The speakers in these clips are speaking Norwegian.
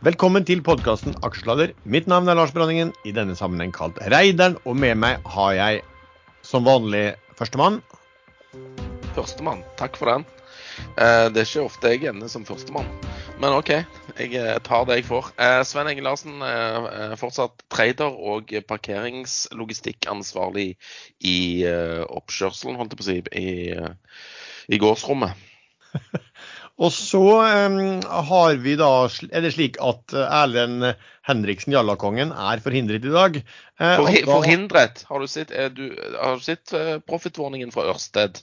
Velkommen til podkasten Aksjelader. Mitt navn er Lars Branningen, i denne sammenheng kalt Reideren. Og med meg har jeg som vanlig førstemann. Førstemann, takk for den. Eh, det er ikke ofte jeg ender som førstemann, men OK. Jeg eh, tar det jeg får. Svein Sven Enge Larsen er fortsatt trader og parkeringslogistikkansvarlig i oppkjørselen, holdt jeg på å si, i, i gårdsrommet. Og så um, har vi da, er det slik at eh, Erlend Henriksen, Jallakongen, er forhindret i dag. Uh, For, da, forhindret? Har du sett, du, har du sett uh, profitwarningen fra Ørsted?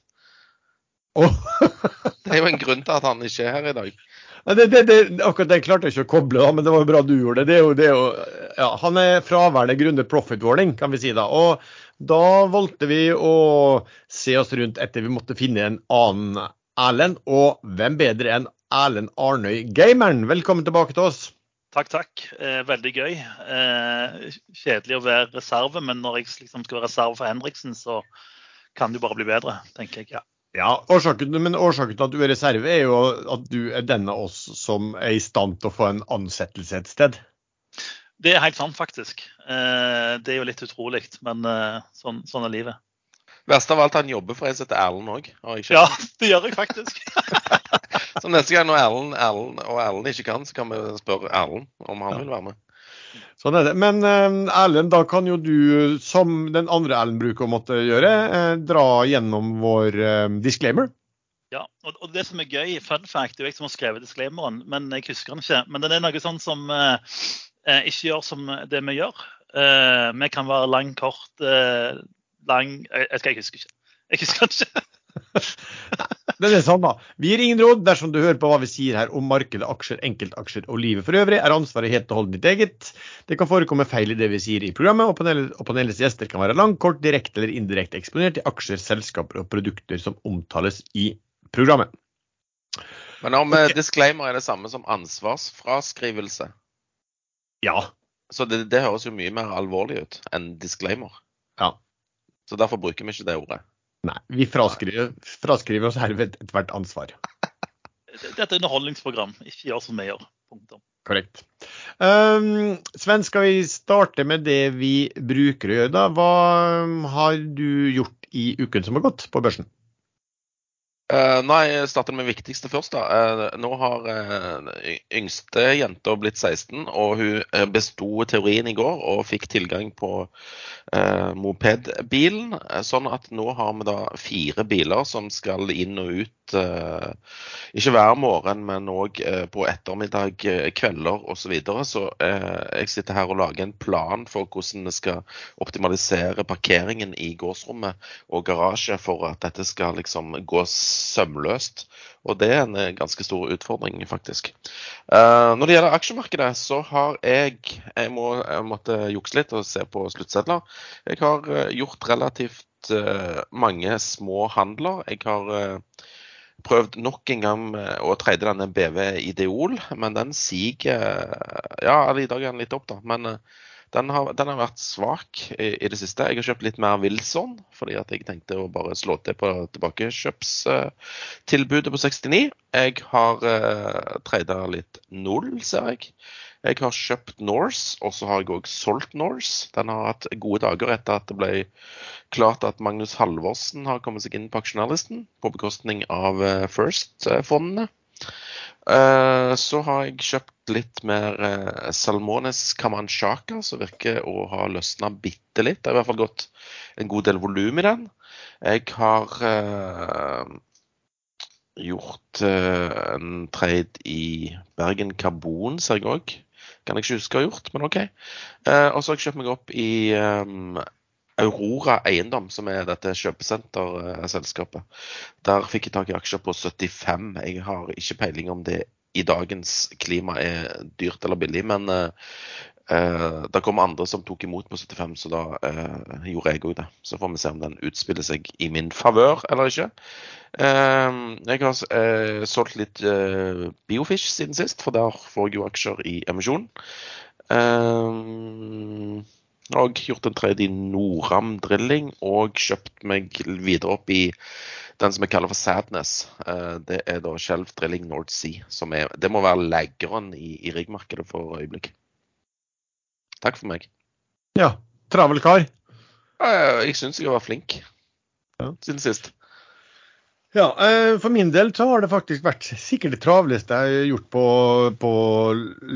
Oh. det er jo en grunn til at han ikke er her i dag. Det, det, det, akkurat det klarte jeg ikke å koble, da, men det var jo bra du gjorde det. det, er jo, det er jo, ja, han er fraværende grunnet profit warning, kan vi si da. Og da valgte vi å se oss rundt etter vi måtte finne en annen Erlend. Og hvem bedre enn Erlend Arnøy, gameren. Velkommen tilbake til oss. Takk, takk. Eh, veldig gøy. Eh, kjedelig å være reserve, men når jeg liksom skal være reserve for Henriksen, så kan det jo bare bli bedre, tenker jeg. Ja. Ja, årsaken, men årsaken til at du er reserve, er jo at du er den av oss som er i stand til å få en ansettelse et sted. Det er helt sant, faktisk. Eh, det er jo litt utrolig, men eh, sånn, sånn er livet. Verst av alt, han jobber for en som heter Erlend òg. Ja, det gjør jeg faktisk. så neste gang når Erlend, Erlend og Erlend ikke kan, så kan vi spørre Erlend om han ja. vil være med. Sånn er det. Men uh, Erlend, da kan jo du, som den andre Erlend bruker å måtte gjøre, uh, dra gjennom vår uh, disclaimer. Ja, og, og, det som er gøy, fun fact, det er jo jeg som har skrevet disclaimeren, men jeg husker den ikke. Men den er noe sånn som ikke gjør som det vi gjør. vi kan være lang, kort, lang Jeg skal jeg husker ikke. Jeg husker ikke. det er det samme. Vi gir ingen råd dersom du hører på hva vi sier her om markedet, aksjer, enkeltaksjer og livet for øvrig. Er ansvaret helt og holdent ditt eget. Det kan forekomme feil i det vi sier i programmet, og, panel, og panelets gjester kan være lang, kort, direkte eller indirekte eksponert i aksjer, selskaper og produkter som omtales i programmet. Men om okay. disclaimer er det samme som ansvarsfraskrivelse? Ja. Så det, det høres jo mye mer alvorlig ut enn disclaimer. Ja. Så derfor bruker vi ikke det ordet. Nei, vi fraskriver, fraskriver oss herved ethvert ansvar. Dette er underholdningsprogram, ikke gjør som vi gjør. Punktum. Korrekt. Um, Sven, skal vi starte med det vi bruker å gjøre, da? Hva har du gjort i uken som har gått på børsen? Uh, nei, starter med det viktigste først. da. Uh, nå har uh, yngste jenta blitt 16, og hun besto teorien i går og fikk tilgang på mopedbilen. Sånn at nå har vi da fire biler som skal inn og ut ikke hver morgen, men òg på ettermiddag, kvelder osv. Så, videre. så jeg sitter her og lager en plan for hvordan vi skal optimalisere parkeringen i gårdsrommet og garasje for at dette skal liksom gås sømløst. Og det er en eh, ganske stor utfordring, faktisk. Uh, når det gjelder aksjemarkedet, så har jeg Jeg, må, jeg måtte jukse litt og se på sluttsedler. Jeg har uh, gjort relativt uh, mange små handler. Jeg har prøvd nok en gang å trade denne BV Ideol, men den siger Ja, i dag er den litt opp, da. Men den har, den har vært svak i, i, det siste. Jeg har kjøpt litt mer Wilson, fordi at jeg tenkte å bare slå til på tilbakekjøpstilbudet på 69. Jeg har uh, treida litt null, ser jeg. Jeg har kjøpt Norse, og så har jeg òg solgt Norse. Den har hatt gode dager etter at det ble klart at Magnus Halvorsen har kommet seg inn på aksjonærlisten, på bekostning av uh, First-fondene. Uh, så har jeg kjøpt litt mer eh, Salmones Kamanchaka, som virker å ha løsna bitte litt. Det har i hvert fall gått en god del volum i den. Jeg har uh, gjort uh, en trade i Bergen Carbon, ser jeg òg. Kan jeg ikke huske å ha gjort, men OK. Uh, og så har jeg kjøpt meg opp i um, Aurora Eiendom, som er dette kjøpesenterselskapet. Der fikk jeg tak i aksjer på 75. Jeg har ikke peiling om det i dagens klima er dyrt eller billig. Men uh, det kom andre som tok imot på 75, så da uh, gjorde jeg òg det. Så får vi se om den utspiller seg i min favør eller ikke. Uh, jeg har solgt litt Biofish siden sist, for der får jeg jo aksjer i emisjon. Og gjort en trade i Noram Drilling og kjøpt meg videre opp i den som jeg kaller for Sadness, uh, det er da Shelf Drilling North Sea. Som er, det må være leggeren i, i riggmarkedet for øyeblikk. Takk for meg. Ja. Travel kar. Jeg syns jeg vært flink Ja. siden sist. Ja, eh, for min del så har det faktisk vært sikkert det travleste jeg har gjort på, på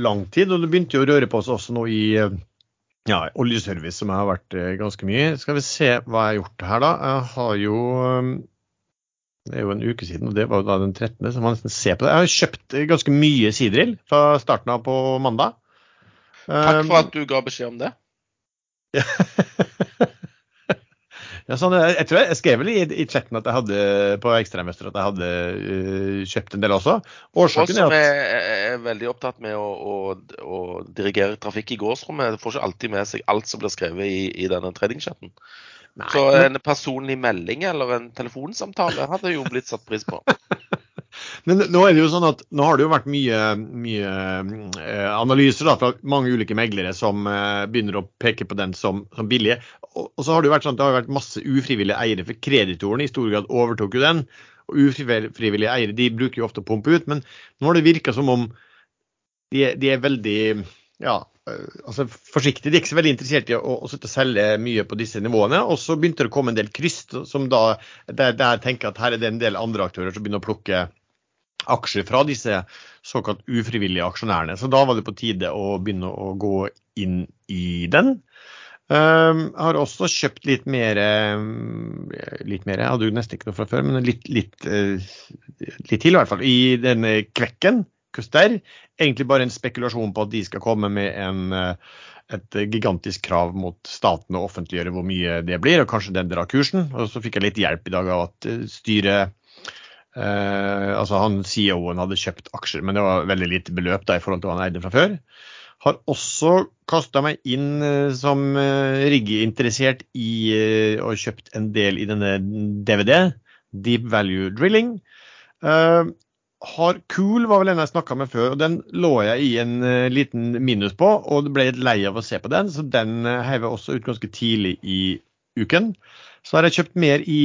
lang tid. Og det begynte jo å røre på seg også nå i eh, ja, oljeservice, som jeg har vært eh, ganske mye. Skal vi se hva jeg har gjort her, da. Jeg har jo eh, Det er jo en uke siden, og det var jo da den 13., så man nesten ser på det. Jeg har kjøpt eh, ganske mye sidrill fra starten av på mandag. Takk for at du ga beskjed om det. ja, sånn, jeg, tror jeg, jeg skrev vel i, i chatten at jeg hadde på Ekstremester at jeg hadde uh, kjøpt en del også. Og Årsaken er at er, er veldig opptatt med å, å, å dirigere trafikk i gårdsrommet, får ikke alltid med seg alt som blir skrevet i, i denne tradingchatten. Så en personlig melding eller en telefonsamtale hadde jo blitt satt pris på. men nå er det jo sånn at nå har det jo vært mye, mye øh, analyser da, fra mange ulike meglere som øh, begynner å peke på den som, som billig. Og, så har det jo vært sånn at det har vært masse ufrivillige eiere, for kreditoren i stor grad overtok jo den. Og ufrivillige eiere de bruker jo ofte å pumpe ut, men nå har det virka som om de, er- de er veldig ja, øh, altså forsiktige. De er ikke så veldig interessert i å, å og selge mye på disse nivåene. Og så begynte det å komme en del kryss som da der, der tenker at her er det en del andre aktører som begynner å plukke aksjer fra disse såkalt ufrivillige aksjonærene. Så da var det på tide å begynne å gå inn i den. Jeg har også kjøpt litt mer um, Litt mer, jeg hadde jo nesten ikke noe fra før, men litt, litt, eh, litt til i hvert fall. I denne Kvekken, Custer. Egentlig bare en spekulasjon på at de skal komme med en, eh, et gigantisk krav mot staten å offentliggjøre hvor mye det blir, og kanskje den drar kursen. Og så fikk jeg litt hjelp i dag av at eh, styret eh, Altså han CEO-en hadde kjøpt aksjer, men det var veldig lite beløp da i forhold til hva han eide fra før. Har også kasta meg inn eh, som eh, riggeinteressert i eh, og kjøpt en del i denne DVD, Deep Value Drilling. Eh, har Cool var vel en jeg snakka med før, og den lå jeg i en eh, liten minus på. Og ble litt lei av å se på den, så den uh, heiv jeg også ut ganske tidlig i uken. Så har jeg kjøpt mer i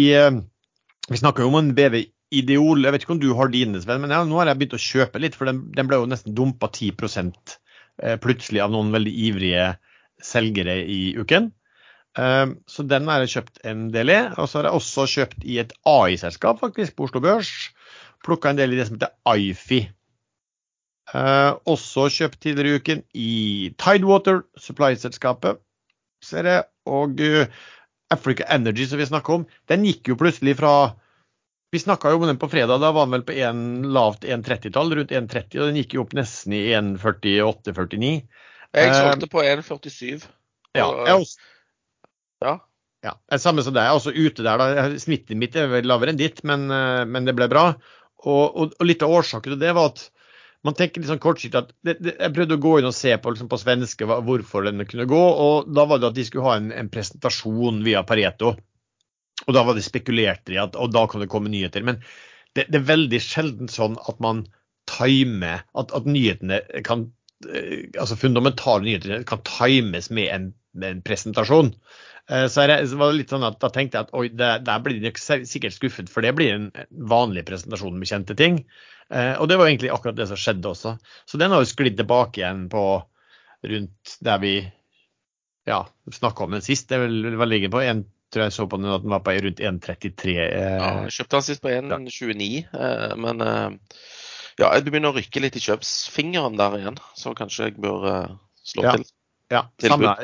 Vi snakker jo om en BV Ideol, jeg vet ikke om du har dine, Sven, men ja, nå har jeg begynt å kjøpe litt, for den, den ble jo nesten dumpa 10 eh, plutselig av noen veldig ivrige selgere i uken. Eh, Så den har jeg kjøpt en del i. Og så har jeg også kjøpt i et AI-selskap faktisk på Oslo Børs. Plukka en del i det som heter Ifi. Eh, også kjøpt tidligere i uken i Tidewater, supply-selskapet, ser jeg. Og Africa Energy, som vi snakker om, den gikk jo plutselig fra Vi snakka jo om den på fredag, da var den vel på en lavt 1,30-tall, rundt 1,30, og den gikk jo opp nesten i 1,48-49. Jeg Eh, solgte på 1,47. Ja, jeg også, ja. ja, samme som deg. Også ute der. da. Snittet mitt er vel lavere enn ditt, men, eh, men det ble bra. Og, og, og litt av årsaken til det var at man tenker litt sånn kortsiktig at det, det, Jeg prøvde å gå inn og se på, liksom, på svenske hvorfor den kunne gå, og da var det at de skulle ha en, en presentasjon via Pareto. Og da var det spekulert i at og da kan det komme nyheter. Men det, det er veldig sjelden sånn at man timer At, at nyhetene kan eh, Altså fundamentale nyheter kan times med en, med en presentasjon. Eh, Så det, var litt sånn at Da tenkte jeg at oi, der blir de sikkert skuffet, for det blir en vanlig presentasjon med kjente ting. Eh, Og det var egentlig akkurat det som skjedde også. Så den har jo sklidd tilbake igjen på rundt der vi ja, snakka om den sist. Det vel hva ligger på? En, tror jeg så på den at den var på rundt 1,33. Ja, Eh, jeg kjøpte den sist på 1,29, eh, men eh, ja, jeg begynner å rykke litt i kjøpsfingeren der igjen, så kanskje jeg bør slå Ja. til. ja, samme,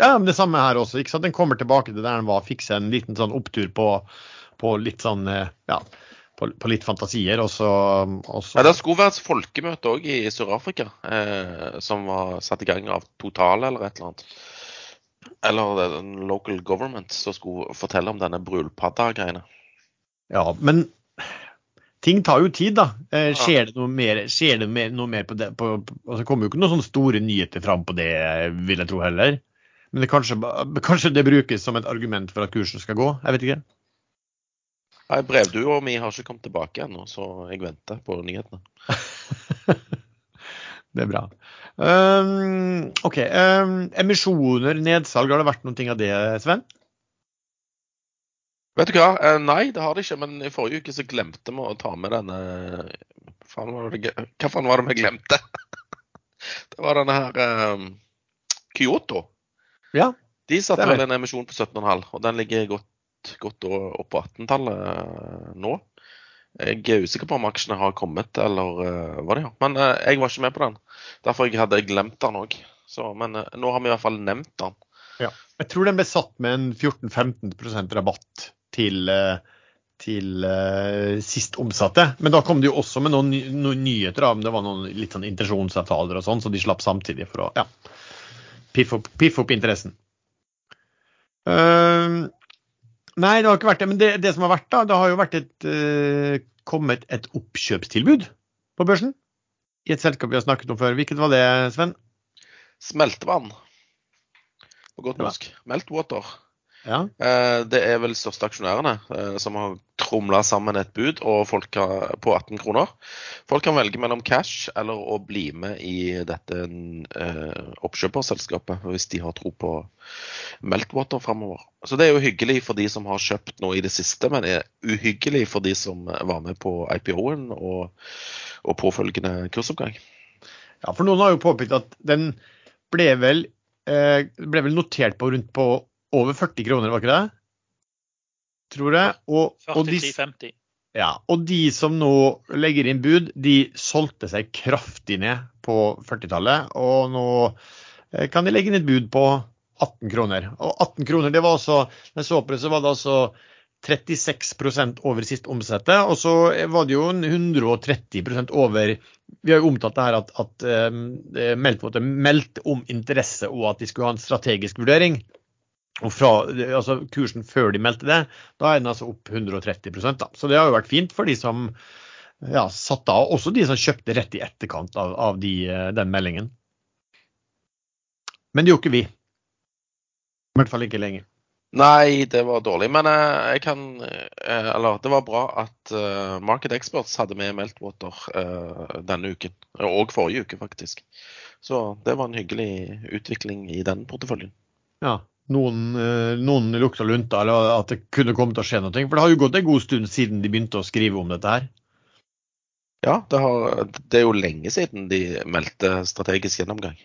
ja, men det samme her også. ikke sant? Den kommer tilbake til der den var, fikse en liten sånn opptur på, på litt sånn ja, på, på litt fantasier. Og så, og så Ja, Det skulle være et folkemøte òg i Sør-Afrika, eh, som var satt i gang av Total eller et eller annet. Eller en local government som skulle fortelle om denne brulpadda-greiene. Ja, men ting tar jo tid, da. Eh, skjer det noe mer, skjer det noe mer på det? På, på, altså, kommer jo ikke noen sånne store nyheter fram på det, vil jeg tro heller. Men det kanskje, kanskje det brukes som et argument for at kursen skal gå? Jeg vet ikke. Nei, Brevdua mi har ikke kommet tilbake ennå, så jeg venter på nyhetene. Det er bra. Um, OK. Um, emisjoner, nedsalg, har det vært noen ting av det, Sven? Vet du hva? Eh, nei, det har det ikke. Men i forrige uke så glemte vi å ta med denne faen var det, Hva faen var det vi glemte? det var denne her um, Kyoto. Ja. De satte vel en emisjon på 17,5, og den ligger godt, godt opp på 18-tallet nå. Jeg er usikker på om aksjene har kommet, eller uh, hva det er. Men uh, jeg var ikke med på den. Derfor jeg hadde jeg glemt den òg. Men uh, nå har vi i hvert fall nevnt den. Ja. Jeg tror den ble satt med en 14-15% rabatt til, til sist omsatte. Men da kom det jo også med noen, noen nyheter. Da. Det var noen litt sånn intensjonsavtaler og sånn, så de slapp samtidig for å ja, piffe opp, piff opp interessen. Uh, nei, det har ikke vært det. Men det, det, som har vært, da, det har jo vært et, uh, kommet et oppkjøpstilbud på børsen. I et selskap vi har snakket om før. Hvilket var det, Sven? Smeltevann. På godt norsk. Meltwater. Ja. Eh, det er vel største aksjonærene eh, som har tromla sammen et bud og folk har, på 18 kroner. Folk kan velge mellom cash eller å bli med i dette eh, oppkjøperselskapet hvis de har tro på Meltwater fremover. Så det er jo hyggelig for de som har kjøpt noe i det siste, men er uhyggelig for de som var med på IPO-en og, og påfølgende kursoppgang. Ja, for noen har jo påpekt at den ble vel, ble vel notert på rundt på over 40 kroner, var ikke det? Tror jeg. Og, og, de, 43,50. ja, og de som nå legger inn bud, de solgte seg kraftig ned på 40-tallet. Og nå eh, kan de legge inn et bud på 18 kroner. Og 18 kroner, det var altså Når jeg så på det, så var det altså 36 over sist omsette, og så var det jo 130% over Vi har jo omtalt det her at, at um, Meltwater meldte om interesse og at de skulle ha en strategisk vurdering. Og fra, altså kursen før de meldte det, da er den altså opp 130 da. Så det har jo vært fint for de som ja, satte av, også de som kjøpte rett i etterkant av, av de, den meldingen. Men det gjorde ikke vi. I hvert fall ikke lenger. Nei, det var dårlig. Men eh, jeg kan eh, Eller det var bra at eh, Market Experts hadde med Meltwater eh, denne uken. Og forrige uke, faktisk. Så det var en hyggelig utvikling i den porteføljen. Ja, noen, eh, noen lukta lunta, eller at det kunne komme til å skje noe. For det har jo gått en god stund siden de begynte å skrive om dette her. Ja, det, har, det er jo lenge siden de meldte strategisk gjennomgang.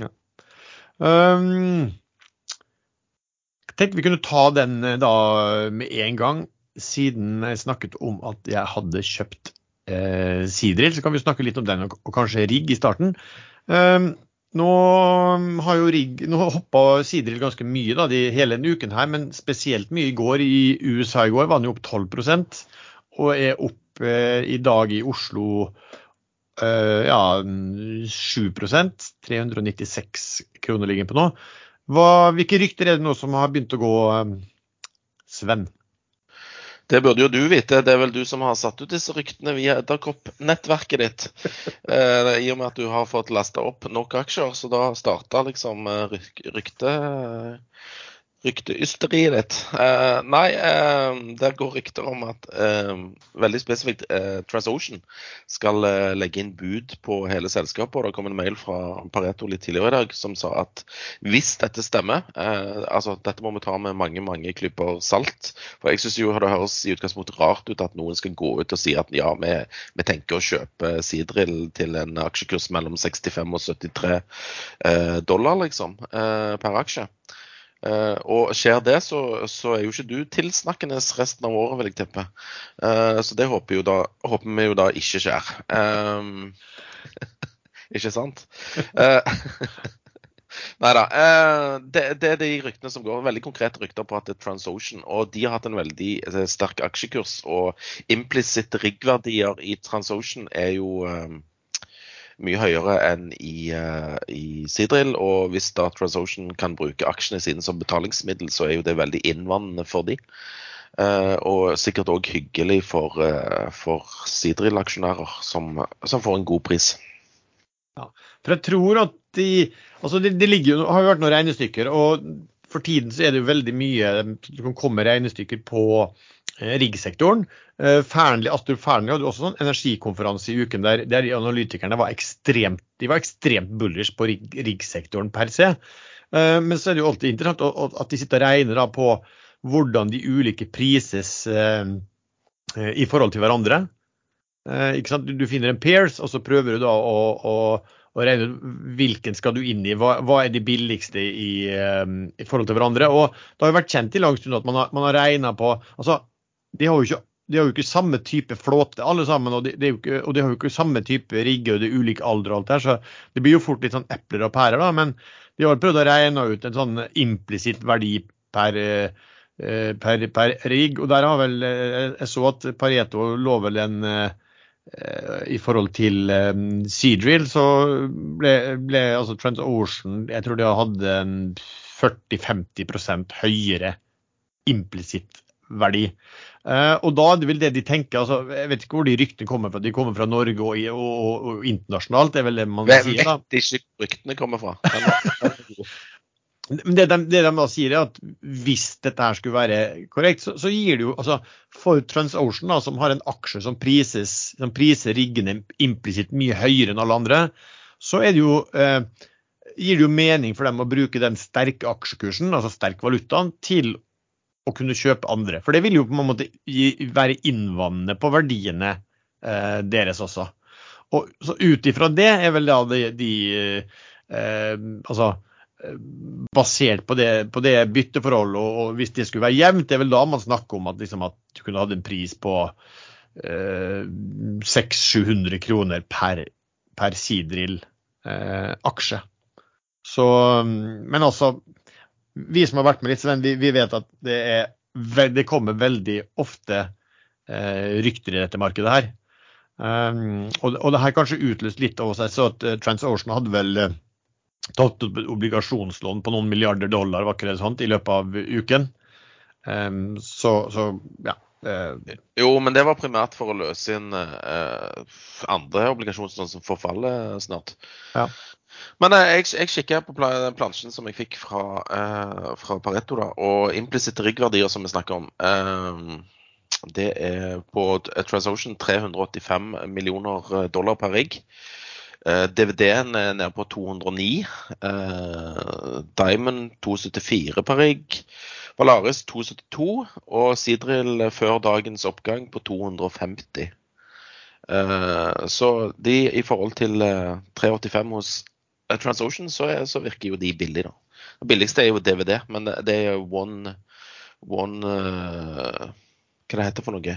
Ja. Um, jeg tenkte vi kunne ta den eh, da med en gang, siden jeg snakket om at jeg hadde kjøpt eh, Sidril. Så kan vi snakke litt om den, og, og kanskje rigg i starten. Um, nå har jo rigg, nå hoppa Sidril ganske mye da, de, hele denne uken her, men spesielt mye i går. I USA i går var den jo opp 12 og er opp eh, i dag i Oslo eh, ja, 7% 396 kroner ligger den på nå. Hva, hvilke rykter er det nå som har begynt å gå, Sven? Det burde jo du vite. Det er vel du som har satt ut disse ryktene via Edderkopp-nettverket ditt. Eh, I og med at du har fått lasta opp nok aksjer, så da starta liksom ryk, rykte rykteysteriet ditt. Uh, nei, uh, der går rykter om at uh, veldig spesifikt uh, TransOcean skal eh, legge inn bud på hele selskapet. og Det kom en mail fra Pareto litt tidligere i dag som sa at hvis dette stemmer eh, altså Dette må vi ta med mange mange klyper salt. For jeg syns det høres i utgangspunktet rart ut at noen skal gå ut og si at ja, vi, vi tenker å kjøpe Sidril til en aksjekurs mellom 65 og 73 dollar, liksom, per aksje. Uh, og skjer det, så, så, er jo ikke du tilsnakkende resten av året, vil jeg tippe. Uh, så det håper, da, håper, vi jo da ikke skjer. Um, ikke sant? Uh, Nei da. Det, det, er de ryktene som går. Veldig konkrete rykter på at det er TransOcean. Og de har hatt en veldig sterk aksjekurs. Og implisitte riggverdier i TransOcean er jo um, mye høyere enn i, uh, i Sidril. Og hvis da TransOcean kan bruke aksjene sine som betalingsmiddel, så er jo det veldig innvandrende for de. Uh, og sikkert òg hyggelig for, uh, for Sidril-aksjonærer, som, som, får en god pris. Ja, for jeg tror at de altså det, de har jo vært noen regnestykker, og for tiden så er det jo veldig mye Det kan komme regnestykker på riggsektoren. Fernli, Astrup Fearnley hadde også sånn energikonferanse i uken der, der analytikerne var ekstremt, de var ekstremt bullish på riggsektoren per se. Men så er det jo alltid interessant at de sitter og regner på hvordan de ulike prises eh, i forhold til hverandre. Eh? Du, finner en pairs, og så prøver du da å, å, å regne ut hvilken skal du inn i. Hva, hva er de billigste i, eh, i, forhold til hverandre. Og det har jo vært kjent i lang stund at man har, man har regna på altså, de har jo ikke de har jo ikke samme type flåte alle sammen, og de, de, ikke, og de har jo ikke samme type rigge og det er ulik alder og alt det her, så det blir jo fort litt sånn epler og pærer, da. Men de har prøvd å regne ut en sånn implisitt verdi per, per, per rigg, og der har vel Jeg så at Pareto lå vel en i forhold til Sea Drill, så ble, ble altså TransOcean Jeg tror de hadde en 40-50% høyere implisitt verdi. Uh, og da er det vel det de tenker. altså Jeg vet ikke hvor de ryktene kommer fra. De kommer fra Norge og, og, og, internasjonalt, det er vel det man Hvem sier. da. vet ikke hvor ryktene kommer fra. Men det de, det de da sier, er at hvis dette her skulle være korrekt, så, så gir det jo altså For TransOcean, da, som har en aksje som, prises, som priser riggene implisitt mye høyere enn alle andre, så det jo eh, gir det jo mening for dem å bruke den sterke aksjekursen, altså sterk valutaen, til å kunne kjøpe andre. For det vil jo på en måte være innvandrende på verdiene eh, deres også. Og så Ut ifra det er vel da de, de eh, Altså basert på det, det bytteforholdet, og, og, hvis det skulle være jevnt, det er vel da man snakker om at, liksom, at du kunne hatt en pris på eh, 600-700 kroner per, per Sidril eh. Så, men altså, vi som har vært med litt, Sven, vi, vi vet at det, er, det kommer veldig ofte eh, rykter i dette markedet her. Um, og, og, det her kanskje utløst litt av seg, så at uh, TransOcean hadde vel uh, tatt obligasjonslån på noen milliarder dollar var ikke det sånt, i løpet av uken. Um, så, så, ja. Uh, jo, men det var primært for å løse inn uh, andre obligasjonslån som forfaller snart. Ja. Men uh, jeg, jeg kikka på plansjen som jeg fikk fra, fra Pareto, da, og implisitte riggverdier som vi snakker om. Ehm, det er på TransOcean 385 millioner dollar per rigg. DVD-en er nede på 209. Uh, Diamond 274 per rigg. Valaris 272. Og Sidril før dagens oppgang på 250. Uh, så de i forhold til 385 hos TransOcean, så, er, så, virker jo de billige, da. Det billigste er jo DVD, men det er one, one Hva det heter for noe?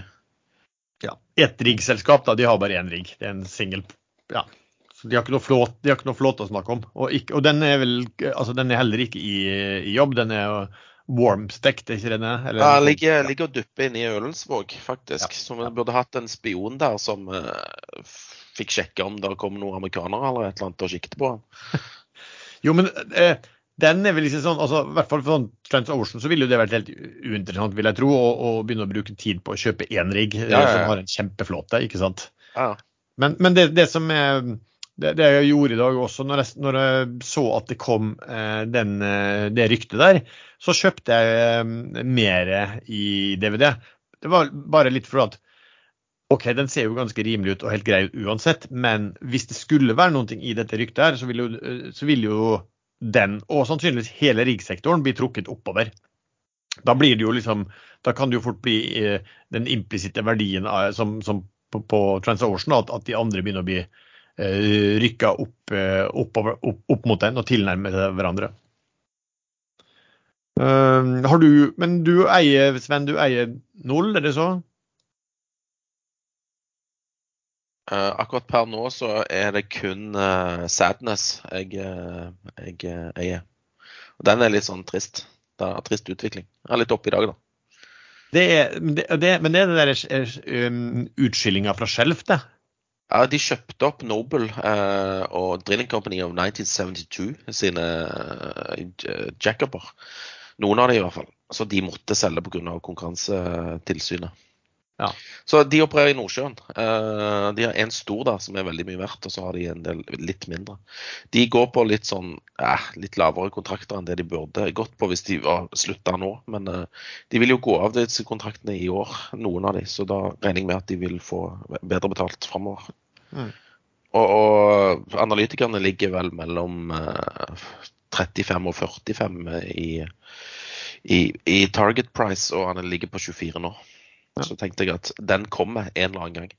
Ja, Ett riggselskap, da. De har bare én rigg. Det er en singel ja, så De har ikke noe flåte, de har ikke noe flåt å snakke om. Og, ikke, og den, er vel, altså, den er heller ikke i, i jobb. Den er warm-stekt, ikke det? Eller, ja, ligger, ligger og dupper inne i Ølensvåg, faktisk. Ja. Så vi burde hatt en spion der som uh, fikk sjekke om det kom noen amerikanere eller et eller annet og kikket på jo, men uh, den er vel liksom sånn, altså i hvert fall for sånn TransOcean så ville jo det vært helt uinteressant, vil jeg tro, å, begynne å bruke tid på å kjøpe én rigg ja, ja, som har en kjempeflåte, ikke sant. Men, men det, det, som er det, det, jeg gjorde i dag også, når jeg, når jeg så at det kom eh, den, eh, det ryktet der, så kjøpte jeg eh, mer i DVD. Det var bare litt for at OK, den ser jo ganske rimelig ut og helt grei ut uansett, men hvis det skulle være noe i dette ryktet her, så vil jo, så vil jo den, og sannsynligvis hele riggsektoren, bli trukket oppover. Da blir det jo liksom Da kan det jo fort bli den implisitte verdien av, som, som på, på TransOcean, at, at de andre begynner å bli Eh, rykka opp, eh, opp, opp, opp, mot den og tilnærmet hverandre. Uh, har du, men du eier, Sven, du eier null, er det så? Uh, akkurat per nå så er det kun uh, Sadness jeg, jeg eier. Og den er litt sånn trist. Det er trist utvikling. Jeg er litt oppe i dag, da. Det er, det, det, men det er den der um, utskillinga fra Skjelv, det? Ja, De kjøpte opp Noble eh, og Drilling Company of 1972 sine eh, jackuper. Noen av dem i hvert fall. Så de måtte selge pga. Konkurransetilsynet. Ja. Så de opererer i Nordsjøen. Eh, de har en stor der som er veldig mye verdt, og så har de en del litt mindre. De går på litt sånn eh, litt lavere kontrakter enn det de burde gått på hvis de var slutta nå. Men eh, de vil jo gå av disse kontraktene i år, noen av de, så da regner jeg med at de vil få bedre betalt framover. Mm. Og, og, analytikerne ligger vel mellom 35 og 45 i, i, i target price, og han ligger på 24 nå. Så tenkte jeg at den kommer en eller annen gang.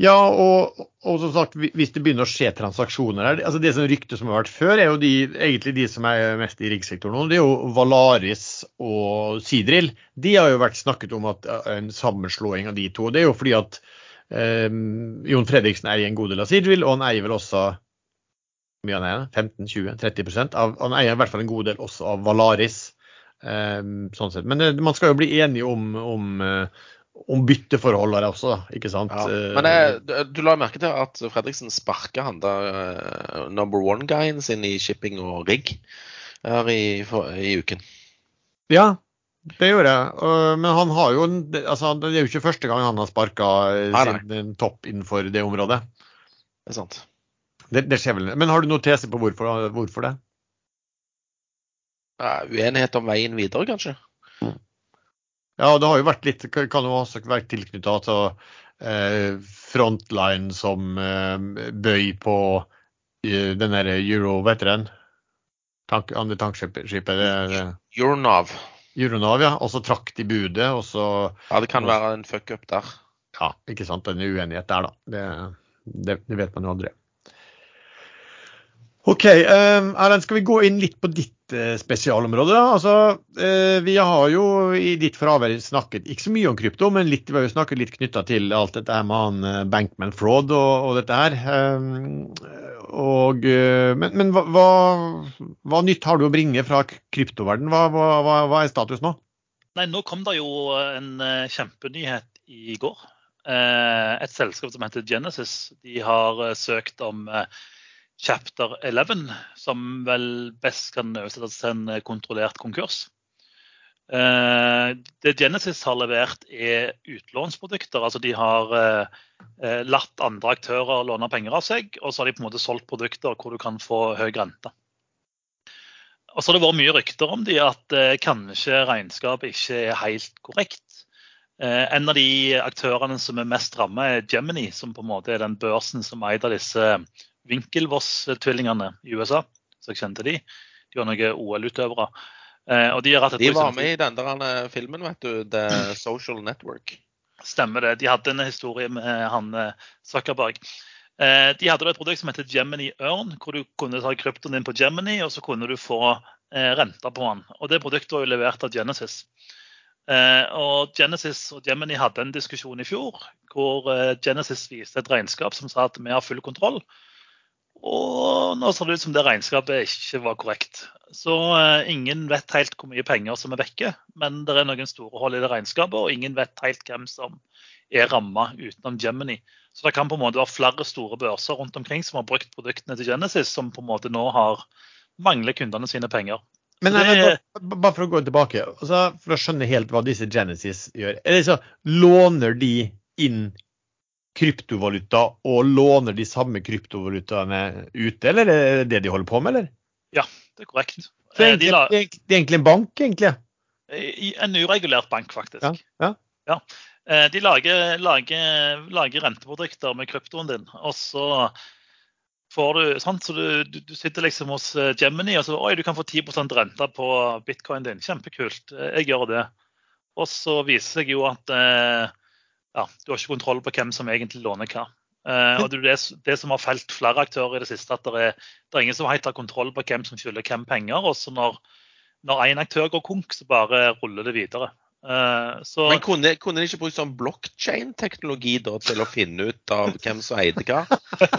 Ja, og, og, som sagt, hvis det begynner å skje transaksjoner her altså Det som ryktet som har vært før, er jo de, egentlig de som er mest i riggsektoren nå. Det er jo Valaris og Sidril. De har jo vært snakket om at en sammenslåing av de to. Det er jo fordi at eh, Jon Fredriksen eier en god del av Sidril, og han eier vel også mye han eier, 15-20-30 av, Han eier i hvert fall en god del også av Valaris. Um, sånn sett. Men det, man skal jo bli enige om, om uh, om bytteforhold her også, ikke sant. Ja. Men jeg, eh, du la merke til at Fredriksen sparka han der number one-guyen sin i shipping og rigg her i, i, uken. Ja, det gjorde jeg. Men han har jo altså, Det er jo ikke første gang han har sparka sin topp innenfor det området. Det er sant. Det, det skjer vel. Men har du noen tese på hvorfor, hvorfor det? Uenighet om veien videre, kanskje? Ja, det har jo vært litt Kan jo også være tilknytta til eh, Frontline som eh, bøy på eh, den derre Euro, vet dere den? Tank, andre tankskipet. Euronav. Euronav, ja. Og så trakk de budet, og så Ja, det kan være en fuck-up der. Ja, ikke sant. En uenighet der, da. Det, det, det vet man jo aldri. OK. Um, Erlend, skal vi gå inn litt på ditt spesialområde? da? Altså, uh, vi har jo i ditt fravær snakket ikke så mye om krypto, men litt, vi har jo snakket litt knytta til alt dette her med han uh, Bankman Fraud og, og dette her. Og, men, men hva, hva, hva, nytt har du å bringe fra kryptoverden? Hva, hva, er status nå? Nei, Nå kom det jo en kjempenyhet i går. Et selskap som heter Genesis, de har søkt om chapter 11, som vel best kan oversettes til en kontrollert konkurs. Eh, det Genesis har levert, er utlånsprodukter. altså De har eh, latt andre aktører låne penger av seg, og så har de på en måte solgt produkter hvor du kan få høy rente. Og så har det vært mye rykter om de at eh, kanskje regnskapet ikke er helt korrekt. En av de aktørene som er mest rammet, er Gemini, som på en måte er den børsen som eier disse Winkelvoss-tvillingene i USA. Så jeg kjente de. De var noen OL-utøvere. Eh, og de, de var med i den der eh, filmen, vet du, The Social Network. Stemmer det. De hadde en historie med han eh, Zuckerberg. De hadde et produkt som het Gemini Earn, hvor du kunne ta kryptoen din på Gemini, og så kunne du få renter på den. Og Det produktet var jo levert av Genesis. Og Genesis og Gemini hadde en diskusjon i fjor hvor Genesis viste et regnskap som sa at vi har full kontroll. Og nå ser det ut som det regnskapet ikke var korrekt. Så eh, ingen vet helt hvor mye penger som er vekke. Men det er noen store hold i det regnskapet, og ingen vet helt hvem som er ramma utenom Gemini. Så det kan på en måte være flere store børser rundt omkring som har brukt produktene til Genesis, som på en måte nå har mangler kundene sine penger. Men det, bare for å gå tilbake, altså, for å skjønne helt hva disse Genesis gjør. Er det så, Låner de inn kryptovaluta og låner de samme kryptovalutaene ute, eller er det det de holder på med, eller? Ja, det er korrekt. Så egentlig, de la... det er egentlig en bank, egentlig? En uregulert bank, faktisk. Ja, ja. ja. Eh, de lager, lager, lager, renteprodukter med kryptoen din, og så får du sant? Så du, du, sitter liksom hos eh, Gemini og så oi, du kan få 10% rente på bitcoin din. Kjempekult. Eh, jeg gjør det. Og så viser det seg jo at eh, ja, du har ikke kontroll på hvem som egentlig låner hva. Uh, og Det er det, som har felt flere aktører i det siste, at det er, det er ingen som helt har kontroll på hvem som skylder hvem penger. og så når, når en aktør går konk, så bare ruller det videre. Uh, så, Men kunne, kunne de ikke brukt sånn blokkjein-teknologi til å finne ut av hvem som eide hva?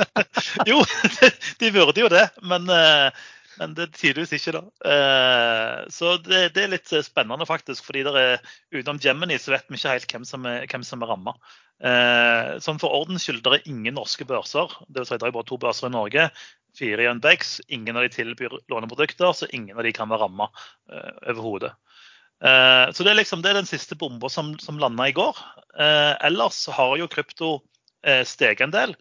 jo, de burde jo det. Men uh, men det er tydeligvis ikke, da. Eh, så det, det, er litt spennende, faktisk. fordi er, utenom Gemini så vet vi ikke helt hvem som er, hvem er ramma. Eh, sånn for ordens skyld, det er ingen norske børser. Det, vil si, det er bare to børser i Norge. Fire i Unbex. Ingen av de tilbyr låneprodukter, så ingen av de kan være ramma eh, overhodet. Eh, så det er, liksom, det er den siste bomba som, som landa i går. Eh, ellers har jo krypto eh, steget en del.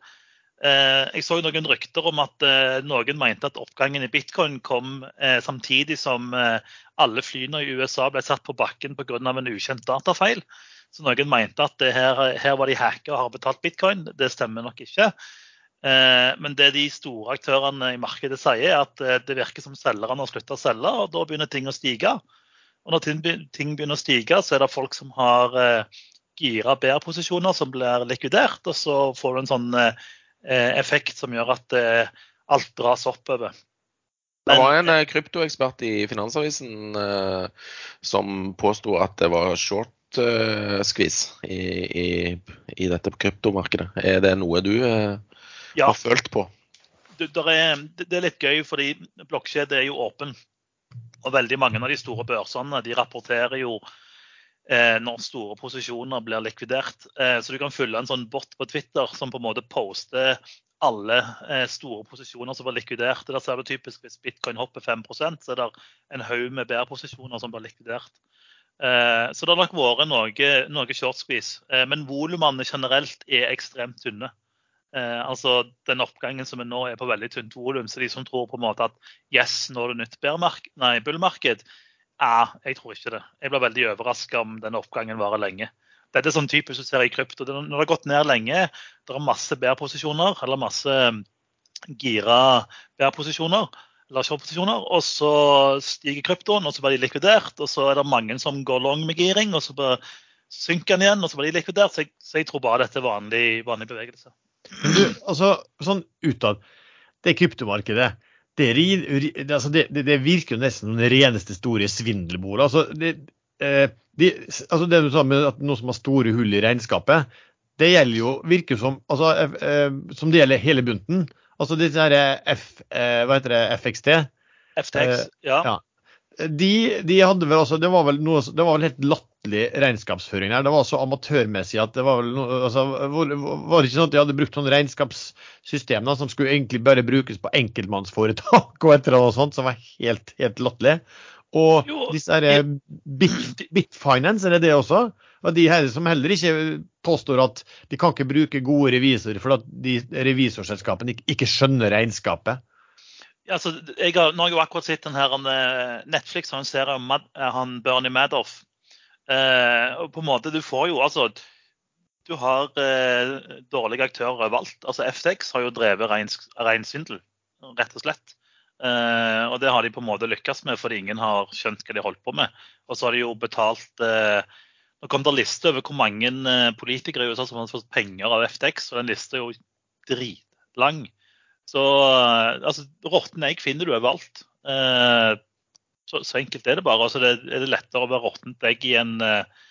Eh, jeg så noen rykter om at eh, noen mente at oppgangen i bitcoin kom eh, samtidig som alle flyene i USA ble satt på bakken pga. en ukjent datafeil. Så noen mente at her, her, var de hacka og har betalt bitcoin. Det stemmer nok ikke. Men det de store aktørene i markedet sier, er at det virker som selgerne har slutta å selge, og da begynner ting å stige. Og når ting begynner å stige, så er det folk som har gira bedre posisjoner, som blir likvidert. Og så får du en sånn effekt som gjør at eh, alt dras oppover. Det var en eh, kryptoekspert i Finansavisen eh, som påsto at det var short eh, squeeze i, i, i, dette kryptomarkedet. Er det noe du eh, ja. har følt på? Det, er, det, er, litt gøy, fordi blokkjede er jo åpen. Og veldig mange av de store børsene de rapporterer jo eh, når store posisjoner blir likvidert. Eh, så du kan følge en sånn bot på Twitter som på en måte poster alle eh, store posisjoner som blir likvidert. Der ser du typisk Hvis bitcoin hopper 5% så er det en haug med bærposisjoner som blir likvidert. Eh, så det har nok vært noe, noe short squeeze. Eh, men volumene generelt er ekstremt tynne. Eh, altså Den oppgangen som er nå, er på veldig tynt volum. Så de som tror på en måte at yes, nå er det nytt bullmarked, ja, jeg tror ikke det. Jeg blir veldig overraska om denne oppgangen varer lenge. Dette er sånn typisk du ser i krypto. Når det har gått ned lenge, det er masse bærposisjoner, eller masse gira bærposisjoner, eller short-posisjoner, og så stiger kryptoen, og så blir de likvidert. Og så er det mange som går long med giring, og så synker den igjen, og så blir de likvidert. Så jeg, så jeg tror bare dette er vanlig, vanlig bevegelse. Du, altså, sånn utad, det kryptomarkedet det, altså det, det, virker jo nesten som den reneste store svindelbordet. Altså det, eh, de, altså det du sa med at noe som har store hull i regnskapet, det gjelder jo, virker som altså, eh, som det gjelder hele bunten. Altså disse her F, eh, hva heter det, FXT. FTX, ja. ja. De, de, hadde vel altså, Det var vel noe, det var vel helt latterlig regnskapsføring her. Det var så amatørmessig at det var vel noe, altså, var, det ikke sånn at de hadde brukt sånn regnskapssystem da, som skulle egentlig bare brukes på enkeltmannsforetak og et eller annet sånt, som var helt, helt latterlig. Og jo, disse her eh, Bit, Bitfinance, er det det også? Og de her som heller ikke påstår at de kan ikke bruke gode revisorer for at de revisorselskapene ikke skjønner regnskapet. Ja, altså, jeg har, nå har jeg jo akkurat sett den her eh, Netflix har en serie om eh, han Bernie Madoff. Eh, og på en måte, Du får jo altså Du har eh, dårlige aktører overalt. Altså FTX har jo drevet ren svindel, rett og slett. Eh, og det har de på en måte lykkes med fordi ingen har skjønt hva de holdt på med. Og så har de jo betalt eh, Nå kom det liste over hvor mange politikere i USA som har fått penger av FTX, og den lista er jo dritlang. Så altså, råtne egg finner du overalt. Eh, så, så, enkelt er det bare. Altså, det, er det lettere å være råttent egg i en, eh,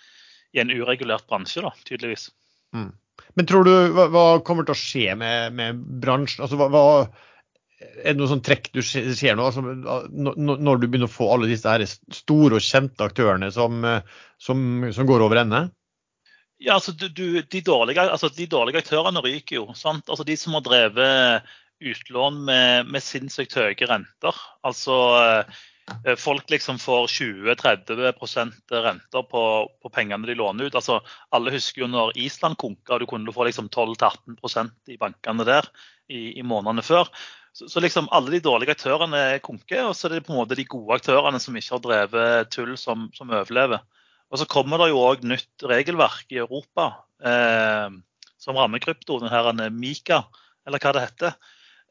i en, uregulert bransje, da, tydeligvis. Mm. Men tror du, hva, hva, kommer til å skje med, med bransjen? Altså, hva, hva, er det noe sånn trekk du ser nå, altså, når du begynner å få alle disse her store og kjente aktørene som, som, som går over ende? Ja, altså, du, de, dårlige, altså, de, dårlige, aktørene ryker jo. sant? Altså, De som har drevet utlån med, med sinnssykt høye renter. Altså eh, folk liksom får 20-30 renter på, på, pengene de låner ut. Altså, alle husker jo når Island konka, du kunne få liksom 12-18% i bankene der i, i månedene før. Så, så, liksom alle de dårlige aktørene konker, og så er det på en måte de gode aktørene som ikke har drevet tull, som, som overlever. Og så kommer det jo òg nytt regelverk i Europa eh, som rammer krypto, den her Mika, eller hva det heter.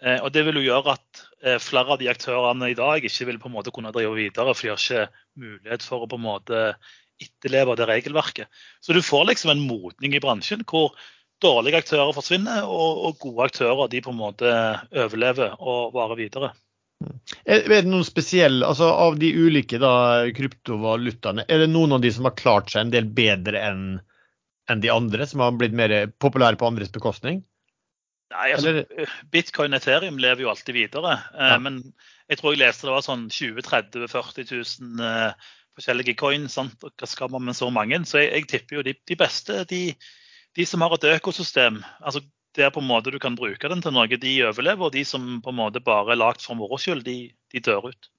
Eh, og Det vil jo gjøre at eh, flere av de aktørene i dag ikke vil på en måte kunne drive videre, for de har ikke mulighet for å på en måte etterleve det regelverket. Så du får liksom en modning i bransjen hvor dårlige aktører forsvinner, og, gode aktører de på en måte overlever og varer videre. Er det noen spesielle, altså Av de ulike da, kryptovalutaene, er det noen av de som har klart seg en del bedre enn de andre, som har blitt mer populære på andres bekostning? Nei, altså, Bitcoin og Ethereum lever jo alltid videre. Eh, ja. Men jeg tror jeg leste det var sånn 20 30 40 000 uh, forskjellige coin. Sant? Og hva skal man med så mange? Så jeg, jeg tipper jo de, de beste, de, de, som har et økosystem, altså der på en måte du kan bruke den til noe, de overlever. Og de som på en måte bare er lagd for moro skyld, de, de, dør ut.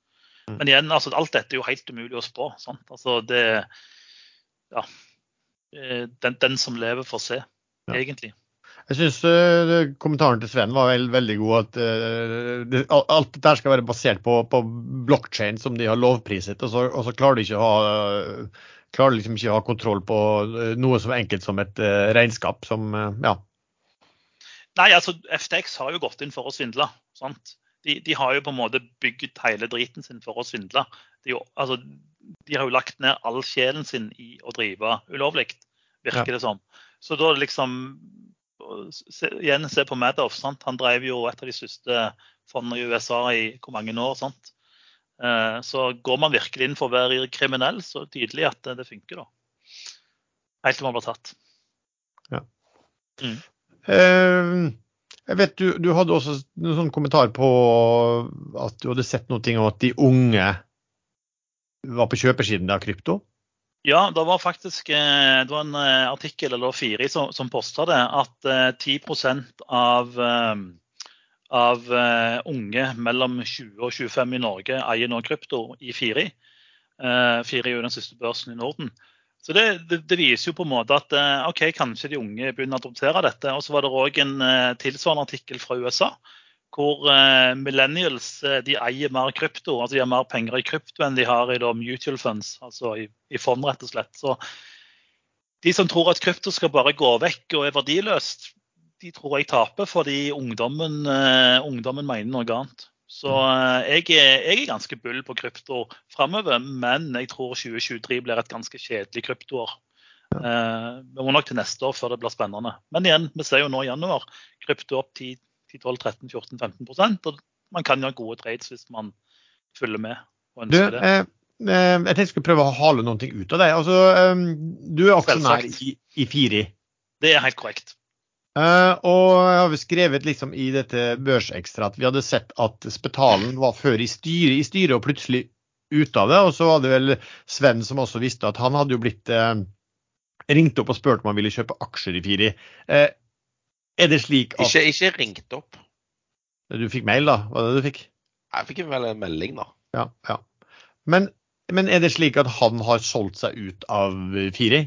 Mm. Men igjen, altså, alt dette er jo helt umulig å spå. Sant? Altså, det, ja, eh, den, den som lever, får se, ja. egentlig. Jeg syns uh, kommentaren til Sven var veld, veldig god. At uh, det, alt dette skal være basert på, på blokkjede som de har lovpriset. Og så, og så klarer de ikke å ha, uh, klarer liksom ikke å ha kontroll på noe så enkelt som et regnskap. som, ja. Nei, altså FTX har jo gått inn for å svindle. sant? De, de, har jo på en måte bygd hele driten sin for å svindle. De, altså, de har jo lagt ned all sjelen sin i å drive ulovlig, virker Ja. det som. Så da er det liksom se, Igjen se på Madoff. sant? Han drev jo et av de største fondene i USA i hvor mange år. sant? Eh, Så går man virkelig inn for å være kriminell, så tydelig at det, det funker, da. Helt til man blir tatt. Eh, jeg vet du, du hadde også en sånn kommentar på at du hadde sett noe om at de unge var på kjøpersiden av krypto. Ja, det var faktisk eh, det var en eh, artikkel eller Firi som, som posta det, at eh, 10 av, eh, av eh, unge mellom 20 og 25 i Norge eier nå krypto i Firi. Firi er jo den siste børsen i Norden. Så det, det, det viser jo på en måte at ok, kanskje de unge begynner å adoptere dette. Og så var det òg en tilsvarende artikkel fra USA hvor eh, millennials eh, de eier mer krypto. altså De har mer penger i krypto enn de har i da, mutual funds, altså i, i fond, rett og slett. Så de som tror at krypto skal bare gå vekk og er verdiløst, de tror jeg taper fordi ungdommen, uh, ungdommen mener noe annet. Så uh, jeg, er, jeg er ganske bull på krypto framover, men jeg tror 2023 blir et ganske kjedelig kryptoår. Eh, Vi må nok til neste år før det blir spennende. Men igjen, vi ser jo nå i januar krypto opp 10 10-12-13-14-15% og Man kan gjøre gode trades hvis man følger med og Du, ønsker det. eh, eh, jeg tenkte jeg skulle prøve å hale noe ut av deg. Altså, um, du er aksjonær i, i Firi. Det er helt korrekt. Uh, og jeg har skrevet liksom i dette Børsekstra at vi hadde sett at Spetalen var før i styret, i styret og plutselig ute av det. Og så var det vel Sven som også visste at han hadde jo blitt uh, ringt opp og spurt om han ville kjøpe aksjer i Firi. Eh, er det slik at Ikke, ikke ringt opp. Du fikk mail, da? Var det det du fikk? Jeg fikk vel en melding, da. Ja. ja. Men, men er det slik at han har solgt seg ut av Firi?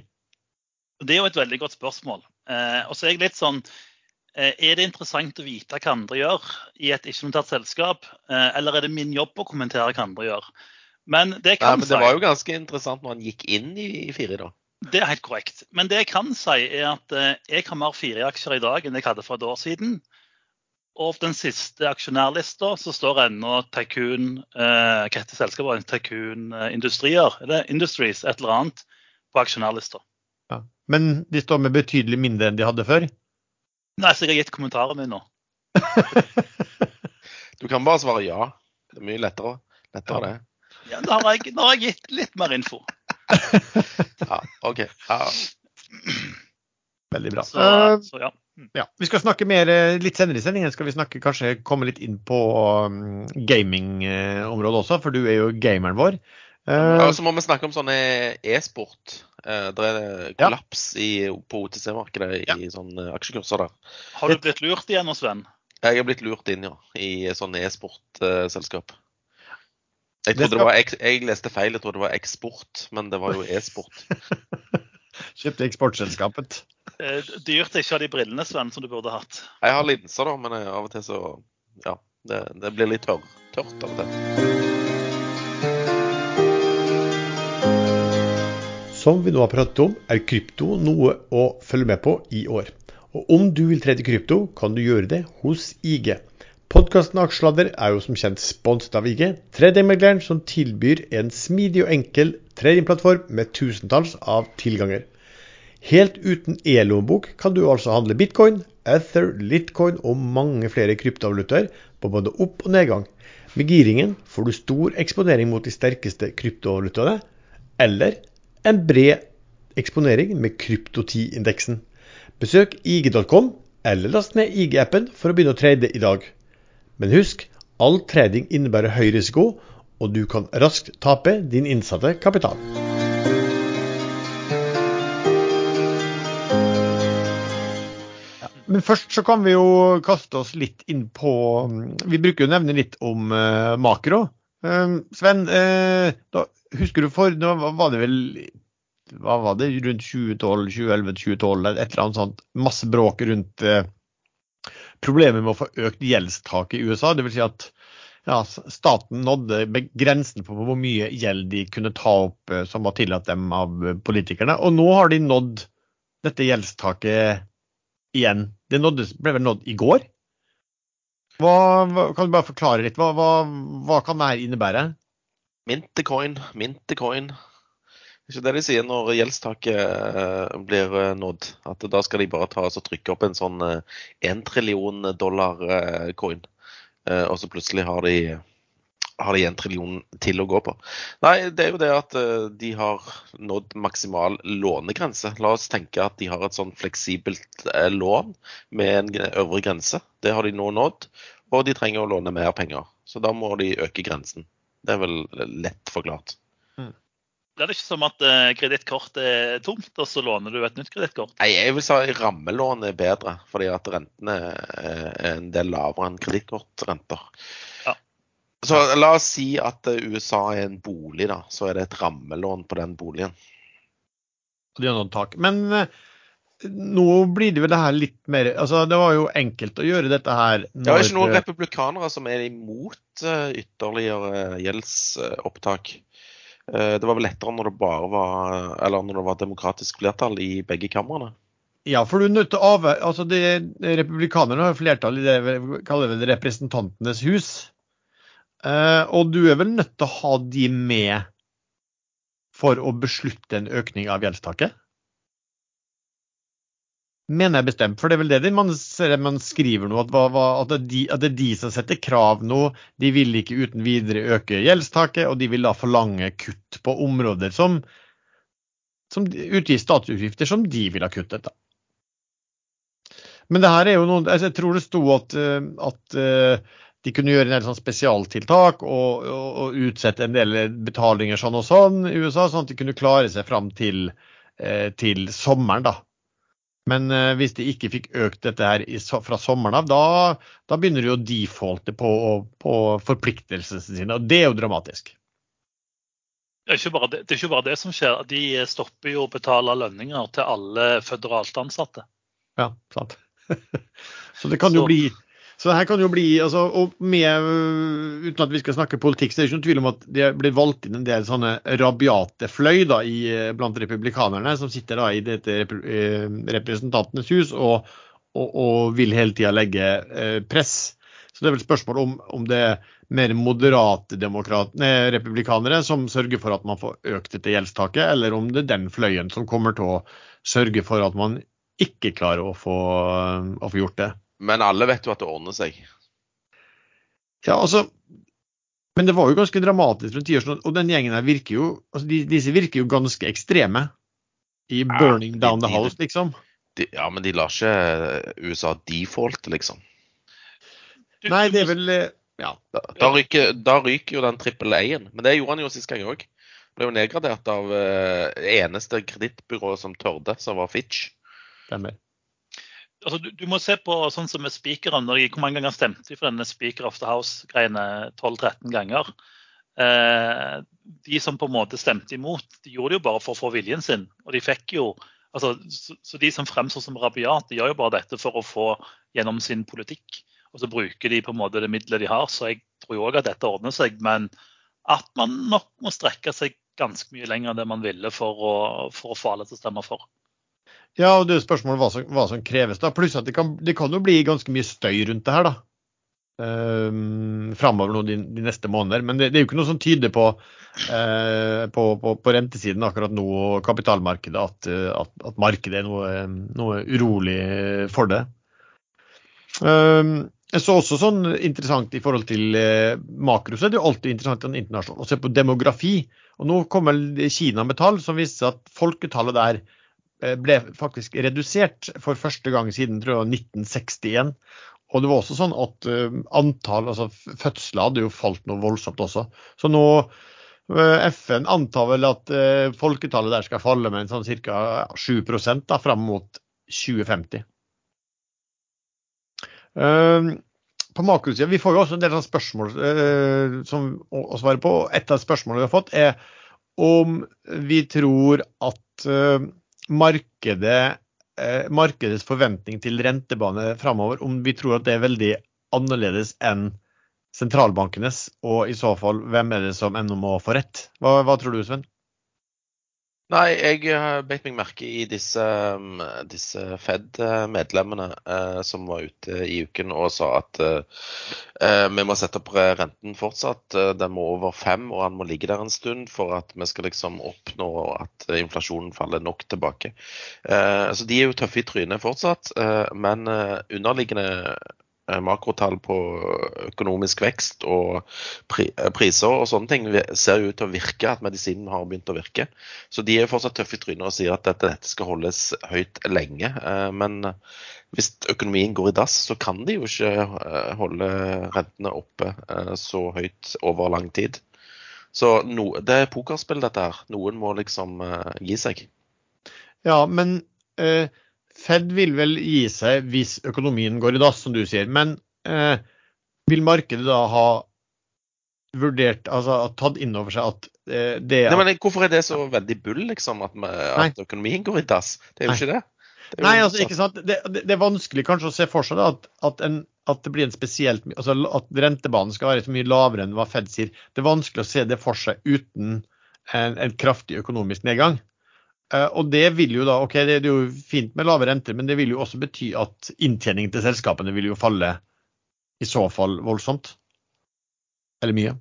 Det er jo et veldig godt spørsmål. Eh, og så er jeg litt sånn eh, Er det interessant å vite hva andre gjør i et ikke-notert selskap, eh, eller er det min jobb å kommentere hva andre gjør? Men det kan Nei, kan men det var jo ganske interessant når han gikk inn i, i Firi, da. Det er helt korrekt. Men det jeg kan si, er at eh, jeg har mer fire aksjer i dag enn jeg hadde for et år siden. Og på den siste aksjonærlista så står ennå Tycoon eh, Hva heter selskapet? Tycoon eh, Industrier, eller Industries, et eller annet, på aksjonærlista. Ja. Men de står med betydelig mindre enn de hadde før? Nei, så jeg har gitt kommentaren min nå. Du kan bare svare ja. Det er mye lettere. lettere det. Ja, da har jeg, da har jeg gitt litt mer info. Ja, OK. Ja. Veldig bra. Så, Eh, så ja. ja. Vi skal snakke mer eh, litt senere i sendingen. Skal vi snakke, kanskje komme litt inn på um, gamingområdet også, for du er jo gameren vår. Ja, Og så må vi snakke om sånne e-sport. Eh, Det er kollaps i, på OTC-markedet Ja. i sånne aksjekurser der. Har du blitt lurt igjen, Sven? Jeg har blitt lurt inn, ja, i sånne e-sportselskap. Jeg, Det skal- det var, ek- jeg leste feil, jeg trodde det var eksport, men det var jo e-sport. Kjøpte eksportselskapet. Eh, Dyrt ikke ha de brillene, Sven, som du burde hatt. Jeg har linser, da, men jeg, av og til så Ja. Det, det blir litt tørr, tørt av og til. Som vi nå har pratet om, er krypto noe å følge med på i år. Og om du vil trede krypto, kan du gjøre det hos IG. Podkasten Aksjesladder er jo som kjent sponset av IG, tradingmegleren som tilbyr en smidig og enkel tradingplattform med tusentalls av tilganger. Helt uten e-lommebok kan du altså handle bitcoin, ether, litcoin og mange flere kryptovalutaer på både opp- og nedgang. Med giringen får du stor eksponering mot de sterkeste kryptovalutaene, eller en bred eksponering med krypto10-indeksen. Besøk ig.com, eller last ned IG-appen for å begynne å trade i dag. Men husk, all trading innebærer høy risiko, og du kan raskt tape din innsatte kapital. Men først så kan vi jo kaste oss litt inn på Vi bruker jo nevne litt om uh, makro. Uh, Sven, uh, da, husker du for Nå var det vel hva var det, rundt 2012, 2011, 2012, et eller annet sånt. Masse bråk rundt eh, problemet med å få økt gjeldstaket i USA. Vil si at ja, staten nådde grensen på hvor mye gjeld de kunne ta opp eh, som var tillatt dem av eh, politikerne. Og nå har de nådd dette gjeldstaket igjen. Det nåddes, ble vel nådd i går? Hva, kan du bare forklare litt? Hva, hva, hva kan dette innebære? Mintecoin, mintecoin. Ikke det de sier når gjeldstaket eh, blir eh, nådd? At da skal de bare ta og trykke opp en sånn én trillion dollar-coin. Og så plutselig har de har de en trillion til å gå på. Nei, det er jo det at de har nådd maksimal lånegrense. La oss tenke at de har et sånn fleksibelt lån med en øvre grense. Det har de nå nådd, og de trenger å låne mer penger. Så da må de øke grensen. Det er vel lett forklart. Det er ikke som at uh, kredittkort er tomt, og så låner du et nytt kredittkort? Nei, jeg vil si rammelån er bedre, fordi at rentene er en del lavere enn kredittkortrenter. Ja. Så la oss si at USA er en bolig, da. Så er det et rammelån på den boligen. Det er noen tak. Men uh, nå blir det vel det her litt mer altså Det var jo enkelt å gjøre dette her når, Det er ikke noen republikanere som er imot ytterligere gjeldsopptak. Uh, det var vel lettere når det bare var Eller når det var demokratisk flertall i begge kamrene. Ja, for du nødt til å altså de, Republikanerne har flertall i det vi kaller det Representantenes hus. Uh, og du er vel nødt til å ha de med for å beslutte en økning av gjeldstaket? Mener jeg bestemt. For det er vel det man, man skriver nå, at, at, det er de, som setter krav nå. De vil ikke uten videre øke gjeldstaket, og de vil da forlange kutt på områder som, som statsutgifter som de vil ha kuttet. da. Men det her er jo noe, altså jeg tror det sto at, at de kunne gjøre en del sånn spesialtiltak og, og, og, utsette en del betalinger sånn og sånn i USA, sånn at de kunne klare seg fram til, til sommeren. da. Men eh, hvis de ikke fikk økt dette her fra sommeren av, da, da begynner de å defaulte på, på forpliktelsene sine. Og det er jo dramatisk. Det er, det, det er, ikke bare det, som skjer. De stopper jo å betale lønninger til alle føderalt ansatte. Ja, sant. Så det kan jo bli så her kan jo bli, altså, og med, Uten at vi skal snakke politikk, så er det ikke noen tvil om at det blir valgt inn en del sånne rabiate fløy da, i, blant republikanerne, som sitter da i dette eh, Representantenes hus og, og, og vil hele tida legge eh, press. Så det er vel spørsmål om, om det er mer moderate republikanere som sørger for at man får økt dette gjeldstaket, eller om det er den fløyen som kommer til å sørge for at man ikke klarer å få, å få gjort det. Men alle vet jo at det ordner seg. Ja, altså Men det var jo ganske dramatisk for en tiår siden, og den gjengen her virker jo altså de, Disse virker jo ganske ekstreme. I ja, 'burning down the house', liksom. De, ja, men de lar ikke USA default, liksom. Nei, det er vel eh, Ja. Da, da, ryker, da ryker, jo den trippel A-en. Men det gjorde han jo sist gang òg. Ble jo nedgradert av uh, eneste kredittbyrået som tørde, som var Fitch. Stemmer altså, du, du, må se på sånn som med spikeren. Hvor mange ganger stemte de for denne Speaker of the House-greiene 12-13 ganger? Eh, de som på en måte stemte imot, de gjorde det jo bare for å få viljen sin. Og de fikk jo altså, så, så de som fremstår som rabiat, de gjør jo bare dette for å få gjennom sin politikk. Og så bruker de på en måte det middelet de har. Så jeg tror òg at dette ordner seg. Men at man nok må strekke seg ganske mye lenger enn det man ville for å, for å få alle til å stemme for. Ja, og det er spørsmålet hva som, hva som kreves. da, Pluss at det kan, det kan, jo bli ganske mye støy rundt det her. da, um, Framover nå de, de, neste måneder. Men det, det, er jo ikke noe som tyder på, uh, på, på, på, rentesiden akkurat nå, og kapitalmarkedet, at, at, at, markedet er noe, noe urolig for det. Um, så også sånn interessant i forhold til eh, makro, så er det jo alltid interessant internasjonalt å se på demografi. Og Nå kommer Kina med tall som viser at folketallet der ble faktisk redusert for første gang siden tror jeg, 1961. Og det var også sånn at uh, antall altså fødsler hadde jo falt noe voldsomt også. Så nå uh, FN antar vel at folketallet der skal falle med en sånn ca. 7 da, fram mot 2050. på makrosida, Vi får jo også en del spørsmål som å svare på. Et av spørsmålene vi har fått, er om vi tror at markedet, eh, markedets forventning til rentebane framover, om vi tror at det er veldig annerledes enn sentralbankenes, og i så fall, hvem er det som ennå må få rett? Hva, hva tror du, Sven? Nei, jeg har beit meg merke i disse, um, disse Fed-medlemmene eh, som var ute i uken og sa at eh, eh vi må sette opp renten fortsatt. Eh, den må over fem, og den må ligge der en stund for at vi skal liksom oppnå at inflasjonen faller nok tilbake. Eh, så de er jo tøffe i trynet fortsatt, eh, men underliggende Eh, makrotall på økonomisk vekst og pri priser og sånne ting ser jo ut til å virke, at medisinen har begynt å virke. Så de er fortsatt tøffe i trynet og sier at dette, dette, skal holdes høyt lenge. Eh, men hvis økonomien går i dass, så kan de jo ikke holde rentene oppe så høyt over lang tid. Så no, det er pokerspill, dette her. Noen må liksom gi seg. Ja, men eh Fed vil vel gi seg hvis økonomien går i dass, som du sier. Men eh, vil markedet da ha vurdert, altså tatt inn over seg at eh, det Nei, men Hvorfor er det så veldig bull, liksom, at, at økonomien går i dass? Det er jo Nei. ikke det. det Nei, altså, ikke sant. Det, det, det, er vanskelig kanskje å se for seg da, at, at, en, at, det blir en spesielt altså At rentebanen skal være så mye lavere enn hva Fed sier. Det er vanskelig å se det for seg uten en, en kraftig økonomisk nedgang. Eh, og det vil jo da, ok, det er jo fint med lave renter, men det vil jo også bety at inntjeningen til selskapene vil jo falle i så fall voldsomt. Eller mye.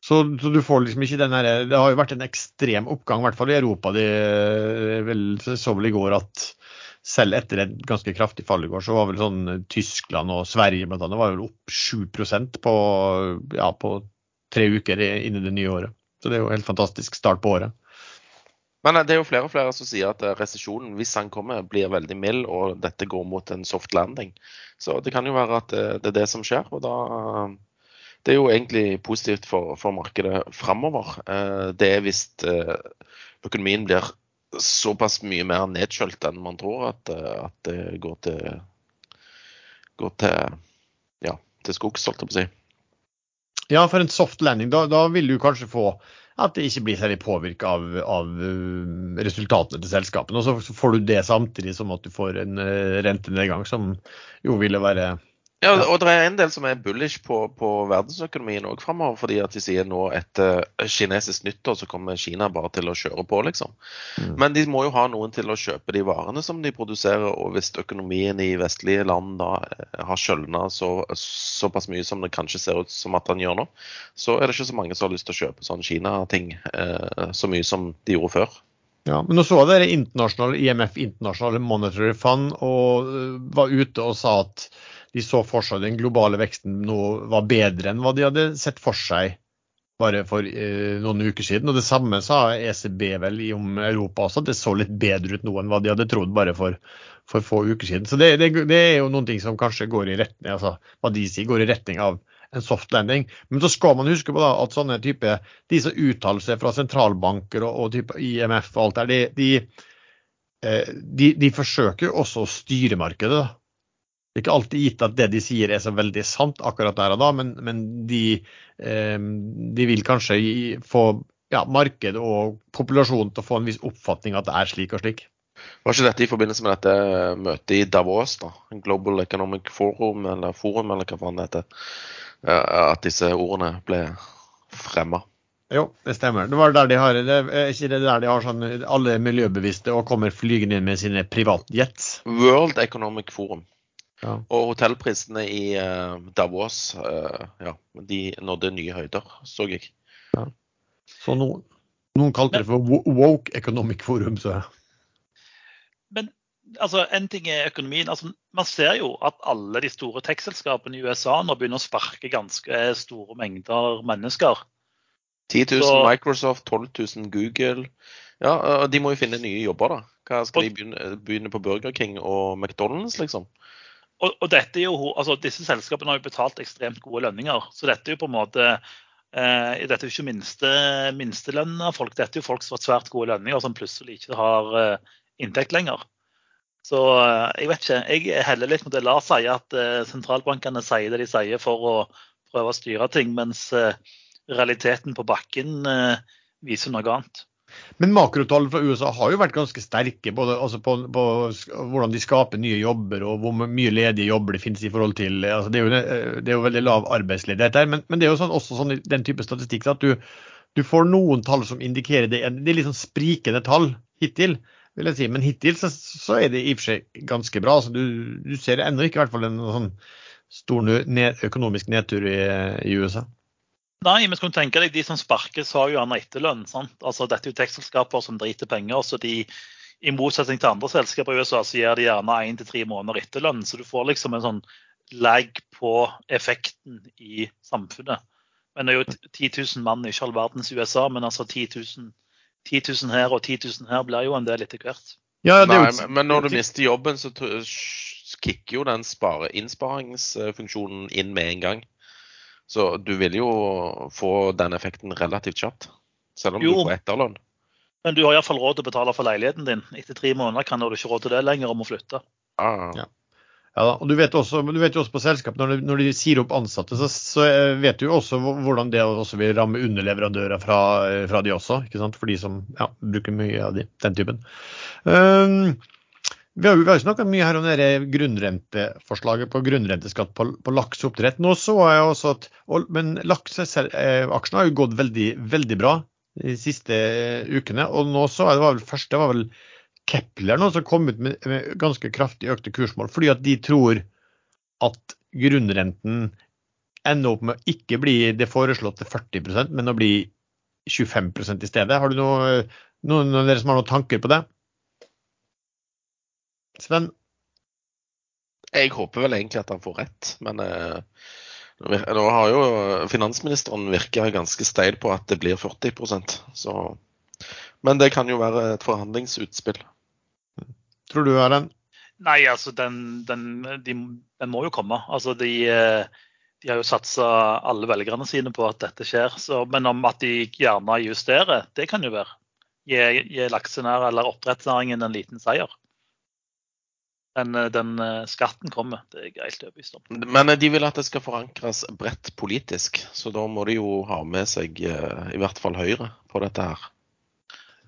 Så, så, du får liksom ikke den her Det har jo vært en ekstrem oppgang, i hvert fall i Europa. Det vel, så vel i går at selv etter et ganske kraftig fall i går, så var vel sånn Tyskland og Sverige blant annet var vel opp 7% på, ja, på tre uker innen det nye året. Så det er jo en helt fantastisk start på året. Men eh, det er jo flere og flere som sier at eh, resesjonen, hvis han kommer, blir veldig mild, og dette går mot en soft landing. Så det kan jo være at eh, det er det som skjer. og da Det er jo egentlig positivt for, for markedet framover. Det er hvis økonomien blir såpass mye mer nedkjølt enn man tror, at, at det går til, går til, ja, til skogs, holdt jeg på å si. Ja, for en soft landing, da, da vil du kanskje få at det ikke blir særlig påvirka av, av, uh, resultatene til selskapene. Og så får du det samtidig som at du får en uh, rentenedgang, som jo ville være ja, og det er en del som er bullish på, på verdensøkonomien òg framover. Fordi at de sier nå etter kinesisk nyttår så kommer Kina bare til å kjøre på, liksom. Mm. Men de må jo ha noen til å kjøpe de varene som de produserer. Og hvis økonomien i vestlige land da eh, har skjølna så, såpass mye som det kanskje ser ut som at den gjør nå, så er det ikke så mange som har lyst til å kjøpe sånn Kina-ting eh, så mye som de gjorde før. Ja, men nå så dere internasjonale IMF, internasjonale monetary fund, og eh, var ute og sa at de så for seg den globale veksten nå var bedre enn hva de hadde sett for seg bare for eh, noen uker siden. Og Det samme sa ECB vel om Europa også, at det så litt bedre ut nå enn hva de hadde trodd bare for, for få uker siden. Så det, det, det, er jo noen ting som kanskje går i retning, altså hva de sier, går i retning av en soft landing. Men så skal man huske på da, at sånne type, de som uttaler seg fra sentralbanker og, og type IMF og alt der, de, de, eh, de, de forsøker også å styre markedet. da. Det er ikke alltid gitt at det de sier er så veldig sant akkurat der og da, men, men de, eh, de, vil kanskje få ja, marked og populasjonen til å få en viss oppfatning at det er slik og slik. Var ikke dette i forbindelse med dette møtet i Davos, da? Global Economic Forum, eller Forum, eller hva faen det heter? At disse ordene ble fremma? Jo, det stemmer. Det var der de har, det er ikke det der de har sånn alle miljøbevisste og kommer flygende inn med sine privatjets? World Economic Forum. Ja. Og hotellprisene i uh, Davos uh, ja, de nådde nye høyder, så jeg. Ja. Så noen, noen kalte det for woke economic forum, så Men altså, en ting er økonomien. altså Man ser jo at alle de store tech-selskapene i USA nå begynner å sparke ganske store mengder mennesker. 10 000 så, Microsoft, 12 000 Google. Ja, De må jo finne nye jobber, da. Hva Skal de begynne, begynne på Burger King og McDonald's, liksom? Og, og jo, altså, disse selskapene har jo betalt ekstremt gode lønninger. Så dette er jo på en måte eh, dette er jo ikke minste, minstelønn folk. Dette er jo folk som har svært gode lønninger, som plutselig ikke har eh, inntekt lenger. Så eh, jeg vet ikke. Jeg heller litt mot det Lars sier, at eh, sentralbankene sier det de sier for å prøve å styre ting, mens eh, realiteten på bakken eh, viser noe annet. Men makrotall fra USA har jo vært ganske sterke både altså på, på, hvordan de skaper nye jobber og hvor mye ledige jobber det finnes i forhold til altså det, er jo, det, er jo, veldig lav arbeidsledighet der. Men, men, det er jo sånn, også sånn den type statistikk at du, du får noen tall som indikerer det. Det er litt sånn sprikende tall hittil, vil jeg si. Men hittil så, så er det i og for seg ganske bra. Altså, du, du ser ennå ikke i hvert fall en sånn stor ned, økonomisk nedtur i, i, USA. Nei, men skulle tenke deg de som sparkes, har jo gjerne etterlønn. sant? Altså, Dette er jo tekstselskaper som driter penger. så de i motsetning til andre selskaper i USA så gir de gjerne én til tre måneder etterlønn. Så du får liksom en sånn lag på effekten i samfunnet. Men det er jo 10 000 mann, ikke all verdens USA, men altså 10 000, 10 000 her og 10 000 her blir jo en del etter hvert. Ja, Nei, men når du mister jobben, så kicker jo den spare, innsparingsfunksjonen inn med en gang. Så du vil jo få den effekten relativt kjapt, selv om jo. du får etterlønn. Men du har iallfall råd til å betale for leiligheten din. Etter tre måneder kan du ikke råd til det lenger om å flytte. Ah. Ja. Ja, og du vet, også, du vet jo også på selskap, når de, når de sier opp ansatte, så, så, vet du jo også hvordan det også vil ramme underleverandører fra, fra de også. ikke sant? For de som ja, bruker mye av de, den typen. Um, vi har jo, vi snakka mye her om det grunnrenteforslaget på grunnrenteskatt på, på lakseoppdrett. Nå så jeg også at, Men lakseaksjene har jo gått veldig, veldig bra de siste ukene. Og nå så jeg det var vel først, det var vel Kepler nå som kom ut med, med, ganske kraftig økte kursmål, fordi at de tror at grunnrenten ender opp med å ikke bli det foreslåtte 40% men å bli 25 i stedet. Har du noe, noen av dere som har noen tanker på det? Sven? Jeg håper vel egentlig at han får rett, men eh, nå har jo finansministeren virka ganske steil på at det blir 40% så Men det kan jo være et forhandlingsutspill. Tror du Erlend? Nei, altså den, den, de, den, må jo komme. Altså de, de har jo satsa alle velgerne sine på at dette skjer. Så, men om at de gjerne justerer, det kan jo være. Gi, gi laksenær eller oppdrettsnæringen en liten seier. Den, den, skatten kommer, det er jeg helt overbevist om. Men de vil at det skal forankres bredt politisk, så da må de jo ha med seg eh, i hvert fall Høyre på dette her.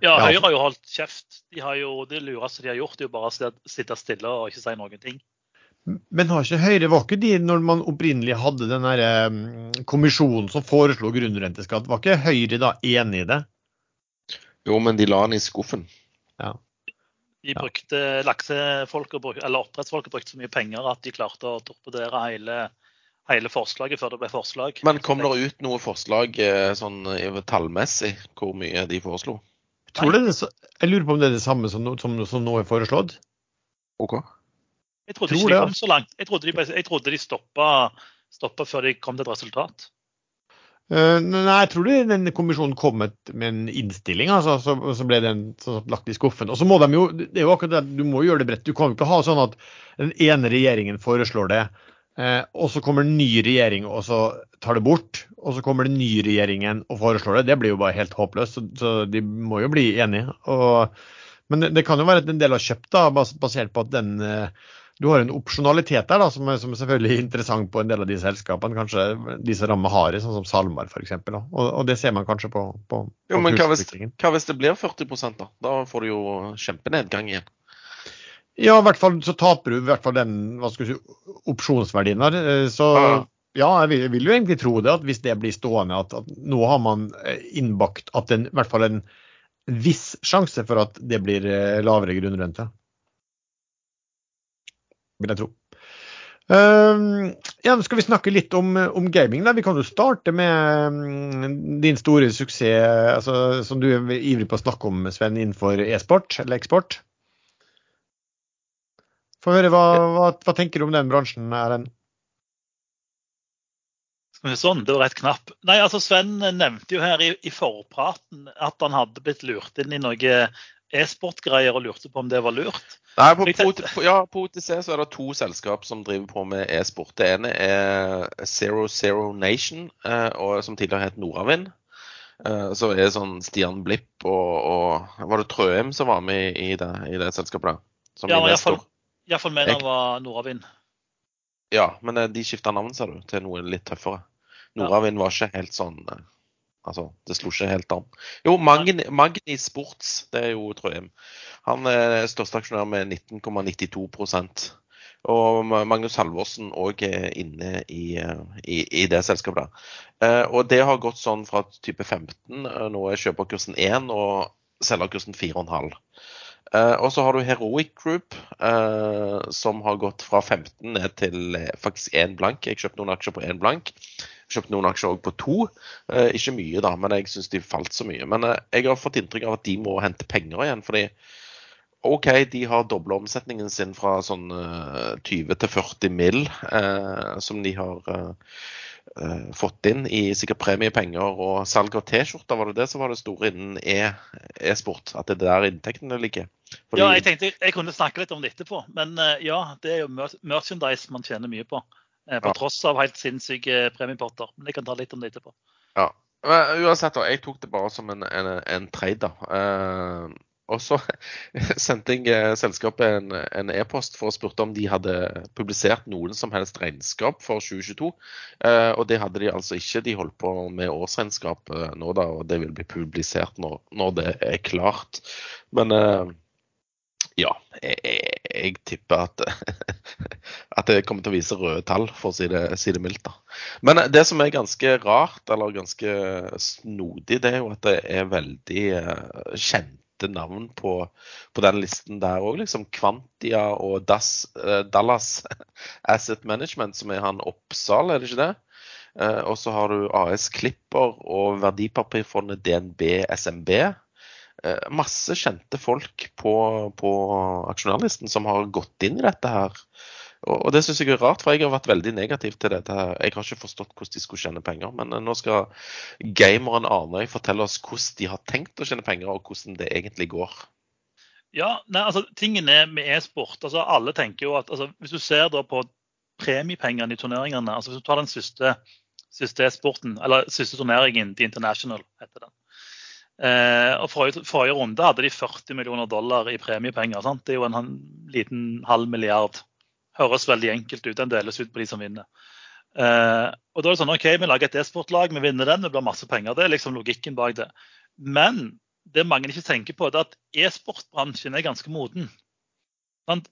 Ja, Høyre har jo holdt kjeft. De har jo, det lureste de har gjort, er jo bare å sitte stille og ikke si noen ting. Men har ikke Høyre var ikke de når man opprinnelig hadde den der, kommisjonen som foreslo grunnrenteskatt, var ikke Høyre da enig i det? Jo, men de la den i skuffen. Ja. De brukte laksefolk, eller oppdrettsfolket brukte så mye penger at de klarte å torpedere hele, hele forslaget før det ble forslag. Men kom det ut noe forslag eh, sånn tallmessig, hvor mye de foreslo? Tror det det, jeg lurer på om det er det samme som, som, som nå er foreslått. Ok. Jeg trodde ikke de kom så langt. Jeg trodde de, jeg trodde de stoppa, stoppa, før de kom til et resultat. Uh, nei, jeg tror den kommisjonen kom med, en innstilling, altså, så, så, ble den så, lagt i skuffen. Og så må de jo, det er jo akkurat det, Du må jo gjøre det bredt. Du kan jo ikke ha sånn at den ene regjeringen foreslår det, eh, og så kommer en ny regjering og så tar det bort og så kommer den nye regjeringen og foreslår det. Det blir jo bare helt håpløst. Så, så de må jo bli enige. Og, men det, det, kan jo være at en del av kjøpt, da, basert på at den eh, du har en opsjonalitet der da, som som er, selvfølgelig interessant på en del av de selskapene. Kanskje de som rammer hardest, sånn som SalMar f.eks. Og, og det ser man kanskje på, på, på jo, men hva hvis, hva hvis, det blir 40 da? Da får du jo kjempenedgang igjen. Ja, i hvert fall så taper du i hvert fall den hva skal du si, opsjonsverdien der. Eh, så ja ja, jeg vil, jeg vil, jo egentlig tro det, at hvis det blir stående, at, at nå har man eh, innbakt at en, i hvert fall en viss sjanse for at det blir eh, lavere grunnrente. Vil jeg tro. Uh, ja, skal vi snakke litt om, om, gaming? Da? Vi kan jo starte med um, din store suksess, altså, som du er ivrig på å snakke om, Sven, innenfor e-sport eller eksport. Få høre, hva, hva, hva, tenker du om den bransjen? Erlend? Sånn, det var rett knapp. Nei, altså Sven nevnte jo her i, i forpraten at han hadde blitt lurt inn i noe e-sportgreier og lurte på om det var lurt. Nei, på, på, ja, på OTC så er det to selskap som driver på med e-sport. Det ene er Zero Zero Nation, eh, og, som tidligere het Nordavind. Eh, så er det sånn Stian Blipp og, og Var det Trøem som var med i det, i det selskapet? da? Som ja, iallfall mener han var Nordavind. Ja, men eh, de skifta navn, sa du, til noe litt tøffere. Nordavind var ikke helt sånn Altså, det slo ikke helt an. Jo, Magni, Magni Sports, det er jo Trøim. Han er største aksjonær med 19,92% Og Magnus Halvorsen òg er inne i, i, i, det selskapet. der. Og det har gått sånn fra type 15, nå er kjøperkursen 1 og selgerkursen 4,5. Uh, og så har du Heroic Group, som har gått fra 15 ned til faktisk én blank. Jeg kjøpte noen aksjer på én blank. Kjøpte noen aksjer òg på to. ikke mye, da, men jeg syns de falt så mye. Men jeg har fått inntrykk av at de må hente penger igjen. fordi OK, de har dobla omsetningen sin fra sånn 20 til 40 mill. som de har eh, fått inn i sikkert premiepenger og salg av T-skjorter, var det det som var det store innen e, e-sport? at det er der inntektene ligger? Fordi... Ja, jeg tenkte jeg kunne snakke litt om det etterpå. Men ja, det er jo merchandise man tjener mye på. Uh, på tross av helt sinnssyke premiepotter. Men jeg kan ta litt om det etterpå. Ja, men Uansett, da, jeg tok det bare som en, en, en trade. da. Og så sendte jeg eh, selskapet en e-post e for å spurte om de hadde publisert noen som helst regnskap for 2022. Eh, og det hadde de altså ikke. De holdt på med årsregnskap eh, nå, da, og det vil bli publisert når, når det er klart. Men ja, jeg, jeg, jeg tipper at, at det kommer til å vise røde tall, for å si det, si det, mildt. da. Men det som er ganske rart, eller ganske snodig, det er jo at det er veldig kjente navn på, på den listen der òg. Liksom Kvantia og Das, uh, Dallas Asset Management, som er han Oppsal, er det ikke det? Uh, og så har du AS Klipper og verdipapirfondet DNB SMB. Uh, masse kjente folk på, på aksjonærlisten som har gått inn i dette her. Og det syns jeg er rart, for jeg har vært veldig negativ til dette. Jeg har ikke forstått hvordan de skulle tjene penger. Men nå skal gameren Arnøy fortelle oss hvordan de har tenkt å tjene penger, og hvordan det egentlig går. Ja, nei, altså tingen er med e-sport. altså Alle tenker jo at altså, Hvis du ser da på premiepengene i turneringene altså Hvis du tar den siste, siste sporten, eller siste turneringen, The International, heter den. Eh, og forrige, forrige, runde hadde de 40 millioner dollar i premiepenger. Sant? Det er jo en, en liten halv milliard høres veldig enkelt ut. Den deles ut på de som vinner. Eh, og da er det sånn, ok, Vi lager et e-sportlag, vi vinner den, det blir masse penger. Det er liksom logikken bak det. Men det mange ikke tenker på, er at e-sportbransjen er ganske moden.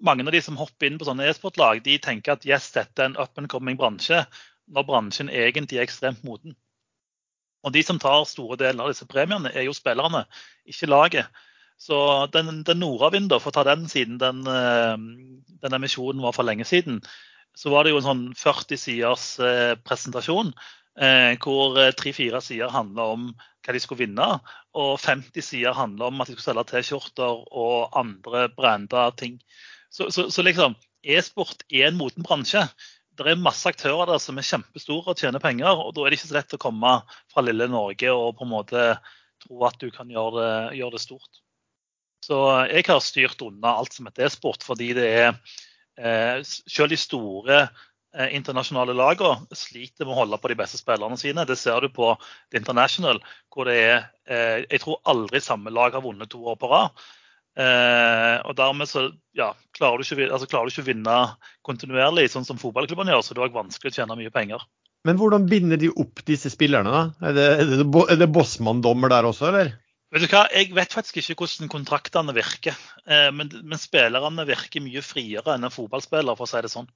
Mange av de som hopper inn på sånne e-sportlag, de tenker at yes, dette er en up and coming bransje, når bransjen egentlig er ekstremt moden. Og De som tar store deler av disse premiene, er jo spillerne, ikke laget. Så den, den nordavind, for å ta den siden den, eh, den, emisjonen var for lenge siden, så var det jo en sånn 40 siders eh, presentasjon eh, hvor tre-fire sider handla om hva de skulle vinne, og 50 sider handla om at de skulle selge T-skjorter og andre branda ting. Så, så, så liksom, e-sport er en moten bransje. Det er masse aktører der som er kjempestore og tjener penger. og Da er det ikke så lett å komme fra lille Norge og på en måte tro at du kan gjøre det, gjøre det stort. Så jeg har styrt unna alt som heter e-sport, fordi det er eh, Selv de store eh, internasjonale lagene sliter med å holde på de beste spillerne sine. Det ser du på The International, hvor det er eh, Jeg tror aldri samme lag har vunnet to år på rad. Eh, og dermed så ja, klarer, du ikke, altså, klarer du ikke å vinne kontinuerlig, sånn som fotballklubbene gjør. Så det er også vanskelig å tjene mye penger. Men hvordan binder de opp disse spillerne, da? Er det, er det, er det Bossmann-dommer der også, eller? Vet du hva, Jeg vet faktisk ikke hvordan kontraktene virker. Eh, men, men, spillerne virker mye friere enn en fotballspiller, for å si det sånn.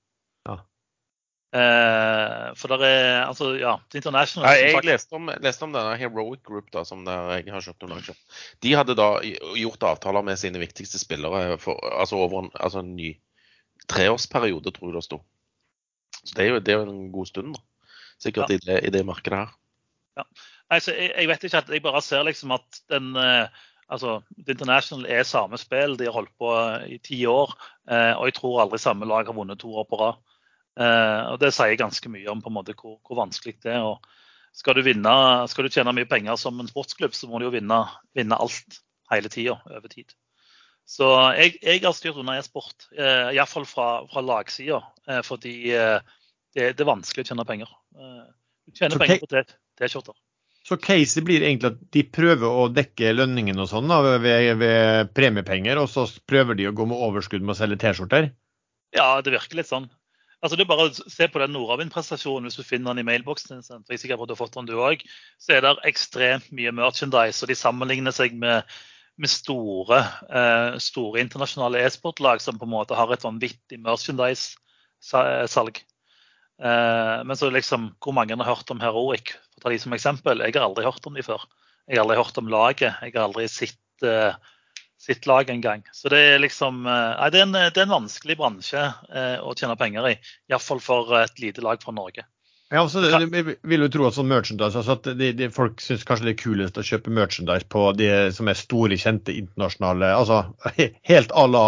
Ja. Eh, for det er altså, ja, International Nei, Jeg leste om, leste om, denne Heroic Group, da, som jeg har kjøpt noen aksjer. De hadde da gjort avtaler med sine viktigste spillere for, altså over en, altså en ny treårsperiode, tror jeg det sto. Så det er jo, det er jo en god stund, da. Sikkert ja. i, det, i det markedet her. Ja. Altså, jeg, jeg, vet ikke at jeg bare ser liksom at den eh, altså, The International er samme spill. De har holdt på i ti år. Eh, og jeg tror aldri samme lag har vunnet to år på rad. Eh, og Det sier ganske mye om på en måte hvor, hvor vanskelig det er. Og skal du, vinne, skal du tjene mye penger som en sportsklubb, så må du jo vinne, vinne alt hele tida over tid. Så jeg, jeg har styrt unna e-sport, eh, iallfall fra, fra lagsida. Eh, fordi eh, det, det, er vanskelig å tjene penger. Eh, du tjener penger på T-skjorter. Så caset blir egentlig at de prøver å dekke lønningen og sånn ved, ved, premiepenger, og så prøver de å gå med overskudd med å selge T-skjorter? Ja, det virker litt sånn. Altså, det er bare å se på den Nordavind-prestasjonen hvis du finner den i mailboksen. Jeg er sikker på at du har fått den du også, Så er det ekstremt mye merchandise, og de sammenligner seg med, med store, eh, store internasjonale e-sportlag som på en måte har et vanvittig merchandise salg. Men så liksom, hvor mange har hørt om Heroic? For å ta de som eksempel. Jeg har aldri hørt om de før. Jeg har aldri hørt om laget. Jeg har aldri sett sitt lag en gang. Så det er liksom nei, det, er en, det er en vanskelig bransje å tjene penger i. Iallfall for et lite lag fra Norge. Ja, altså, jeg vil jo tro at sånn merchandise, altså at de, de, Folk syns kanskje det er kulest å kjøpe merchandise på de som er store, kjente internasjonale altså Helt à la,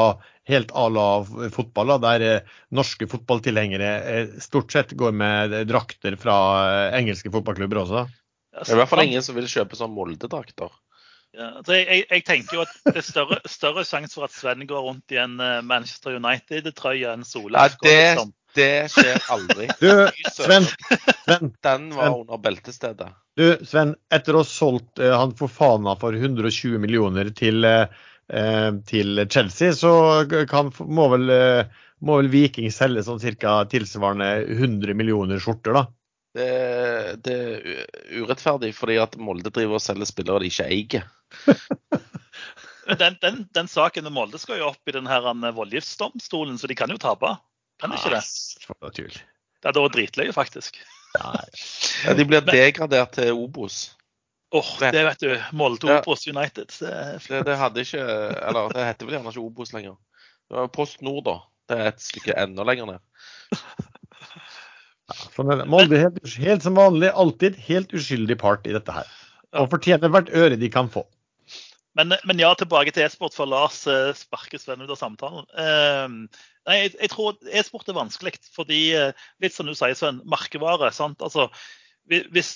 helt à la fotball, da, der eh, norske fotballtilhengere eh, stort sett går med drakter fra eh, engelske fotballklubber også. Det er i hvert fall ingen som vil kjøpe sånn Molde-drakter. Ja, altså jeg, jeg, tenker jo at Det er større, større sjanse for at Sven går rundt i en Manchester United-trøye enn Solheim. Ja, det, liksom. Det skjer aldri. Du, Sven, Sven, Den var Sven. under beltestedet. Du, Sven, etter å ha solgt uh, han Fofana for 120 millioner til, uh, til Chelsea, så kan, må, vel, uh, må, vel, Viking selge sånn cirka tilsvarende 100 millioner skjorter, da? Det, det er urettferdig, fordi at Molde driver og selger spillere de ikke eier. den, den, den, saken med Molde skal jo opp i den her voldgiftsdomstolen, så de kan jo tape. Kan de ikke det? For. Det er vært dritløye, faktisk. Ja, de blir degradert til Obos. Åh, oh, det vet du. Molde Obos United. Det, det, hadde ikke Eller det heter vel gjerne ikke Obos lenger. Det var Post Nord, da. Det er et stykke enda lenger ned. Sånn er helt, helt som vanlig, alltid helt uskyldig part i dette her. Og fortjener hvert øre de kan få. Men, men, ja, tilbake til e-sport, for Lars sparkes sparker Sven ut av samtalen. Uh, nei, jeg, jeg, tror e-sport er vanskelig, fordi uh, litt som du sier, Sven, merkevare. sant? Altså, hvis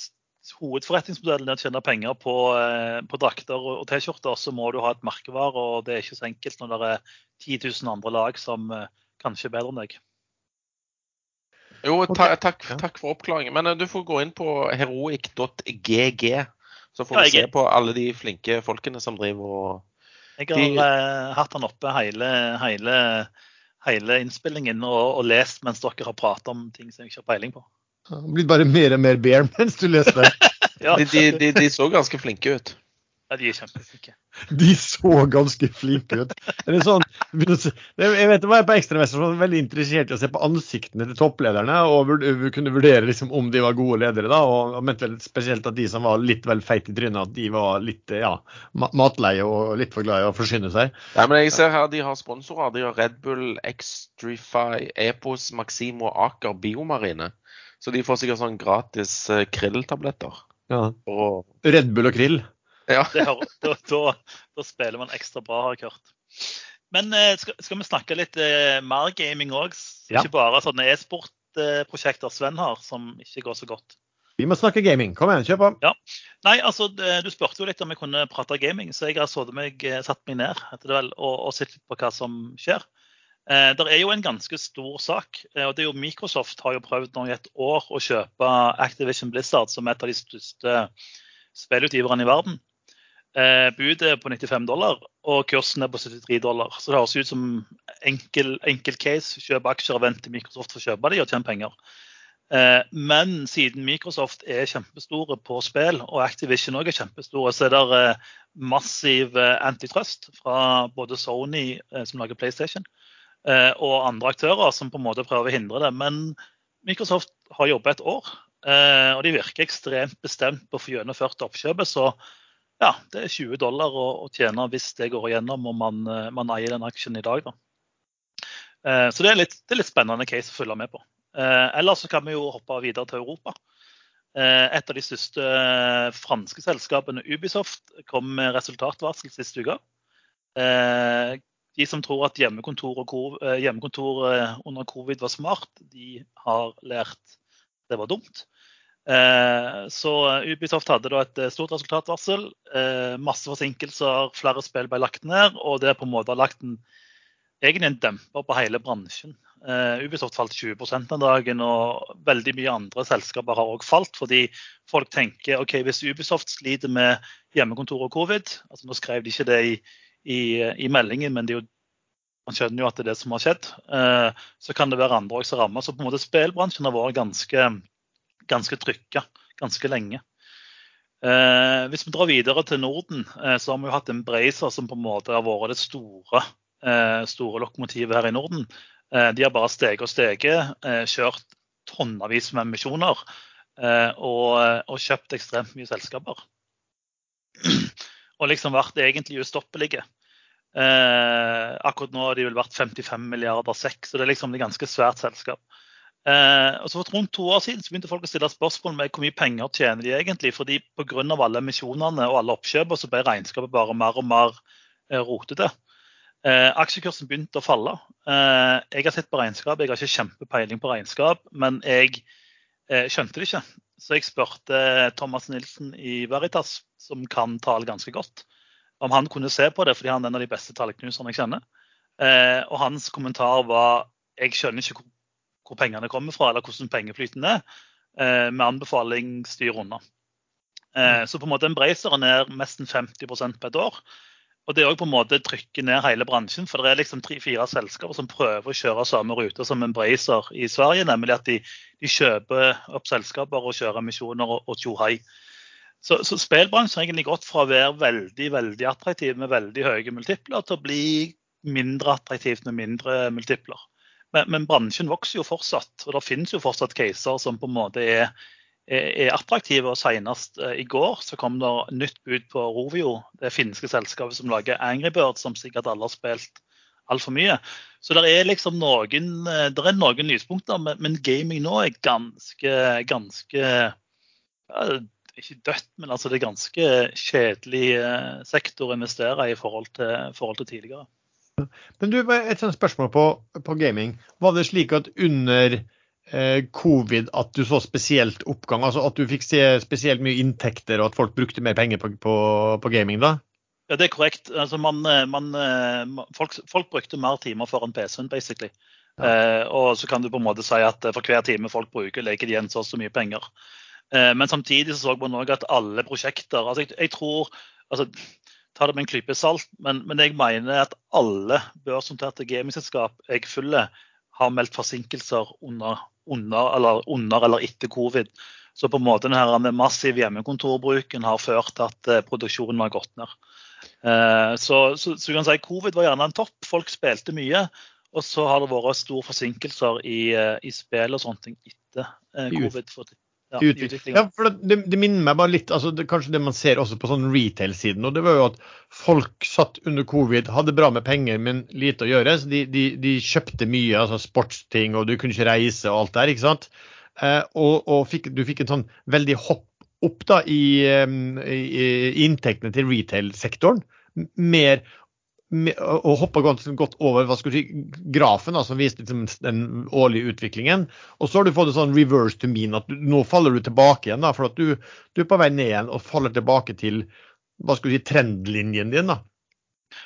hovedforretningsmodellen er å tjene penger på, uh, på drakter og, og T-skjorter, så må du ha et merkevare, og det er ikke så enkelt når det er 10 000 andre lag som kanskje er bedre enn deg. Jo, ta, takk, takk, for oppklaringen. Men du får gå inn på heroic.gg så får vi du se på alle de flinke folkene som driver og Jeg har de... uh, hatt den oppe hele, hele, hele innspillingen og, og, lest mens dere har pratet om ting som jeg ikke har peiling på. Det blir bare mer og mer bear mens du leser. ja. de, de, de, så ganske flinke ut. Ja, de er kjempeflinke. De så ganske flinke ut. Det sånn, jeg vet var var på Ekstramester var veldig interessert i å se på ansiktene til topplederne og kunne vurdere liksom om de var gode ledere. da, og mente vel spesielt at de som var litt vel feite i trynet, at de var litt ja, matleie og litt for glad i å forsyne seg. Ja, men jeg ser her De har sponsorer. De har Red Bull, Extrify, Epos, Maximo, Aker, Biomarine. Så de får sikkert sånn gratis eh, krilltabletter. Ja. Red Bull og krill? Ja. da, da, da, spiller man ekstra bra, har jeg hørt. Men eh, skal, skal, vi snakke litt eh, mer gaming òg? Ja. Ikke bare sånne e-sportprosjekter Sven har, som ikke går så godt. Vi må snakke gaming. Kom igjen, kjør på. Ja. Nei, altså, Du spurte jo litt om jeg kunne prate gaming, så jeg har satt meg, eh, satt meg ned vel, og, og sett litt på hva som skjer. Eh, det er jo en ganske stor sak. Eh, og det er jo Microsoft har jo prøvd nå i et år å kjøpe Activision Blizzard, som er et av de største spillutgiverne i verden. Eh, budet er på 95 dollar, og kursen er på 73 dollar. Så det høres ut som enkel, enkel case. Kjøp aksjer og vent til Microsoft får kjøpe de og tjene penger. Eh, men siden Microsoft er kjempestore på spill, og Activision også er kjempestore, så er det eh, massiv antitrust fra både Sony, som lager PlayStation, og andre aktører som på en måte prøver å hindre det. Men Microsoft har jobbet et år, og de virker ekstremt bestemt på å få gjennomført oppkjøpet. så ja, det er 20 dollar å, å tjene hvis det går igjennom og man, eh, man eier den aksjen i dag. Da. Eh, så det er, litt, det er litt spennende case å følge med på. Eh, ellers så kan vi jo hoppe videre til Europa. Et av de største franske selskapene, Ubisoft, kom med resultatvarsel sist uke. De som tror at hjemmekontor, hjemmekontor under covid var smart, de har lært det var dumt. Eh, så Ubisoft hadde da et eh, stort resultatvarsel. Eh, masse forsinkelser, flere spill ble lagt ned. Og det på en måte har lagt en, egentlig en demper på hele bransjen. Ubisoft falt 20% den dagen, og veldig mye andre selskaper har òg falt. Fordi folk tenker ok, hvis Ubisoft sliter med hjemmekontor og covid altså Nå skrev de ikke det i, i, i meldingen, men jo, man skjønner jo at det er det som har skjedd. Så kan det være andre som rammes. Så på en måte spillbransjen har vært ganske ganske trykka ganske lenge. Eh, hvis vi drar videre til Norden, eh, så har vi jo hatt en Bracer som på en måte har vært det store, eh, store lokomotivet her i Norden. Eh, de har bare steget og steget, eh, kjørt tonnevis med emisjoner eh, og, og kjøpt ekstremt mye selskaper. Og liksom vært egentlig ustoppelige. Akkurat nå har de vel vært 55 milliarder sekk, så det er liksom et ganske svært selskap. Eh, og så For rundt to år siden så begynte folk å stille spørsmål med hvor mye penger tjener de egentlig. fordi Pga. alle emisjonene og alle oppkjøpene så ble regnskapet bare mer og mer eh, rotete. Eh, aksjekursen begynte å falle. Eh, jeg har sett på regnskap, jeg har ikke kjempepeiling på regnskap, men jeg eh, skjønte det ikke. Så jeg spurte Thomas Nilsen i Veritas, som kan tale ganske godt, om han kunne se på det, fordi han er en av de beste tallknuserne jeg kjenner. Eh, og hans kommentar var jeg skjønner ikke hvor hvor pengene kommer fra, eller hvordan pengeflyten er, eh, med anbefaling styr unna. Eh, så på en måte Embraceren er nesten 50 på et år. Og det òg på en måte trykker ned hele bransjen. For det er liksom tre-fire selskaper som prøver å kjøre samme rute som Embracer i Sverige. Nemlig at de, de kjøper opp selskaper og kjører emisjoner og, tjohai. Så, så spillbransjen har egentlig gått fra å være veldig veldig attraktiv med veldig høye multipler, til å bli mindre attraktivt med mindre multipler. Men, men, bransjen vokser jo fortsatt, og det finnes jo fortsatt caser som på en måte er, er, er attraktive. og Senest uh, i går så kom det nytt bud på Rovio, det finske selskapet som lager Angry Bird, som sikkert alle har spilt altfor mye. Så det er liksom noen, uh, er noen lyspunkter, men, men, gaming nå er ganske, ganske ja, ikke dødt, men altså det er ganske kjedelig sektor å investere i forhold til, forhold til tidligere. Men du, et sånt spørsmål på, på gaming. Var det slik at under eh, covid at du så spesielt oppgang? Altså at du fikk se spesielt mye inntekter, og at folk brukte mer penger på, på, på gaming da? Ja, det er korrekt. Altså, man, man, folk, folk, brukte mer timer foran PC-en, basically. Ja. Eh, og så kan du på en måte si at for hver time folk bruker, legger de igjen så, så mye penger. Eh, men samtidig så, så man òg at alle prosjekter altså jeg, jeg tror altså, ta det med en klype salt, men, men, jeg mener at alle børsnoterte gamingselskap jeg følger, har meldt forsinkelser under, under, eller, under, eller, etter covid. Så på en måte denne massive hjemmekontorbruken har ført til at eh, produksjonen har gått ned. Eh, så, så, så, kan si Covid var gjerne en topp. Folk spilte mye. Og så har det vært store forsinkelser i, eh, i spill og sånne ting etter covid. For, utvikling. ja, for det, det, minner meg bare litt altså det, Kanskje det man ser også på sånn retail-siden. og det var jo at Folk satt under covid, hadde bra med penger, men lite å gjøre. så De, de, de kjøpte mye, altså sportsting, og du kunne ikke reise og alt der. ikke sant? Eh, og, og fikk, du fikk en sånn veldig hopp opp da i, i, i inntektene til retail-sektoren. Mer og hoppa godt over hva skal si, grafen da, som viste liksom, den årlige utviklingen. Og så har du fått en sånn reverse to mean, at du, nå faller du tilbake igjen. da, For at du, du, er på vei ned igjen og faller tilbake til hva skal du si, trendlinjen din. da.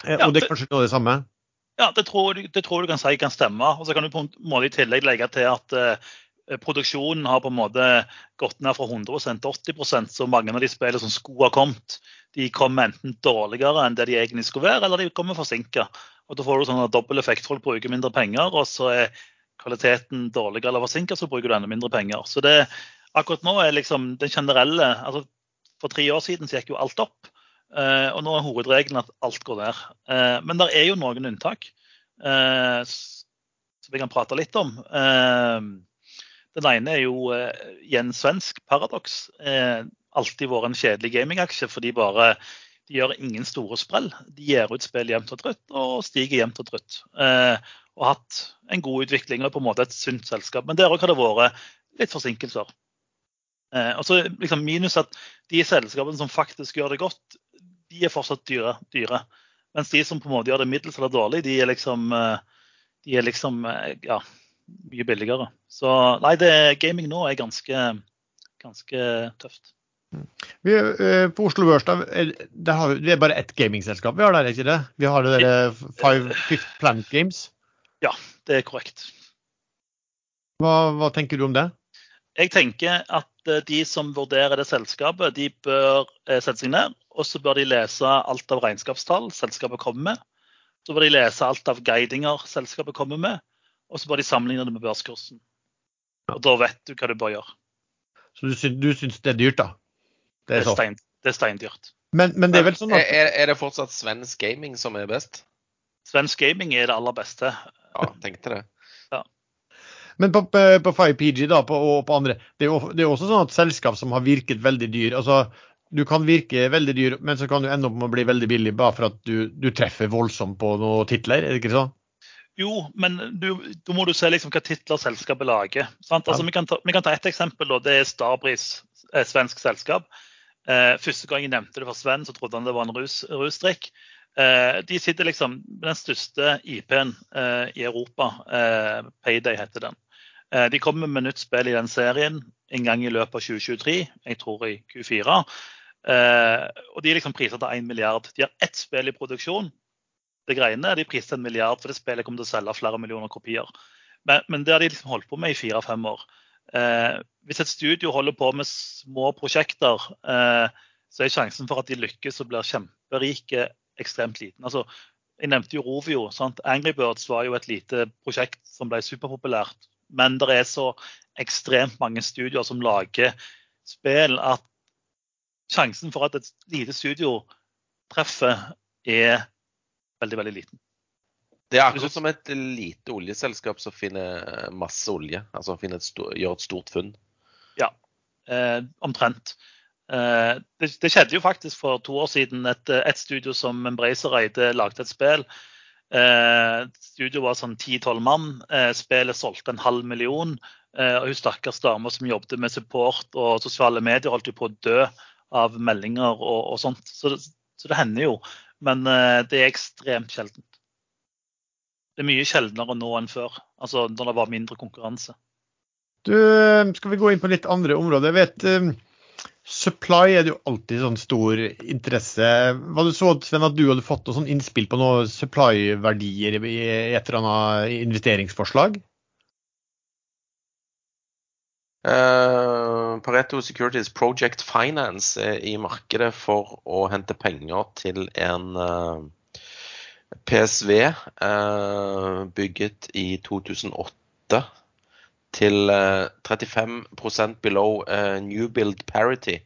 Eh, ja, og det er kanskje noe av det samme? Ja, det tror, det tror, du kan si kan stemme. Og så kan du på en måte i tillegg legge til at uh, produksjonen har på en måte gått ned fra 100 til 80% så mange av de spillene som skulle ha kommet, de kommer enten dårligere enn det de egentlig skulle være, eller de kommer forsinka. Da får du sånn dobbeleffekt. Folk bruker mindre penger, og så er kvaliteten dårligere eller forsinka, så bruker du enda mindre penger. Så det, akkurat nå er liksom den generelle altså For tre år siden så gikk jo alt opp. Eh, og nå er hovedregelen at alt går. Eh, men det er jo noen unntak eh, som vi kan prate litt om. Den ene er jo igjen svensk paradoks alltid vært en kjedelig gamingaksje, for de bare de gjør ingen store sprell. De gir ut spill jevnt og trutt og stiger jevnt og trutt. Eh, og hatt en god utvikling og på en måte et sunt selskap. Men der òg har det vært litt forsinkelser. Eh, og så liksom Minus at de selskapene som faktisk gjør det godt, de er fortsatt dyre. dyre. Mens de som på en måte gjør det middels eller dårlig, de er liksom, eh, de er liksom eh, ja, mye billigere. Så nei, det, gaming nå er ganske, ganske tøft. Vi, eh, på Oslo Børs da, det, har, det er bare ett gamingselskap vi har der, ikke det? Vi har det der Five Fifth Planet Games. Ja, det er korrekt. Hva, hva, tenker du om det? Jeg tenker at eh, de som vurderer det selskapet, de bør eh, sette seg ned. Og så bør de lese alt av regnskapstall selskapet kommer med. Så bør de lese alt av guidinger selskapet kommer med. Og så bare de sammenligner det med børskursen. Og da vet du hva du bør gjøre. Så du syns, du syns det er dyrt, da? Det er, stein, det er steindyrt. Men, men, det er vel sånn at er, er, det fortsatt svensk gaming som er best? Svensk gaming er det aller beste. Ja, tenkte det. Men på, på 5PG da, på, og på andre, det er jo det er også sånn at selskap som har virket veldig dyr altså Du kan virke veldig dyr, men så kan du ende opp med å bli veldig billig bare for at du, du treffer voldsomt på noen titler, er det ikke sånn? Jo, men da må du se liksom hva titler selskapet lager. Altså, ja. vi, kan ta, vi, kan ta, et eksempel. Da. Det er Starbris, et svensk selskap. Eh, første gang jeg nevnte det for Sven, så trodde han det var en rus, rusdrikk. Eh, de sitter liksom med den største IP-en eh, i Europa. Eh, Payday heter den. Eh, de kommer med nytt spill i den serien en gang i løpet av 2023, jeg tror i Q4. Uh, og De er liksom priset til 1 milliard. De har ett spill i produksjon. Det greiene de priste en milliard, for det spillet kommer til å selge flere millioner kopier. Men, men det har de liksom holdt på med i fire-fem år. Eh, hvis et studio holder på med små prosjekter, eh, så er sjansen for at de lykkes og blir kjemperike, ekstremt liten. Altså, jeg nevnte jo Rovio. Sant? Angry Birds var jo et lite prosjekt som ble superpopulært. Men det er så ekstremt mange studioer som lager spill at sjansen for at et lite studio treffer, er veldig, veldig liten. Det er akkurat som et lite oljeselskap som finner masse olje. Altså finner et stort, gjør et stort funn. Ja, eh, omtrent. Eh, det, det, skjedde jo faktisk for to år siden. Et, et studio som Embracer eide, lagde et spill. Eh, studioet var sånn 10-12 mann. Eh, spillet solgte en halv million. Eh, og hun stakkars dama som jobbet med support og sosiale medier, holdt jo på å dø av meldinger og, og sånt. Så det, så det, hender jo. Men uh, det er ekstremt sjeldent. Det er mye sjeldnere nå enn før, altså når det var mindre konkurranse. Du, eh, skal vi gå inn på litt andre områder? Jeg vet, um, Supply er det jo alltid sånn stor interesse. Hva du så, Sven, at du hadde fått noe sånn innspill på noen supply-verdier i et eller annet investeringsforslag? Uh, Pareto Securities Project Finance er i markedet for å hente penger til en eh, PSV eh, bygget i 2008 til 35% below new build parity.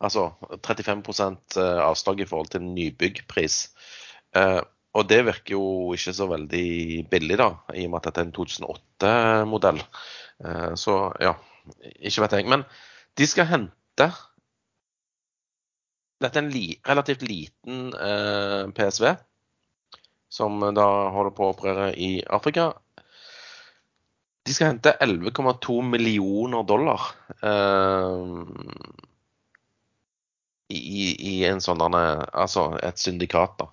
Altså 35 avslag i forhold til nybyggpris. Og det virker jo ikke så veldig billig, da, i og med at dette er en 2008-modell. Så ja. Ikke vet jeg. Men de skal hente Dette er en li, relativt liten eh, PSV, som da holder på å operere i Afrika. De skal hente 11,2 millioner dollar eh, i, i, en sånn Altså et syndikat, da.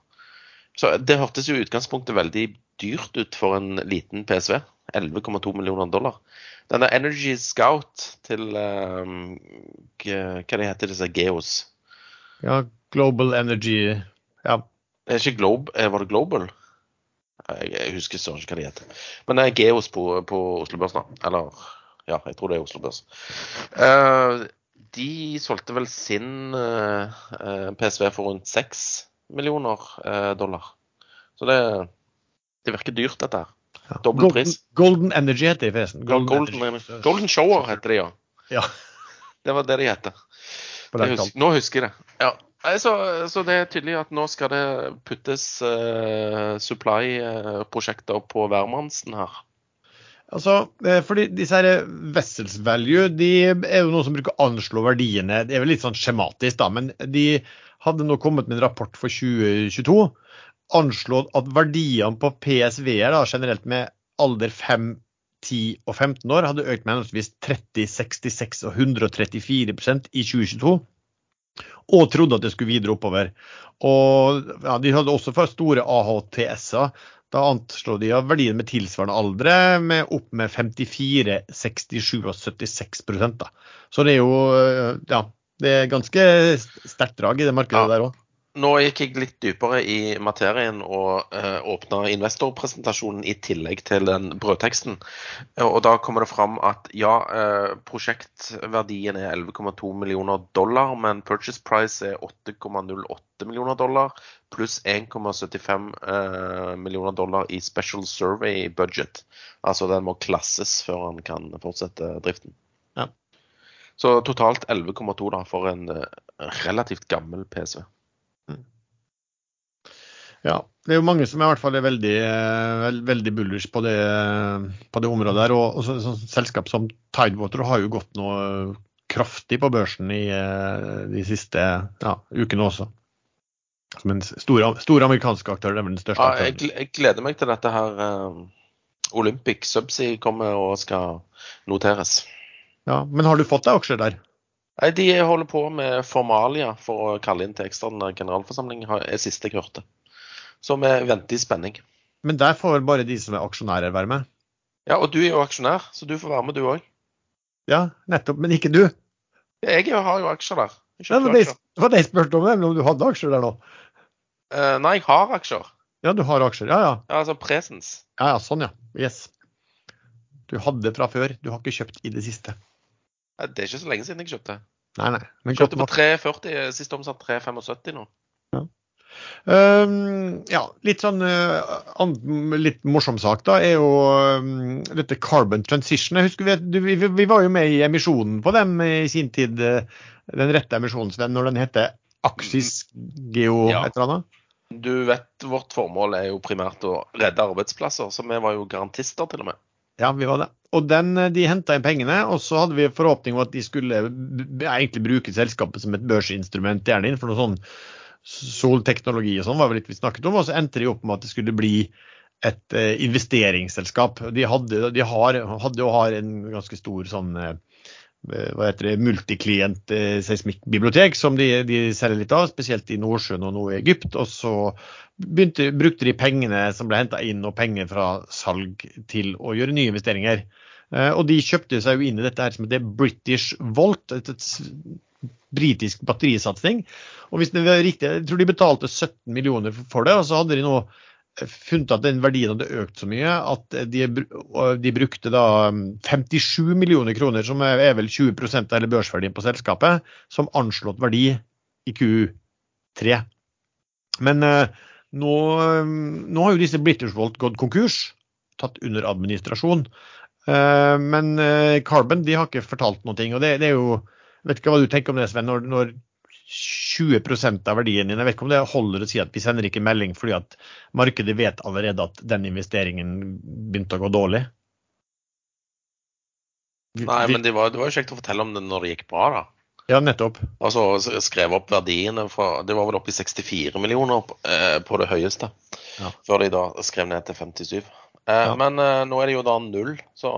Så det hørtes jo i utgangspunktet veldig dyrt ut for en liten PSV. 11,2 millioner dollar. Denne Energy Scout til um, Hva det heter disse Geos? Ja, Global Energy Ja. Er ikke Globe, eh, Var det Global? Jeg, husker sånn ikke hva de heter. Men det er Geos på, på Oslo Børs nå. Eller ja, jeg tror det er Oslo Børs. Uh, de solgte vel sin uh, eh, PSV for rundt 6 millioner uh, dollar. Så det, det virker dyrt, dette her. Dobbel pris. Golden Energy heter de forresten. Golden, Golden, Golden, Shower heter de, ja. ja. Det var det de heter. Husker, nå husker jeg det. Ja. Så, så, det er tydelig at nå skal det puttes uh, supply-prosjekter på hvermannsen her. Altså, eh, fordi disse her Vessels value de er jo noe som bruker å anslå verdiene. Det er vel litt sånn skjematisk, da, men de hadde nå kommet med en rapport for 2022 anslått at verdiene på PSV-er generelt med alder 5, 10 og 15 år hadde økt med henholdsvis 30, 66 og 134% i 2022. Og trodde at det skulle videre oppover. Og ja, De hadde også for store AHTS-er. Da anslår de at verdien med tilsvarende aldre med opp med 54, 67 og 76 da. Så det er jo ja, det er ganske sterkt drag i det markedet ja. der òg. Nå gikk jeg litt dypere i materien og eh, åpna investorpresentasjonen i tillegg til den brødteksten. Og da kommer det fram at ja, eh, prosjektverdien er 11,2 millioner dollar, men purchase price er 8,08 millioner dollar pluss 1,75 eh, millioner dollar i special survey budget. Altså den må klasses før han kan fortsette driften. Ja. Så totalt 11,2 da for en eh, relativt gammel PC. Ja. Det er jo mange som i hvert fall er veldig, eh, veldig bullish på det, på det området. der, og, og så, så, Selskap som Tidewater har jo gått noe kraftig på børsen i eh, de siste ja, ukene også. Som en stor, stor amerikansk aktør. Det er vel den største Ja, aktøren. jeg, jeg gleder meg til dette her eh, Olympic Subsea kommer og skal noteres. Ja, men har du fått deg aksjer der? Nei, De holder på med formalia for å kalle inn til ekstraordinær generalforsamling, er siste jeg hørte. Så vi venter i spenning. Men der får bare de som er aksjonærer være med. Ja, og du er jo aksjonær, så du får være med, du òg. Ja, nettopp. Men ikke du. Jeg har jo aksjer der. Det var det, var det jeg spurte om, nemlig om du hadde aksjer der nå. Uh, nei, jeg har aksjer. Ja, du har aksjer. Ja, ja. Ja, altså presens. Ja, ja, sånn, ja. Yes. Du hadde fra før. Du har ikke kjøpt i det siste. Det er ikke så lenge siden jeg kjøpte. Nei, nei. Men kjøpte på 3,40, sist omsatt 3,75 nå. Um, ja, litt sånn uh, litt morsom sak da, er jo um, dette Carbon Transition. Jeg husker vi, vi, vi var jo med i emisjonen på dem i sin tid, uh, den rette emisjonen, den, når den heter Axis Geo Ja. et eller annet. Du vet, vårt formål er jo primært å redde arbeidsplasser, så vi var jo garantister til og med. Ja, vi var det. Og den, uh, de henta inn pengene, og så hadde vi forhåpning om at de skulle egentlig bruke selskapet som et børsinstrument, gjerne innenfor noe sånn solteknologi og sånn, var vel litt vi snakket om. Og så endte de opp med at det skulle bli et eh, investeringsselskap. De, hadde, de har, hadde og har en ganske stor sånn eh, hva heter det, multiklient eh, som de, de selger litt av, spesielt i Nordsjøen og nå i Egypt. Og så begynte, brukte de pengene som ble henta inn og penger fra salg til å gjøre nye investeringer. Eh, og de kjøpte seg jo inn i dette her som heter British Volt, et, et britisk batterisatsing. Og hvis det var riktig, jeg tror de betalte 17 millioner for det, og så hadde de nå funnet at den verdien hadde økt så mye at de, de brukte da um, 57 millioner kroner, som er vel 20% av hele børsverdien på selskapet, som anslått verdi i Q3. Men eh, nå, um, nå har jo disse Blittersvold gått konkurs, tatt under administrasjon. Eh, men eh, Carbon de har ikke fortalt noe. Og det, det er jo Vet ikke hva du tenker om det, Sven. Når, når 20% av verdien din Jeg vet ikke om det holder å si at vi sender ikke melding fordi at markedet vet allerede at den investeringen begynte å gå dårlig. Nei, men det var, det var jo kjekt å fortelle om det når det gikk bra, da. Ja, nettopp. Altså skrev opp verdiene fra Det var vel oppe i 64 millioner på, eh, på det høyeste. Ja. Før de da skrev ned til 57. Eh, Ja. Men eh, nå er det jo da null, så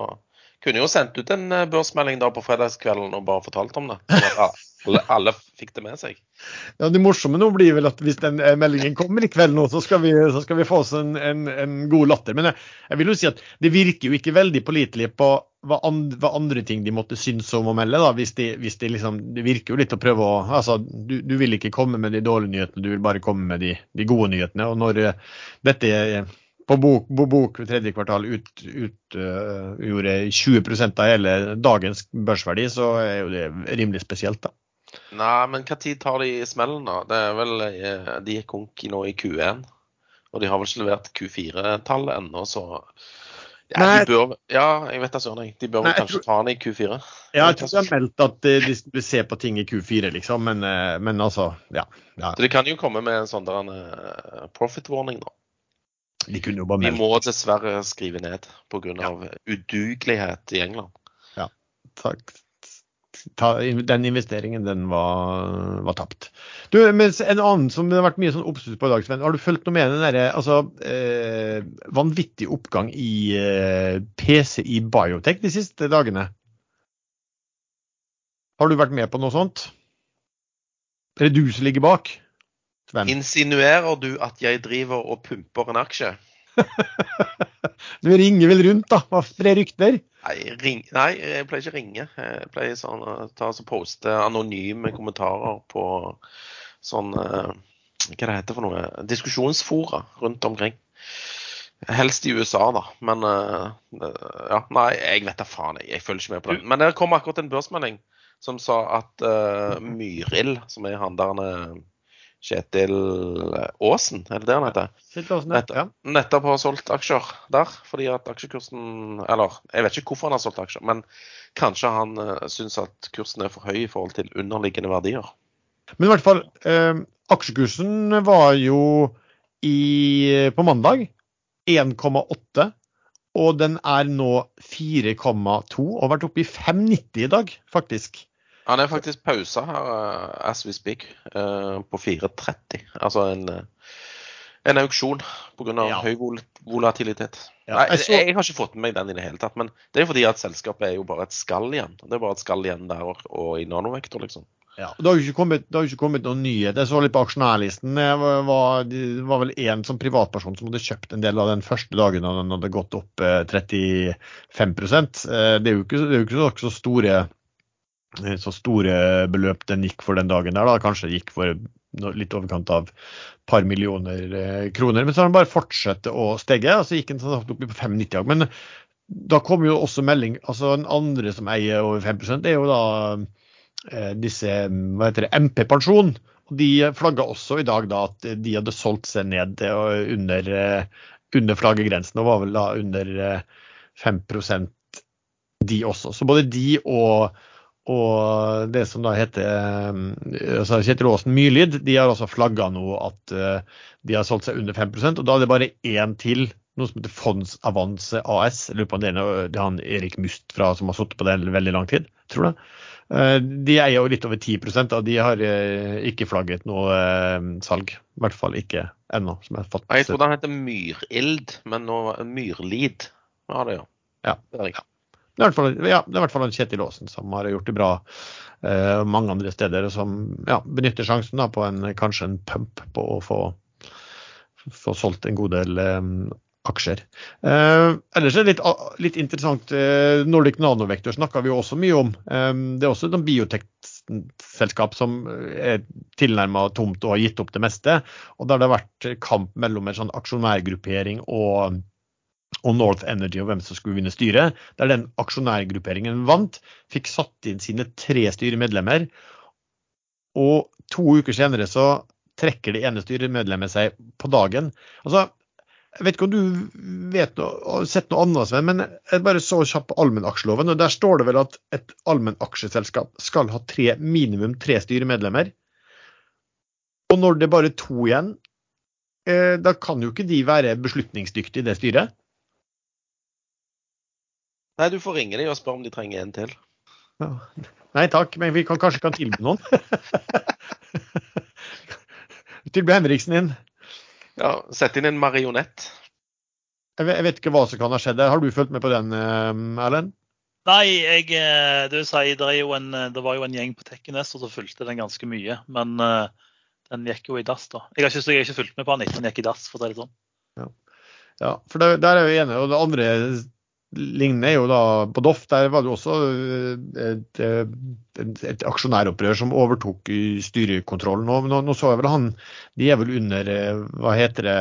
kunne jo sendt ut en børsmelding da på fredagskvelden og bare fortalt om det. Sånn a- alle, fikk det med seg. Ja, Det morsomme nå blir vel at hvis den eh, meldingen kommer i kveld nå, så skal vi, så skal vi få oss en, en, en god latter. Men jeg, jeg vil jo si at det virker jo ikke veldig pålitelig på hva, and, hva andre ting de måtte synes om å melde. da, hvis de, hvis de liksom, Det virker jo litt å prøve å altså, du, du vil ikke komme med de dårlige nyhetene, du vil bare komme med de, de gode nyhetene. Og når eh, dette er på bok, på bok tredje kvartal utgjorde ut, uh, 20% av hele dagens børsverdi, så er jo det rimelig spesielt, da. Nei, men hva tid tar de smellen, da? Det er vel eh, De gikk konk nå i Q1. Og de har vel ikke levert Q4-tallet ennå, så ja, Nei. de bør, ja, jeg vet da søren. De bør vel kanskje tror- ta den i Q4. Ja, jeg tror de har meldt at eh, de vil se på ting i Q4, liksom, men, eh, men altså, ja. ja. Så de kan jo komme med en sånn der en profit warning, da. De kunne jo bare De Vi må dessverre skrive ned pga. Ja. udugelighet i England. Ja, takk. Ta, den investeringen, den var, var tapt. Du, mens En annen som det har vært mye sånn oppstuss på i dag, Sven. Har du fulgt noe med den derre altså, eh, vanvittig oppgang i eh, PC i biotech de siste dagene? Har du vært med på noe sånt? Er det du som ligger bak? Sven? Insinuerer du at jeg driver og pumper en aksje? Du ringer vel rundt, da? Hva sprer rykter? Nei, ring, nei, jeg pleier ikke å ringe. Jeg pleier sånn ta og poste anonyme kommentarer på sånn eh, Hva det heter for noe? Diskusjonsfora rundt omkring. Helst i USA, da. Men eh, ja, nei, jeg vet da faen. Jeg, jeg følger ikke med på det. Men det kom akkurat en børsmelding som sa at uh, Myrild, som er han der eh, Kjetil Aasen, er det det han heter? Ja. nettopp har solgt aksjer der, fordi at aksjekursen Eller jeg vet ikke hvorfor han har solgt aksjer, men kanskje han uh, syns at kursen er for høy i forhold til underliggende verdier. Men i hvert fall, eh, aksjekursen var jo i, på mandag 1,8. Og den er nå 4,2 og har vært oppe i 5,90 i dag, faktisk. Han er faktisk pausa her, uh, as we speak, uh, på 4,30. Altså en, uh, en auksjon pga. Ja. høy vol volatilitet. Ja, Nei, jeg jeg har ikke fått med meg den i det hele tatt. Men det er fordi at selskapet er jo bare et skall igjen. Det er bare et skall igjen der og, og i nanovektor, liksom. Ja, det har jo ikke kommet, ikke kommet noen nyheter. Jeg så litt på aksjonærlisten. Det var, det var vel én som privatperson som hadde kjøpt en del av den første dagen da den hadde gått opp eh, 35 Eh, Det er jo ikke, det er jo ikke så, store så store beløp den gikk for den dagen der. da, Kanskje gikk for litt overkant av par millioner eh, kroner. Men så har den bare fortsatt å stegge, og så gikk den sånn opp på 5,90 i. Men da kom jo også melding altså Den andre som eier over 5 det er jo da eh, disse hva heter det, MP Pensjon. Og De flagga også i dag da at de hadde solgt seg ned under, eh, under flaggegrensen, og var vel da under eh, 5% de også. Så både de og, og det som da heter eh, altså Kjetil Aasen Myrlid, de har også flagga nå at eh, de har solgt seg under 5 og da er det bare én til. Noe som heter Fonds Avance AS. Jeg lurer på om det er er han Erik Must fra, som har sittet på det veldig lang tid. tror jeg. Eh, De eier jo litt over 10% og de har ikke flagget noe salg. I hvert fall ikke ennå. som Jeg Jeg trodde han heter Myrild, men nå Myrlid. Ja, det, ja. Ja. Det er fall, ja, det er i hvert fall Kjetil Aasen som har gjort det bra eh, mange andre steder, og som ja, benytter sjansen da, på en, kanskje en pump på å få, få solgt en god del eh, aksjer. Eh, ellers er det litt, litt interessant. Eh, Nordic Nanovektor snakka vi også mye om. Eh, det er også et biotekselskap som er tilnærma tomt og har gitt opp det meste. Og der det har vært kamp mellom en sånn aksjonærgruppering og og North Energy og hvem som skulle vinne styret, der den aksjonærgrupperingen vant, fikk satt inn sine tre styremedlemmer. Og to uker senere så trekker det ene styremedlemmet seg på dagen. Altså, jeg vet ikke om du vet noe, har sett noe annet, Sven, men jeg bare så kjapt på allmennaksjeloven, og der står det vel at et allmennaksjeselskap skal ha tre, minimum tre styremedlemmer. Og når det er bare to igjen, eh, da kan jo ikke de være beslutningsdyktige i det styret. Nei, du får ringe dem og spørre om de trenger en til. Ja. Nei takk, men vi kan kanskje kan tilby noen. tilby Henriksen inn. Ja, Sett inn en marionett. Jeg vet, jeg vet ikke hva som kan ha skjedd der. Har du fulgt med på den, eh, Erlend? Nei, jeg, du det det, er jo en, eh, det var jo en gjeng på Tekkenes og så fulgte den ganske mye. Men eh, den gikk jo i dass, da. Jeg har ikke, jeg har ikke fulgt med på den etter den gikk i dass, for å si det sånn. Ja, for der, der er vi enige. Og det andre lignende er jo da på Doff. Der var det også eh, et, et, et aksjonæropprør som overtok styrekontrollen. Nå, nå, nå så jeg vel han De er vel under eh, hva heter det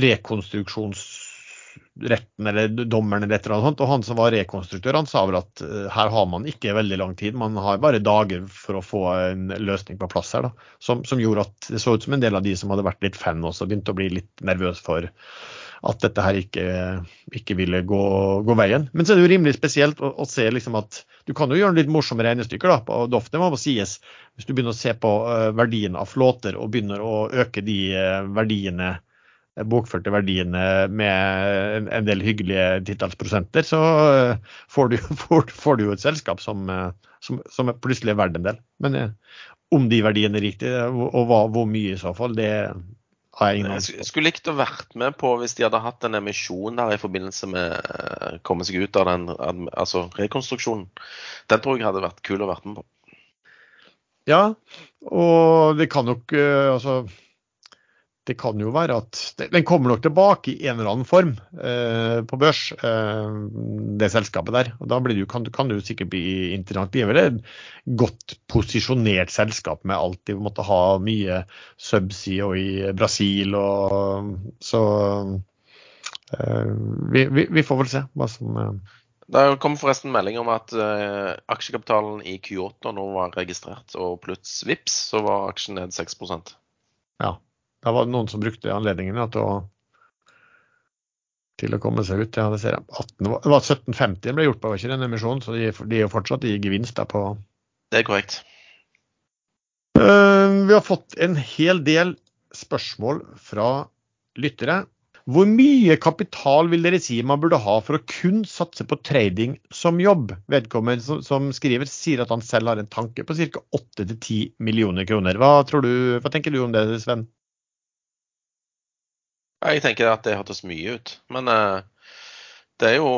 rekonstruksjonsretten eller dommeren eller et eller annet sånt. Og han som var rekonstruktør, han sa vel at eh, her har man ikke veldig lang tid. Man har bare dager for å få en løsning på plass her. da, Som, som gjorde at det så ut som en del av de som hadde vært litt fan også, begynte å bli litt nervøse for at dette her ikke, ikke ville gå, gå, veien. Men så er det jo rimelig spesielt å, å, se liksom at du kan jo gjøre litt morsomme regnestykker da, på Doff. Det må sies. Hvis du begynner å se på uh, verdien av flåter og begynner å øke de uh, verdiene bokførte verdiene med en, del hyggelige titallsprosenter, så får, du, får, får, du, jo et selskap som, som, som plutselig er verdt en del. Men om de verdiene er riktige, og hva, hvor mye i så fall, det jeg skulle likt å vært med på hvis de hadde hatt en emisjon der i forbindelse med å komme seg ut av den altså rekonstruksjonen. Den tror jeg hadde vært kul å vært med på. Ja, og det kan nok altså det kan jo være at Den kommer nok tilbake i en eller annen form eh, på børs, eh, det selskapet der. og Da det jo, kan, kan, det jo sikkert bli interessant. Det er vel et godt posisjonert selskap med alt de måtte ha mye subsea og i Brasil. og Så eh, vi, vi, vi, får vel se hva som det kom forresten melding om at uh, aksjekapitalen i Q8 nå var registrert, og plutselig vips, så var aksjen ned 6% Ja. Da var det noen som brukte anledningen ja, til, å, til å komme seg ut. Ja, det ser jeg. 18, det var 1750 ble gjort på, var ikke den emisjonen, så de, de er jo fortsatt i gevinst der på Det er korrekt. Uh, vi har fått en hel del spørsmål fra lyttere. Hvor mye kapital vil dere si man burde ha for å kun satse på trading som jobb? Vedkommende som, som skriver sier at han selv har en tanke på ca. 8-10 millioner kroner. Hva, tror du, hva tenker du om det, Sven? Jeg tenker at det hørtes mye ut. Men uh, det er jo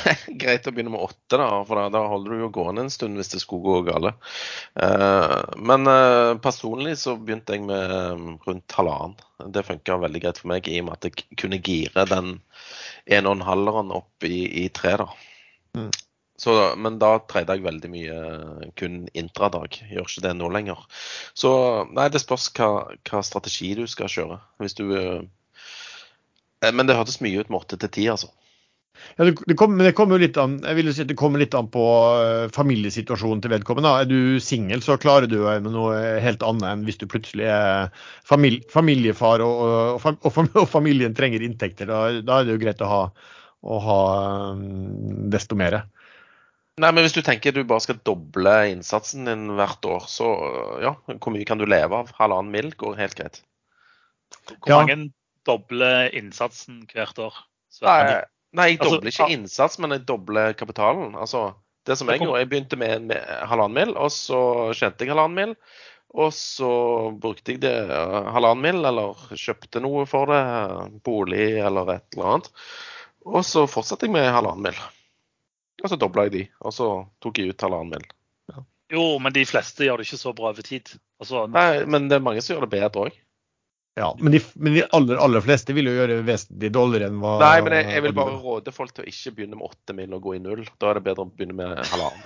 greit å begynne med åtte, da, for da, holder du jo gående en stund hvis det skulle gå galt. Uh, men uh, personlig så begynte jeg med rundt halvannen. Det funka veldig greit for meg i og med at jeg kunne gire den en og en halveren opp i, i tre. da. Mm. Så, men da treide jeg veldig mye kun intradag. Gjør ikke det nå lenger. Så nei, det spørs hva, hva strategi du skal kjøre. Hvis du Eh, men det hørtes mye ut med åtte til ti, altså. Ja, det, det, kommer, det kommer jo litt an jeg vil jo si det kommer litt an på uh, familiesituasjonen til vedkommende. Er du singel, så klarer du deg med noe helt annet enn hvis du plutselig er familie, familiefar og, og, og, og, familien trenger inntekter. Da, da, er det jo greit å ha, å ha um, desto mer. Nei, men Hvis du tenker du bare skal doble innsatsen din hvert år, så ja, hvor mye kan du leve av? Halvannen mill. går helt greit. Hvor mange doble innsatsen hvert år. Nei, nei, jeg altså, dobler altså, ikke innsats, men jeg dobler kapitalen. Altså, det som jeg gjorde, jeg begynte med, med halvannen mil, og så tjente jeg halvannen mil. Og så brukte jeg det halvannen mil, eller kjøpte noe for det, bolig eller et eller annet. Og så fortsatte jeg med halvannen mil. Og så dobla jeg de, og så tok jeg ut halvannen mil. Ja. Jo, men de fleste gjør det ikke så bra over tid. Altså, Nei, men det er mange som gjør det bedre òg. Ja, men de, men de, aller, aller fleste vil jo gjøre vesentlig dårligere enn hva Nei, men jeg, jeg, vil bare råde folk til å ikke begynne med åtte mil og gå i null. Da er det bedre å begynne med halvannen.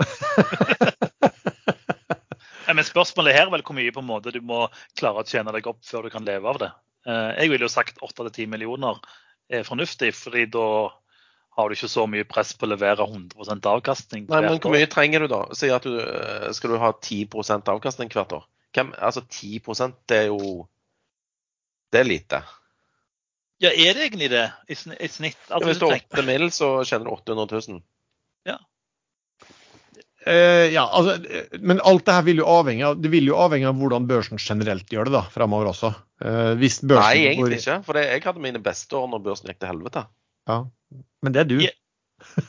men spørsmålet her er vel hvor mye på en måte du må klare å tjene deg opp før du kan leve av det. Eh, jeg ville jo sagt 8-10 millioner er fornuftig, fordi da har du ikke så mye press på å levere 100% avkastning. Nei, men Hvor mye trenger du da? Si at du eh, skal du ha 10% avkastning hvert år. Hvem, altså 10% det er jo det er lite. Ja, er det egentlig det i, snitt? Altså, ja, hvis du har 8 mill., så tjener du 800 000. Ja. Uh, ja, altså, men alt det her vil jo avhenge av det vil jo avhenge av hvordan børsen generelt gjør det da, fremover også. Uh, hvis Nei, egentlig går... ikke. For jeg hadde mine beste år når børsen gikk til helvete. Ja, Men det er du. Yeah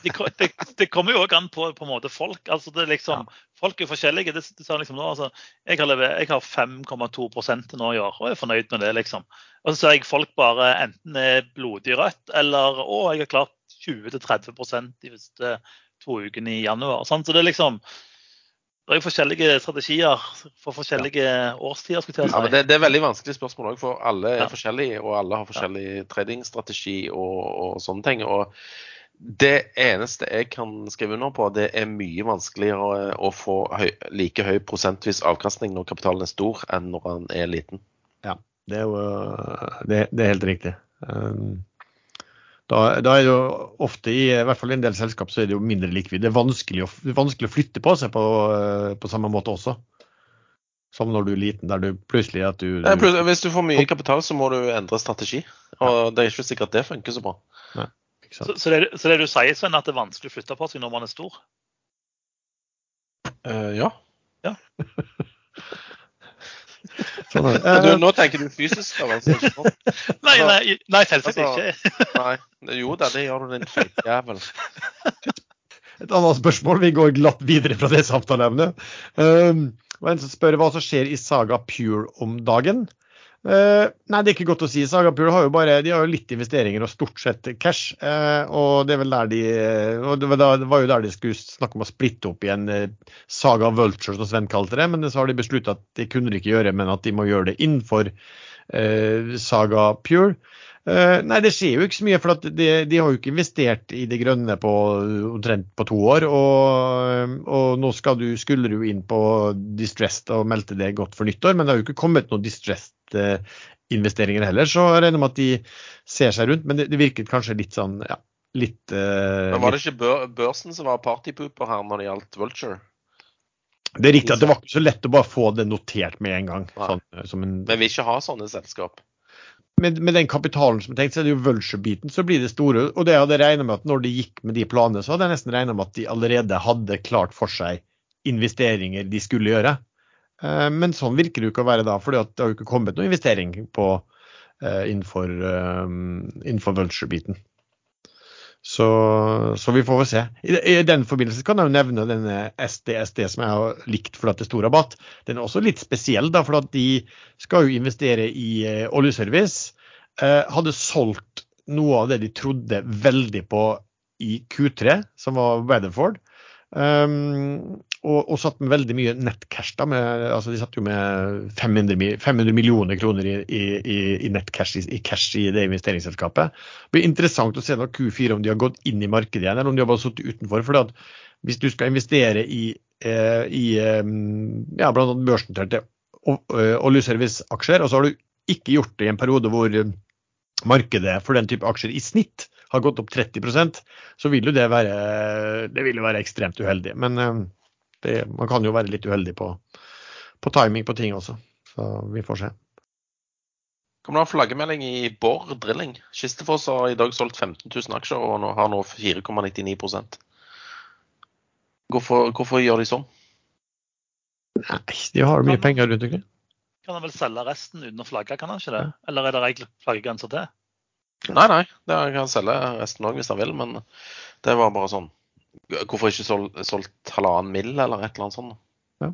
det, det, det, kommer jo òg an på, på en måte folk. altså det er liksom, ja. Folk er forskjellige. Det, det liksom nå, altså, jeg har, har 5,2 nå i år og er fornøyd med det. liksom. Og så ser jeg folk bare enten er blodig rødt eller å, jeg har klart 20-30% de siste to ukene i januar. Sant? Så det er liksom det er forskjellige strategier for forskjellige ja. årstider. skulle jeg si. Ja, men det, det, er veldig vanskelig spørsmål òg, for alle er ja. forskjellige. Og alle har forskjellig tradingstrategi og, og sånne ting. og det eneste jeg kan skrive under på, det er mye vanskeligere å få høy, like høy prosentvis avkastning når kapitalen er stor, enn når den er liten. Ja, det er jo det, det er helt riktig. Um, da, da, er det jo ofte, i, i hvert fall i en del selskap, så er det jo mindre likvid. Det er vanskelig å, vanskelig å flytte på seg på, på, samme måte også. Som når du er liten, der du plutselig at du, du Hvis du får mye kapital, så må du endre strategi. Og det er ikke sikkert det funker så bra. Nei. Så, så, det, så, det, du sier, Sven, at det er vanskelig å flytte på seg når man er stor? Uh, ja. ja. sånn du, nå tenker du fysisk? Altså, nei, nei, nei, selvsagt altså, ikke. nei, jo da, det gjør du, din feitjævel. Et annet spørsmål. Vi går glatt videre fra det samtaleemnet. Um, en som spør hva som skjer i Saga Pure om dagen. Uh, nei, det er ikke godt å si. Sagapur har jo bare de har jo litt investeringer og stort sett cash. Uh, og det er vel der de og det var, jo der de skulle snakke om å splitte opp igjen uh, Saga Vulture, som Sven kalte det. Men så har de besluttet at det kunne de ikke gjøre, men at de må gjøre det innenfor Saga Pure. nei, det skjer jo ikke så mye, for de, de, har jo ikke investert i det grønne på omtrent på to år. Og, og nå du, skulle du inn på Distressed og meldte det godt for nyttår, men det har jo ikke kommet noe Distressed investeringer heller. Så jeg regner med at de ser seg rundt, men det, det virket kanskje litt sånn ja, litt uh, Men Var det ikke børsen som var partypooper her når det gjaldt Vulture? Det er riktig at det var ikke så lett å bare få det notert med en gang. Sånn, en, Men vi ikke ha sånne selskap. Med, med, den kapitalen som er tenkt, så er det jo Vulture-biten så blir det store. Og det jeg hadde regna med at når de gikk med de planene, så hadde jeg nesten regna med at de allerede hadde klart for seg investeringer de skulle gjøre. Eh, men sånn virker det jo ikke å være da, for det har jo ikke kommet noen investering på, eh, innenfor, innenfor vulture-biten. Så, så, vi får vel se. I, I, den forbindelse kan jeg jo nevne denne SDSD som jeg har likt fordi det er stor rabatt. Den er også litt spesiell, da, for de skal jo investere i eh, oljeservice. Eh, hadde solgt noe av det de trodde veldig på i Q3, som var Weatherford. Um, og, og, satt med veldig mye nettcash. da, med, altså De satt jo med 500, 500 millioner kroner i, i, i nettcash i, i, cash i det investeringsselskapet. Det blir interessant å se når Q4 om de har gått inn i markedet igjen, eller om de har bare sittet utenfor. for Hvis du skal investere i, eh, i ja, bl.a. børsnoterte eh, oljeserviceaksjer, og så har du ikke gjort det i en periode hvor markedet for den type aksjer i snitt har gått opp 30% så vil jo det være, det vil være ekstremt uheldig. Men eh, det, man kan jo være litt uheldig på, på, timing på ting også. Så vi får se. Kommer det en flaggemelding i Borr Drilling? Kistefoss har i dag solgt 15 000 aksjer og nå har nå 4,99% hvorfor, hvorfor gjør de sånn? Nei, de har mye penger rundt omkring. Kan han vel selge resten uten å flagge, kan han ikke det? Eller er det egentlig flaggegrenser til? Nei, nei. Det kan selge resten òg hvis han vil, men det var bare sånn. Hvorfor ikke solgt, solgt halvannen mill. eller et eller annet sånt? Ja.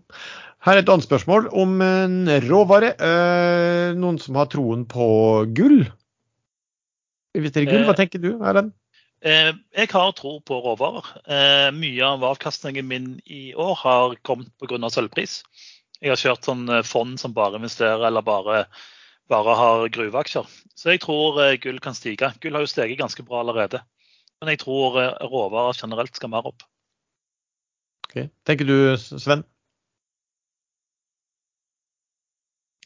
Her er et annet spørsmål om en råvare. Eh, noen som har troen på gull? Investere i gull, hva eh, tenker du? Erlend? Eh, jeg har tro på råvarer. Eh, mye av avkastningen min i år har kommet pga. sølvpris. Jeg har kjørt sånn eh, fond som bare investerer eller bare bare har gruveaksjer. Så jeg tror eh, gull kan stige. Gull har jo steget ganske bra allerede. Men jeg tror eh, råvarer generelt skal mer opp. Okay. Tenker du, Sven?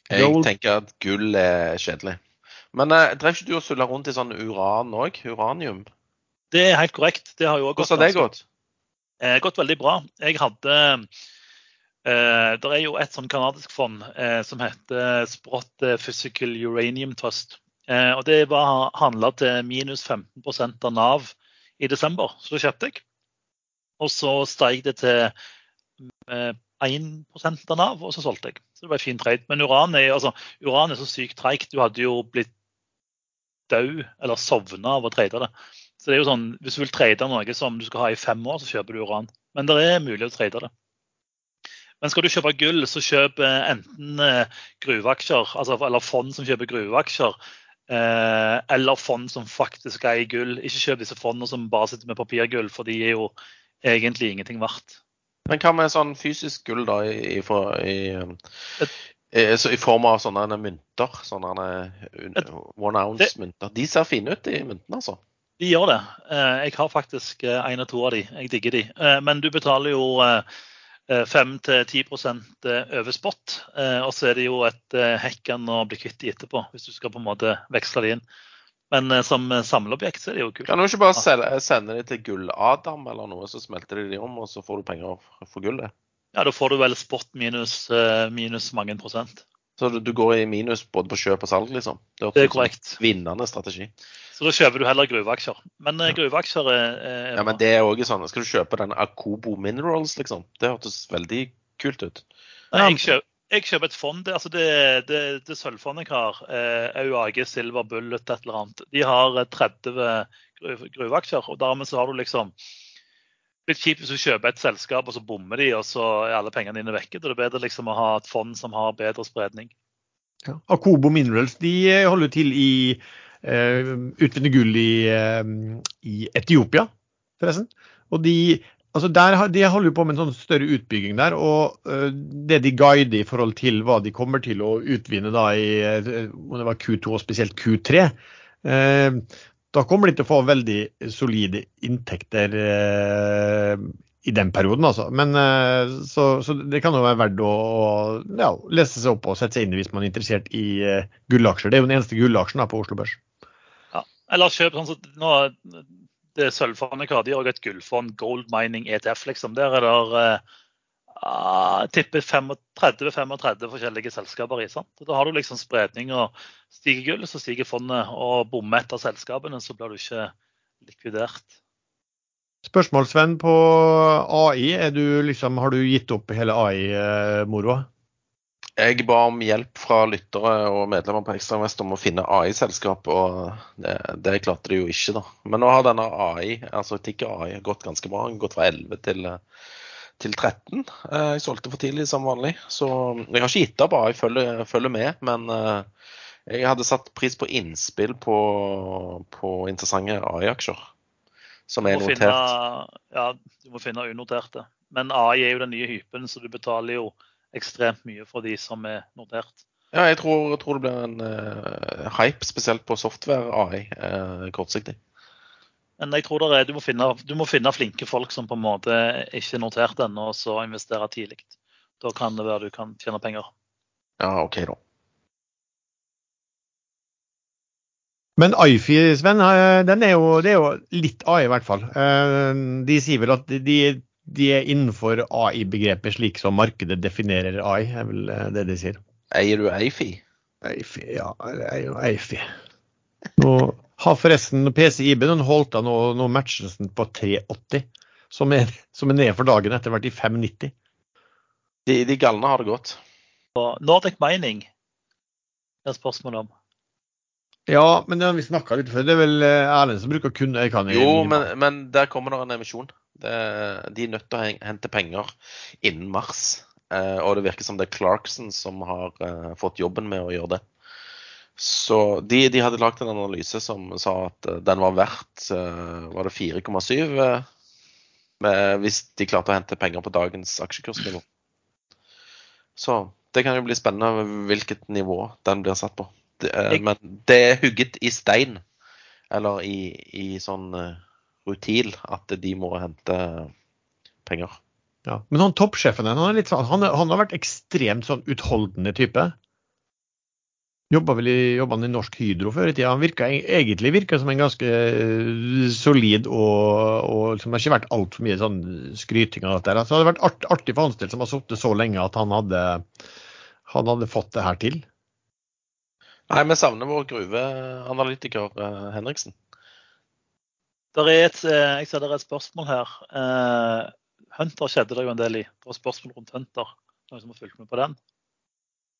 Jeg tenker at gull er kjedelig. Men eh, drev ikke du og sulla rundt i sånn uran òg? Uranium? Det er helt korrekt. Det har jo gått Hvordan har det gått? Eh, gått veldig bra. Jeg hadde Eh, det er jo et sånn kanadisk fond eh, som heter Sprott Physical Uranium Trust. Eh, og Det var handla til minus 15 av Nav i desember, så det kjøpte jeg. Og så steg det til 1 av Nav, og så solgte jeg. Så det var en fin trade. Men uran er, altså, uran er så sykt treigt. Du hadde jo blitt død eller sovna av å trade det. Så det er jo sånn, Hvis du vil trade noe som du skal ha i fem år, så kjøper du uran. Men det er mulig å trade det. Men skal du kjøpe gull, så kjøp eh, enten eh, gruveaksjer, altså, eller fond som kjøper gruveaksjer, eh, eller fond som faktisk er i gull. Ikke kjøp disse fondene som bare sitter med papirgull, for de er jo egentlig ingenting verdt. Men hva med sånn fysisk gull, da, i, i, i, i form av sånne mynter? Sånne one ounce-mynter. De ser fine ut, de myntene, altså. De gjør det. Jeg har faktisk en og to av de. Jeg digger de. Men du betaler jo 5-10 eh, over spot. Eh, og så er det jo et eh, hekken å bli kvitt i etterpå, hvis du skal på en måte veksle det inn. Men som samleobjekt så er det jo kult. Kan du ikke bare sende, sende det til Gull-Adam eller noe, så smelter de de om, og så får du penger for gullet? Ja, da får du vel spot minus, minus mange prosent. Så du, du, går i minus både på kjøp og salg, liksom? Det, det er korrekt. Vinnende strategi. Så da kjøper du heller gruveaksjer. Men uh, gruveaksjer er, er, Ja, men det er òg sånn. Skal du kjøpe den Akobo Minerals, liksom? Det hørtes veldig kult ut. Nei, jeg, kjøper, jeg kjøper et fond. Det, altså det, det, det sølvfondet jeg har, eh, AUAG Silver Bullet et eller annet, de har 30 eh, gruveaksjer. og Dermed så har du liksom litt kjipt hvis du kjøper et selskap og så bommer de, og så er alle pengene dine vekke. Det er bedre liksom å ha et fond som har bedre spredning. Ja. Akobo Minerals de holder til i Eh, utvinne gull i, eh, i, Etiopia, forresten. Og de, altså der, de holder jo på med en sånn større utbygging der. Og eh, det de guider i forhold til hva de kommer til å utvinne da i om det var Q2 og spesielt Q3, da kommer de til å få veldig solide inntekter i den perioden, altså. Men, så, så, det kan jo være verdt å ja, lese seg opp og sette seg inn hvis man er interessert i gullaksjer. Det er jo den eneste gullaksjen på Oslo Børs. Ja, Eller kjøp sånn som nå, det sølvfondet har de har, et gullfond, Gold Mining ETF, liksom. Der er det uh, tipper 35-35 forskjellige selskaper i. sant? Da har du liksom spredning. og Stiger gull, så stiger fondet. Og bommer et av selskapene, så blir du ikke likvidert. Spørsmål, Sven, på AI. Du liksom, har du gitt opp hele AI-moroa? Jeg ba om hjelp fra lyttere og medlemmer på Ekstrainvest om å finne AI-selskap, og det, det, klarte de jo ikke, da. Men nå har denne AI, altså Ticker AI, gått ganske bra. Gått fra 11 til, til 13. Eh, jeg solgte for tidlig som vanlig, så jeg har ikke gitt opp AI, følger, følger med. Men eh, jeg hadde satt pris på innspill på, på interessante AI-aksjer som er notert. Finne, ja, du må finne unoterte. Men AI er jo den nye hypen, så du betaler jo ekstremt mye for de som er notert. Ja, jeg tror, jeg tror det blir en uh, hype, spesielt på software-AI, uh, eh, kortsiktig. Men jeg tror er, du, må finne, du, må finne, flinke folk som på en måte ikke er notert ennå, og så investere tidlig. Da kan det være du kan tjene penger. Ja, OK, da. Men Ifi, Sven, eh, den er jo, det er jo litt AI i hvert fall. De sier vel at de de er innenfor AI-begrepet slik som markedet definerer AI, er vel eh, det de sier. Eier du Eifi? Eifi, ja. Jeg eier jo Eifi. Nå har forresten PCIB den holdt av nå, nå matchen på 380, som er, som er nede for dagen etter hvert i 590. De, de galne har det godt. Nordic Mining det er spørsmålet om. Ja, men vi snakka litt før. Det er vel eh, Erlend som bruker kun Øykan? Jo, men, men, der kommer det en emisjon. Det, de er nødt til å hente penger innen mars. Eh, og det virker som det er Clarkson som har eh, fått jobben med å gjøre det. Så de, de hadde lagd en analyse som sa at uh, den var verdt eh, var det 4,7 uh, hvis de klarte å hente penger på dagens aksjekursnivå. Så det kan jo bli spennende hvilket nivå den blir satt på. Det, men det er hugget i stein, eller i, i sånn rutil at de må hente penger. Ja, Men han toppsjefen han, sånn, han, han, har vært ekstremt sånn utholdende type. Jobba vel i, jobbet i Norsk Hydro før i tida. Han virka, egentlig virka som en ganske eh, solid og, og som har ikke vært altfor mye sånn skryting av dette. Så det hadde vært art, artig for ansatte som har sittet så lenge at han hadde, han hadde fått det her til. Nei, vi savner vår gruveanalytiker eh, Henriksen. Der er et, eh, jeg ser det er et spørsmål her. Uh, Hunter skjedde det jo en del i. Det var spørsmål rundt Hunter. Noen som har fulgt med på den?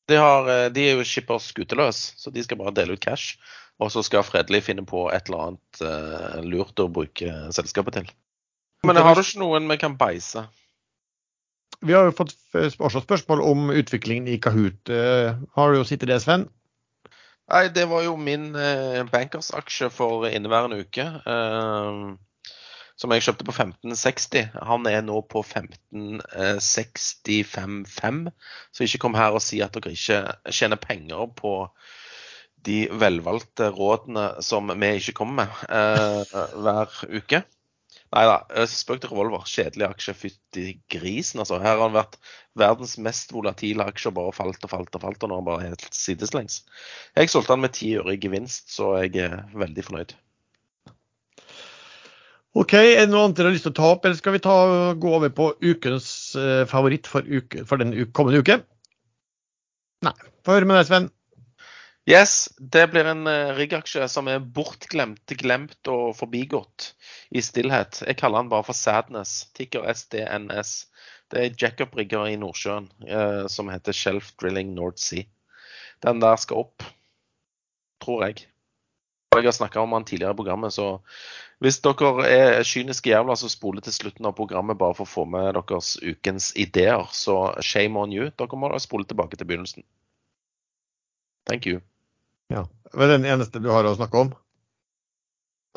De, har, eh, de er jo skipper skuteløs, så de skal bare dele ut cash. Og så skal Fredelig finne på et eller annet lurt å bruke selskapet til. Men har du ikke noen vi kan beise? Vi har jo fått også spørsmål om utviklingen i Kahoot. Har du jo sittet det, Sven? Nei, det var jo min eh, bankersaksje for inneværende uke. Eh, som jeg kjøpte på 1560. Han er nå på 1565,5. Så ikke kom her og si at dere ikke tjener penger på de velvalgte rådene som vi ikke kommer med eh, hver uke. Nei da, spøk til revolver. Kjedelig aksje. Fytti grisen, altså. Her har han vært verdens mest volatile aksjer, bare falt og falt og falt, og nå er han bare helt sideslengs. Jeg solgte han med ti øre i gevinst, så jeg er veldig fornøyd. OK, er det noe annet dere har lyst til å ta opp, eller skal vi ta, gå over på ukens uh, favoritt for, uke, for den kommende uke? Nei. Få høre med deg, Sven. Yes, det blir en uh, riggaksje som er bortglemt, glemt og forbigått i stillhet. Jeg kaller den bare for Sadness. Ticker SDNS. Det er jackup-rigger i Nordsjøen eh, som heter Shelf Drilling North Sea. Den der skal opp, tror jeg. Jeg har snakka om den tidligere i programmet, så hvis dere er kyniske jævler som spoler til slutten av programmet bare for å få med deres ukens ideer, så shame on you. Dere må da spole tilbake til begynnelsen. Thank you. Ja. Men den eneste du har å snakke om?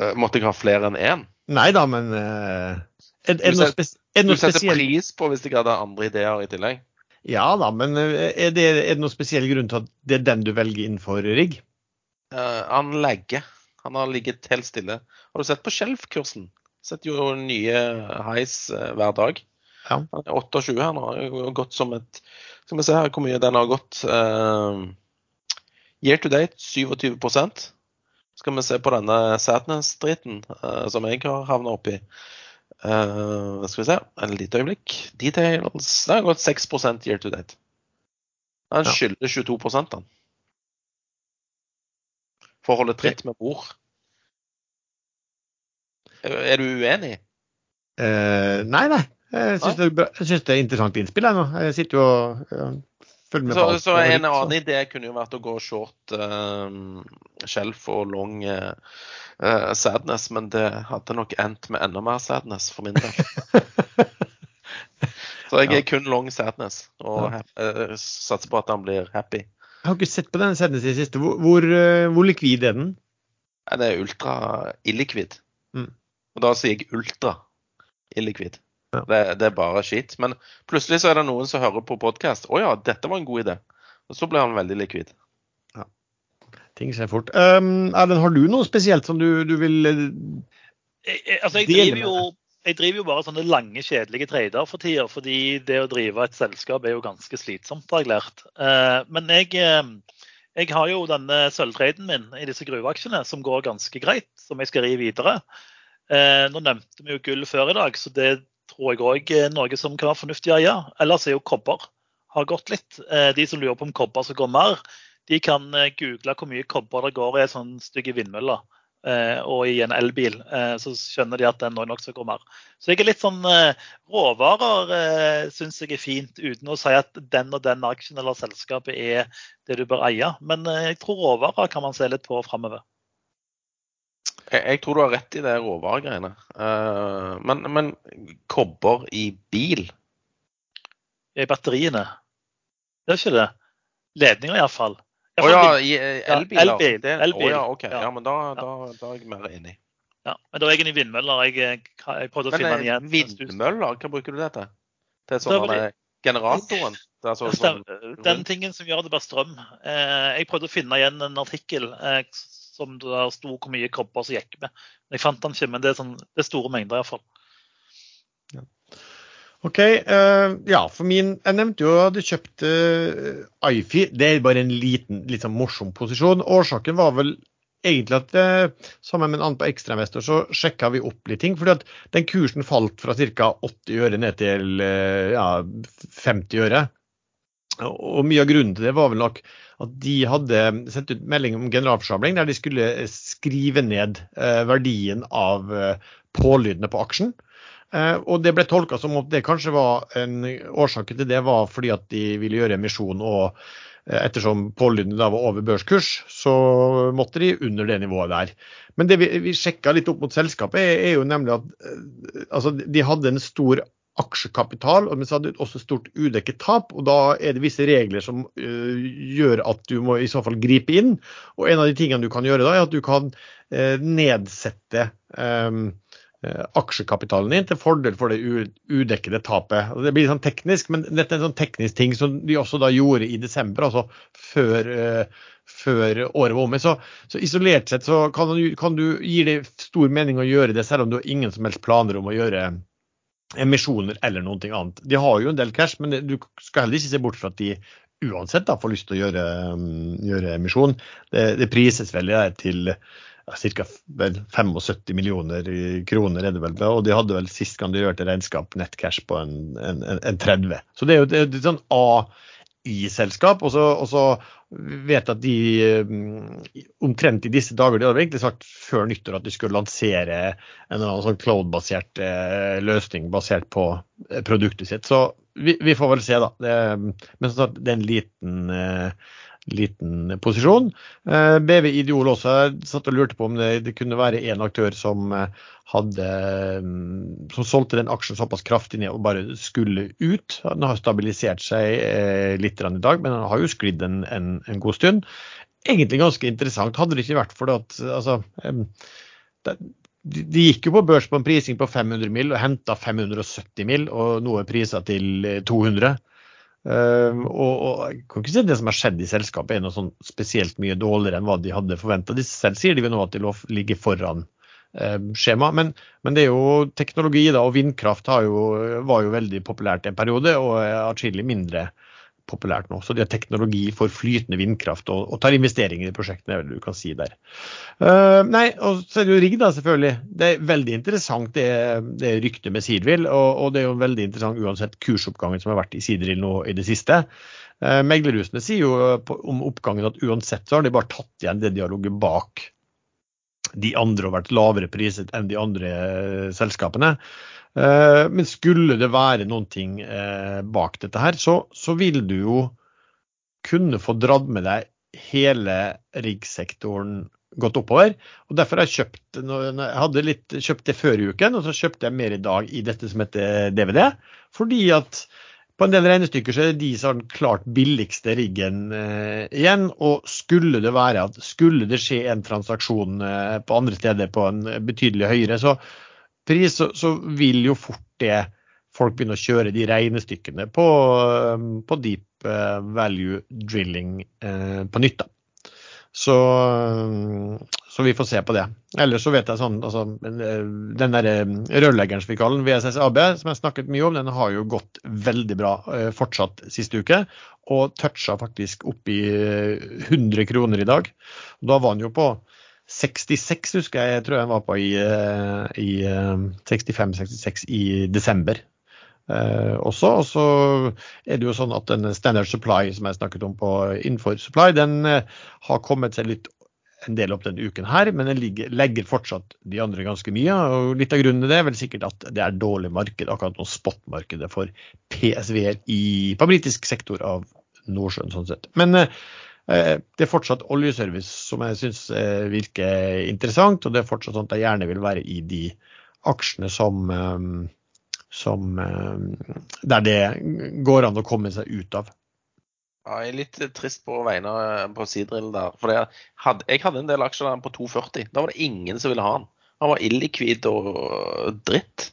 Uh, måtte jeg ha flere enn én? Nei da, men uh, er, er, spes? Du setter pris på hvis jeg hadde andre ideer i tillegg? Ja da, men eh, er det, er det noen spesiell grunn til at det er den du velger innenfor rigg? Uh, han legger. Han har ligget helt stille. Har du sett på Skjelf-kursen? Setter jo nye highs hver dag. Ja. Han er 28 her nå. Har gått som et Skal vi se her hvor mye den har gått. Uh, Year to date 27% Skal vi se på denne sadness-driten uh, som jeg har havna oppi. Uh, skal vi se, en lite øyeblikk. Details Det har gått 6% year to date. Den skylder 22 han. For å holde tritt med mor. Er du uenig? Uh, nei, nei. Jeg syns det, det, er interessant innspill. Jeg, nå. jeg sitter jo og følg med Så, på alt. så en annen idé kunne jo vært å gå short uh, shelf og long eh, sadness, men det hadde nok endt med enda mer sadness for min del. Så jeg er kun long sadness og Ja. eh, satser på at han blir happy. Jeg har ikke sett på denne sadness i det siste. Hvor, hvor, hvor likvid er den? Den Det er ultra illikvid. Mm. Og da sier jeg ultra illikvid. Ja. Det, det er bare skitt. Men plutselig så er det noen som hører på podkast. Å ja, dette var en god idé. Og så blir han veldig likvid. Ting skjer fort. Um, Erlend, har du noe spesielt som du, du vil eh, Jeg, jeg, altså, jeg, driver jo, jeg driver jo bare sånne lange, kjedelige trader for tida, fordi det å drive et selskap er jo ganske slitsomt, har jeg lært. Eh, men jeg, eh, jeg har jo denne sølvtraden min i disse gruveaksjene som går ganske greit, som jeg skal ri videre. Eh, nå nevnte vi jo gull før i dag, så det tror jeg òg er noe som kan være fornuftig å eie. Ellers er jo kobber har gått litt. Eh, de som lurer på om kobber skal gå mer, de kan eh, google hvor mye kobber det går i en sånn stygge vindmølle eh, og i en elbil. Eh, så skjønner de at den nok skal gå mer. Så jeg er litt sånn eh, Råvarer eh, syns jeg er fint, uten å si at den og den aksjen eller selskapet er det du bør eie. Men eh, jeg tror råvarer kan man se litt på framover. Jeg, jeg tror du har rett i det råvaregreiene. Uh, men, men kobber i bil I batteriene. Det er ikke det. Ledninger iallfall. Å ja, i eh, Ja, elbiler? elbil, Det- elbil, Å ja, OK. ja. Men da, da, da er jeg mer enig. Ja, men da er jeg inne i vindmøller. Jeg, eh, jeg prøvde å Men finne den igjen. vindmøller, hva bruker du det til? Til sånn generatoren? Det sånn, Den tingen som gjør det bare strøm. Eh, jeg prøvde å finne igjen en artikkel eh, som det sto hvor mye kobber som gikk med. Men Jeg fant den ikke, men det er, sånn, det er store mengder iallfall. OK. Uh, ja, for min Jeg nevnte jo at jeg hadde kjøpt uh, Ifi. Det er bare en liten, litt sånn morsom posisjon. Årsaken var vel egentlig at uh, sammen med en annen på ekstrainvestor så sjekka vi opp litt ting. fordi at den kursen falt fra ca. 80 øre ned til uh, ja, 50 øre. Og mye av grunnen til det var vel nok at de hadde sendt ut melding om generalforsamling der de skulle skrive ned eh, verdien av eh, pålydene på aksjen. Eh, og det ble tolka som at det kanskje var en årsak til det var fordi at de ville gjøre emisjon og eh, ettersom pålydene da var over børskurs, så måtte de under det nivået der. Men det vi, vi sjekka litt opp mot selskapet, er, jo nemlig at eh, altså, de hadde en stor aksjekapital, men så hadde du også stort udekket tap. og Da er det visse regler som uh, gjør at du må i så fall gripe inn. og En av de tingene du kan gjøre da, er at du kan uh, nedsette um, aksjekapitalen din til fordel for det udekkede tapet. Det blir sånn teknisk, men dette er en sånn teknisk ting som de også da gjorde i desember, altså før, før året var omme. Så, så isolert sett så kan du, kan du gi det stor mening å gjøre det, selv om du har ingen som helst planer om å gjøre emisjoner eller noe annet. De har jo en del cash, men du skal heller ikke se bort fra at de uansett da, får lyst til å gjøre, um, gjøre emisjon. Det, det prises vel der til ca. 75 millioner kroner, er det vel, og de hadde vel sist gang de gjorde regnskap nettcash på en, en, en, en 30. Så det er jo det er jo et sånn AI-selskap. Og så, og så vet jeg at de um, omtrent i disse dager, de hadde egentlig sagt før nyttår at de skulle lansere en eller annen sånn cloud-basert eh, løsning basert på eh, produktet sitt. Så vi, vi får vel se, da. Det, men sånn at det er en liten, eh, liten posisjon. Eh, BV Ideol også satt og lurte på om det, det kunne være en aktør som eh, hadde mm, som solgte den aksjen såpass kraftig ned og bare skulle ut. Den har stabilisert seg eh, litt i dag, men den har jo sklidd en, en, en god stund. Egentlig ganske interessant. Hadde det ikke vært for det at altså, det, de gikk jo på børs på en prising på 500 mill. og henta 570 mill. og noe priser til eh, 200. Um, og, og jeg kan ikke si at det som har skjedd i selskapet er noe sånn spesielt mye dårligere enn hva de hadde forventa. Selv sier de jo nå at de ligger foran um, skjema, men, men det er jo teknologi, da, og vindkraft jo, var jo veldig populært en periode, og er atskillig mindre populært nå. Så de har teknologi for flytende vindkraft og, og tar investeringer i prosjektene, er det du kan si der. Uh, nei, og så er det jo rigg, da, selvfølgelig. Det er veldig interessant det, det ryktet med Seadrill, og, og det er jo veldig interessant uansett kursoppgangen som har vært i Sidril nå i det siste. Uh, Meglerhusene sier jo på, om oppgangen at uansett så har de bare tatt igjen det de har ligget bak de andre og vært lavere priset enn de andre eh, selskapene. Eh, men skulle det være noen ting eh, bak dette her, så, så vil du jo kunne få dratt med deg hele riggsektoren gått oppover. og Derfor har jeg kjøpt jeg hadde litt, kjøpt det før i uken, og så kjøpte jeg mer i dag i dette som heter DVD. Fordi at på en del regnestykker så er det de som har den klart billigste riggen eh, igjen. Og skulle det være at skulle det skje en transaksjon eh, på andre steder på en betydelig høyere så pris, så, så vil jo fort det folk begynne å kjøre de regnestykkene på, eh, på deep eh, value drilling eh, på nytt. da. Så, så, vi får se på det. Ellers så vet jeg sånn altså, Den der rørleggeren som vi kaller den, VSS AB, som jeg snakket mye om, den har jo gått veldig bra fortsatt siste uke. Og toucha faktisk opp i 100 kroner i dag. Da var den jo på 66, husker jeg, tror jeg var på i, i 65-66 i desember eh, også. Og så er det jo sånn at den Standard Supply som jeg snakket om på Innenfor Supply, den eh, har kommet seg litt en del opp denne uken her, men den ligger, legger fortsatt de andre ganske mye. og Litt av grunnen til det er vel sikkert at det er dårlig marked, akkurat nå spot-markedet for PSV-er på britisk sektor av Nordsjøen. sånn sett. Men eh, det er fortsatt oljeservice som jeg syns eh, virker interessant, og det er fortsatt sånn at jeg gjerne vil være i de aksjene som eh, som, eh, der det går an å komme seg ut av. Ja, jeg er litt trist på vegne på Sidrill der. For jeg hadde, jeg hadde en del aksjer der på 2,40. Da var det ingen som ville ha den. Han var illikvid og dritt.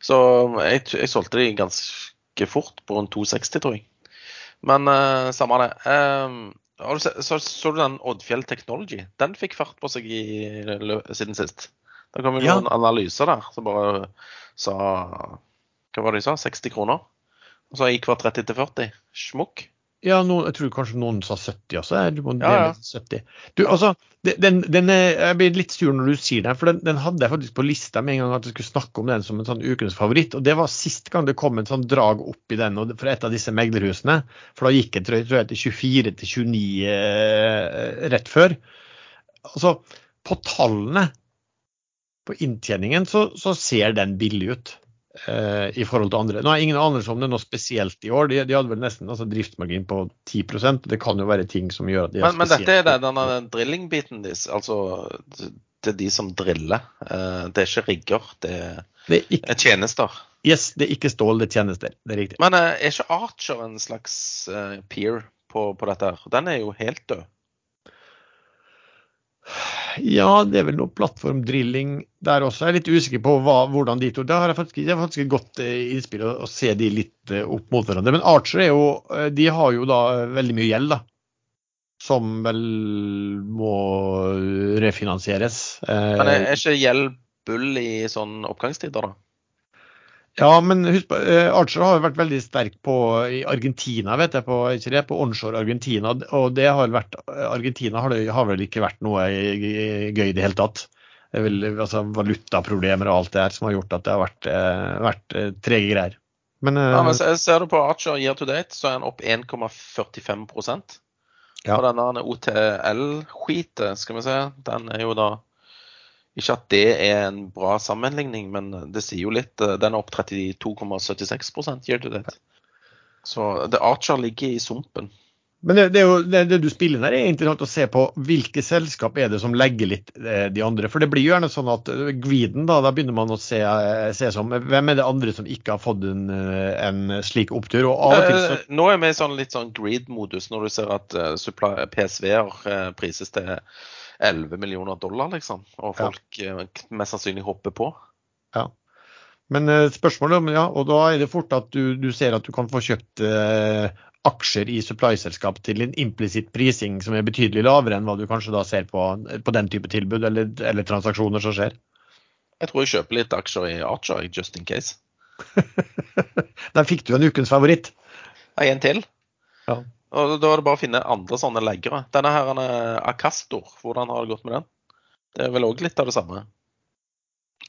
Så jeg, jeg solgte de ganske fort på en 2,60, tror jeg. Men uh, samme det. Um, så, så, så, du den Oddfjell Technology? Den fikk fart på seg i, siden sist. Det kom jo ja. noen analyser der som bare sa Hva var det de sa? 60 kroner? Og så gikk hver 30 til 40. Smukk. Ja, noen, jeg tror kanskje noen sa 70 også. Du må ja, ja. 70. Du, altså, den, den er, jeg blir litt sur når du sier den, for den, den, hadde jeg faktisk på lista med en gang at jeg skulle snakke om den som en sånn ukens favoritt. og Det var sist gang det kom en sånn drag opp i den fra et av disse meglerhusene. For da gikk jeg tror jeg, tror jeg til 24 til 29 eh, rett før. Altså, på tallene på inntjeningen så, så ser den billig ut eh, i forhold til andre. Nå har ingen anelse om det er noe spesielt i år. De, de hadde vel nesten altså, driftsmargin på 10% Det kan jo være ting som gjør at de er men, men dette er det, denne drilling-biten deres, altså det er de som driller. Eh, det er ikke rigger, det, det er, ikke, er, tjenester. Yes, det er ikke stål, det er tjenester. Det er riktig. Men eh, er ikke Archer en slags peer på, på dette? her? Den er jo helt død. Ja, det er vel noe plattformdrilling der også. Jeg er litt usikker på hva, hvordan de to Det har jeg faktisk, det faktisk et godt eh, innspill å, å, se de litt eh, opp mot hverandre. Men Archer er jo, eh, de har jo da veldig mye gjeld, da. Som vel må refinansieres. Men er ikke gjeld bull i sånn oppgangstider, da? Ja, men husk på, eh, Archer har jo vært veldig sterk på i Argentina, vet jeg, på, ikke det, på onshore Argentina. Og det har vært, Argentina har, det, har vel ikke vært noe gøy i det hele tatt. Det er vel altså, valutaproblemer og alt det her som har gjort at det har vært, eh, vært eh, trege greier. Men, ja, men ser du på Archer year to date, så er han opp 1,45% ja. Og denne OTL-skitet, skal vi se, den er jo da ikke at det er en bra sammenligning, men det sier jo litt. Eh, den er opp 32,76 year to date. Så The Archer ligger i sumpen. Men det, det, jo, det, det, du spiller der, er interessant å se på hvilke selskap er det som legger litt eh, de andre. For det blir jo gjerne sånn at Gviden, Greeden, da, da begynner man å se, se som Hvem er det andre som ikke har fått en, en slik opptur? Så... Nå er vi i sånn, litt sånn greed-modus, når du ser at uh, PSV-er prises til 11 millioner dollar, liksom. Og folk ja. Eh, mest sannsynlig hopper på. Ja. Men spørsmålet spørsmålet ja, og da er det fort at du, du ser at du kan få kjøpt eh, aksjer i supply-selskap til en implisitt prising som er betydelig lavere enn hva du kanskje da ser på, på den type tilbud eller, eller, transaksjoner som skjer. Jeg tror jeg kjøper litt aksjer i Archer, just in case. Der fikk du en ukens favoritt. Ja, en til. Ja. Og Da er det bare å finne andre sånne leggere. Denne her er Acastor, hvordan har det gått med den? Det er vel òg litt av det samme.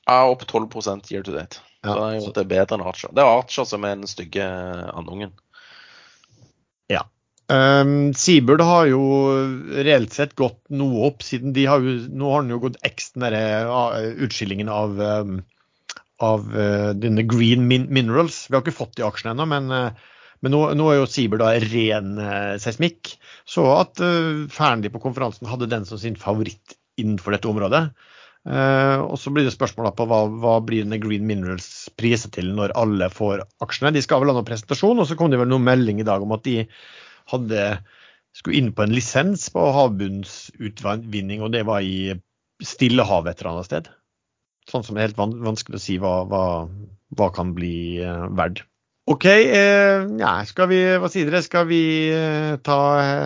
Ja, opp 12 year to date. Ja, så det er jo det er bedre enn Archer. Det er Archer som er den stygge andungen. Ja. Um, Seabird har jo reelt sett gått noe opp, siden de har jo, nå har den jo gått X, den derre utskillingen av, um, av uh, denne green min minerals. Vi har ikke fått de aksjene ennå, men uh, Men nå, nå er jo Siber da ren eh, seismikk. Så at uh, Fearnley på konferansen hadde den som sin favoritt innenfor dette området. Uh, og så blir det spørsmål på hva, hva blir denne Green Minerals priset til når alle får aksjene. De skal vel ha noen presentasjon, og så kom det vel noen melding i dag om at de hadde skulle inn på en lisens på havbunnsutvinning, og det var i Stillehavet et eller annet sted. Sånn som det er helt vanskelig å si hva, hva, hva kan bli verdt. OK, eh, ja, skal vi, hva sier dere? Skal vi eh, ta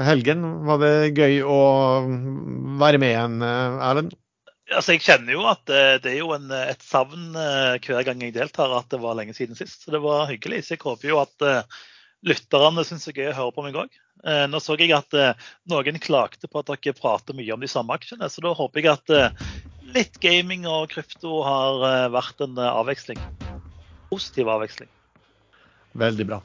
helgen? Var det gøy å være med igjen, eh, Erlend? Altså, jeg kjenner jo at eh, det er jo en, et savn eh, hver gang jeg deltar at det var lenge siden sist. Så det var hyggelig. Så jeg håper jo at lytterne syns det er gøy å høre på meg òg. Nå så jeg at noen klagde på at dere prater mye om de samme aksjene, så da håper jeg at litt gaming og krypto har vært en avveksling. Positiv avveksling. Veldig bra.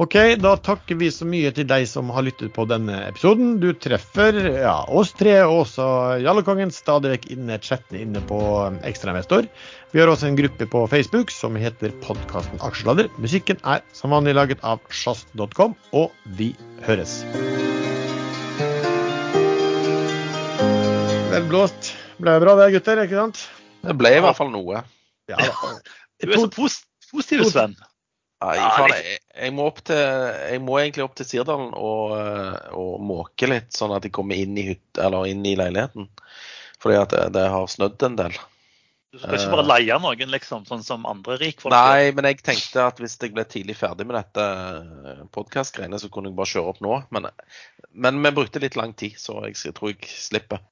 OK, da takker vi så mye til deg som har lyttet på denne episoden. Du treffer ja, oss tre og også Jallekongen stadig vekk inne chatten inne på Ekstrainvestor. Vi har også en gruppe på Facebook som heter podkasten Aksjeladder. Musikken er som vanlig laget av sjast.com, og vi høres. Vel blåst. Ble bra det, gutter? ikke sant? Det ble i hvert fall noe. Ja. Du er så positiv, Sven. Nei, jeg, jeg, må til, jeg, må egentlig opp til Sirdalen og, eh, og, måke litt, sånn at jeg kommer inn i, hytt, eller inn i leiligheten. Fordi at det, det har snødd en del. Du skal ikke bare leie noen, liksom, sånn som andre rikfolk Nei, men jeg tenkte at hvis jeg ble tidlig ferdig med dette eh, podkast-greiene, så kunne jeg bare kjøre opp nå. Men, men vi brukte litt lang tid, så jeg tror jeg slipper.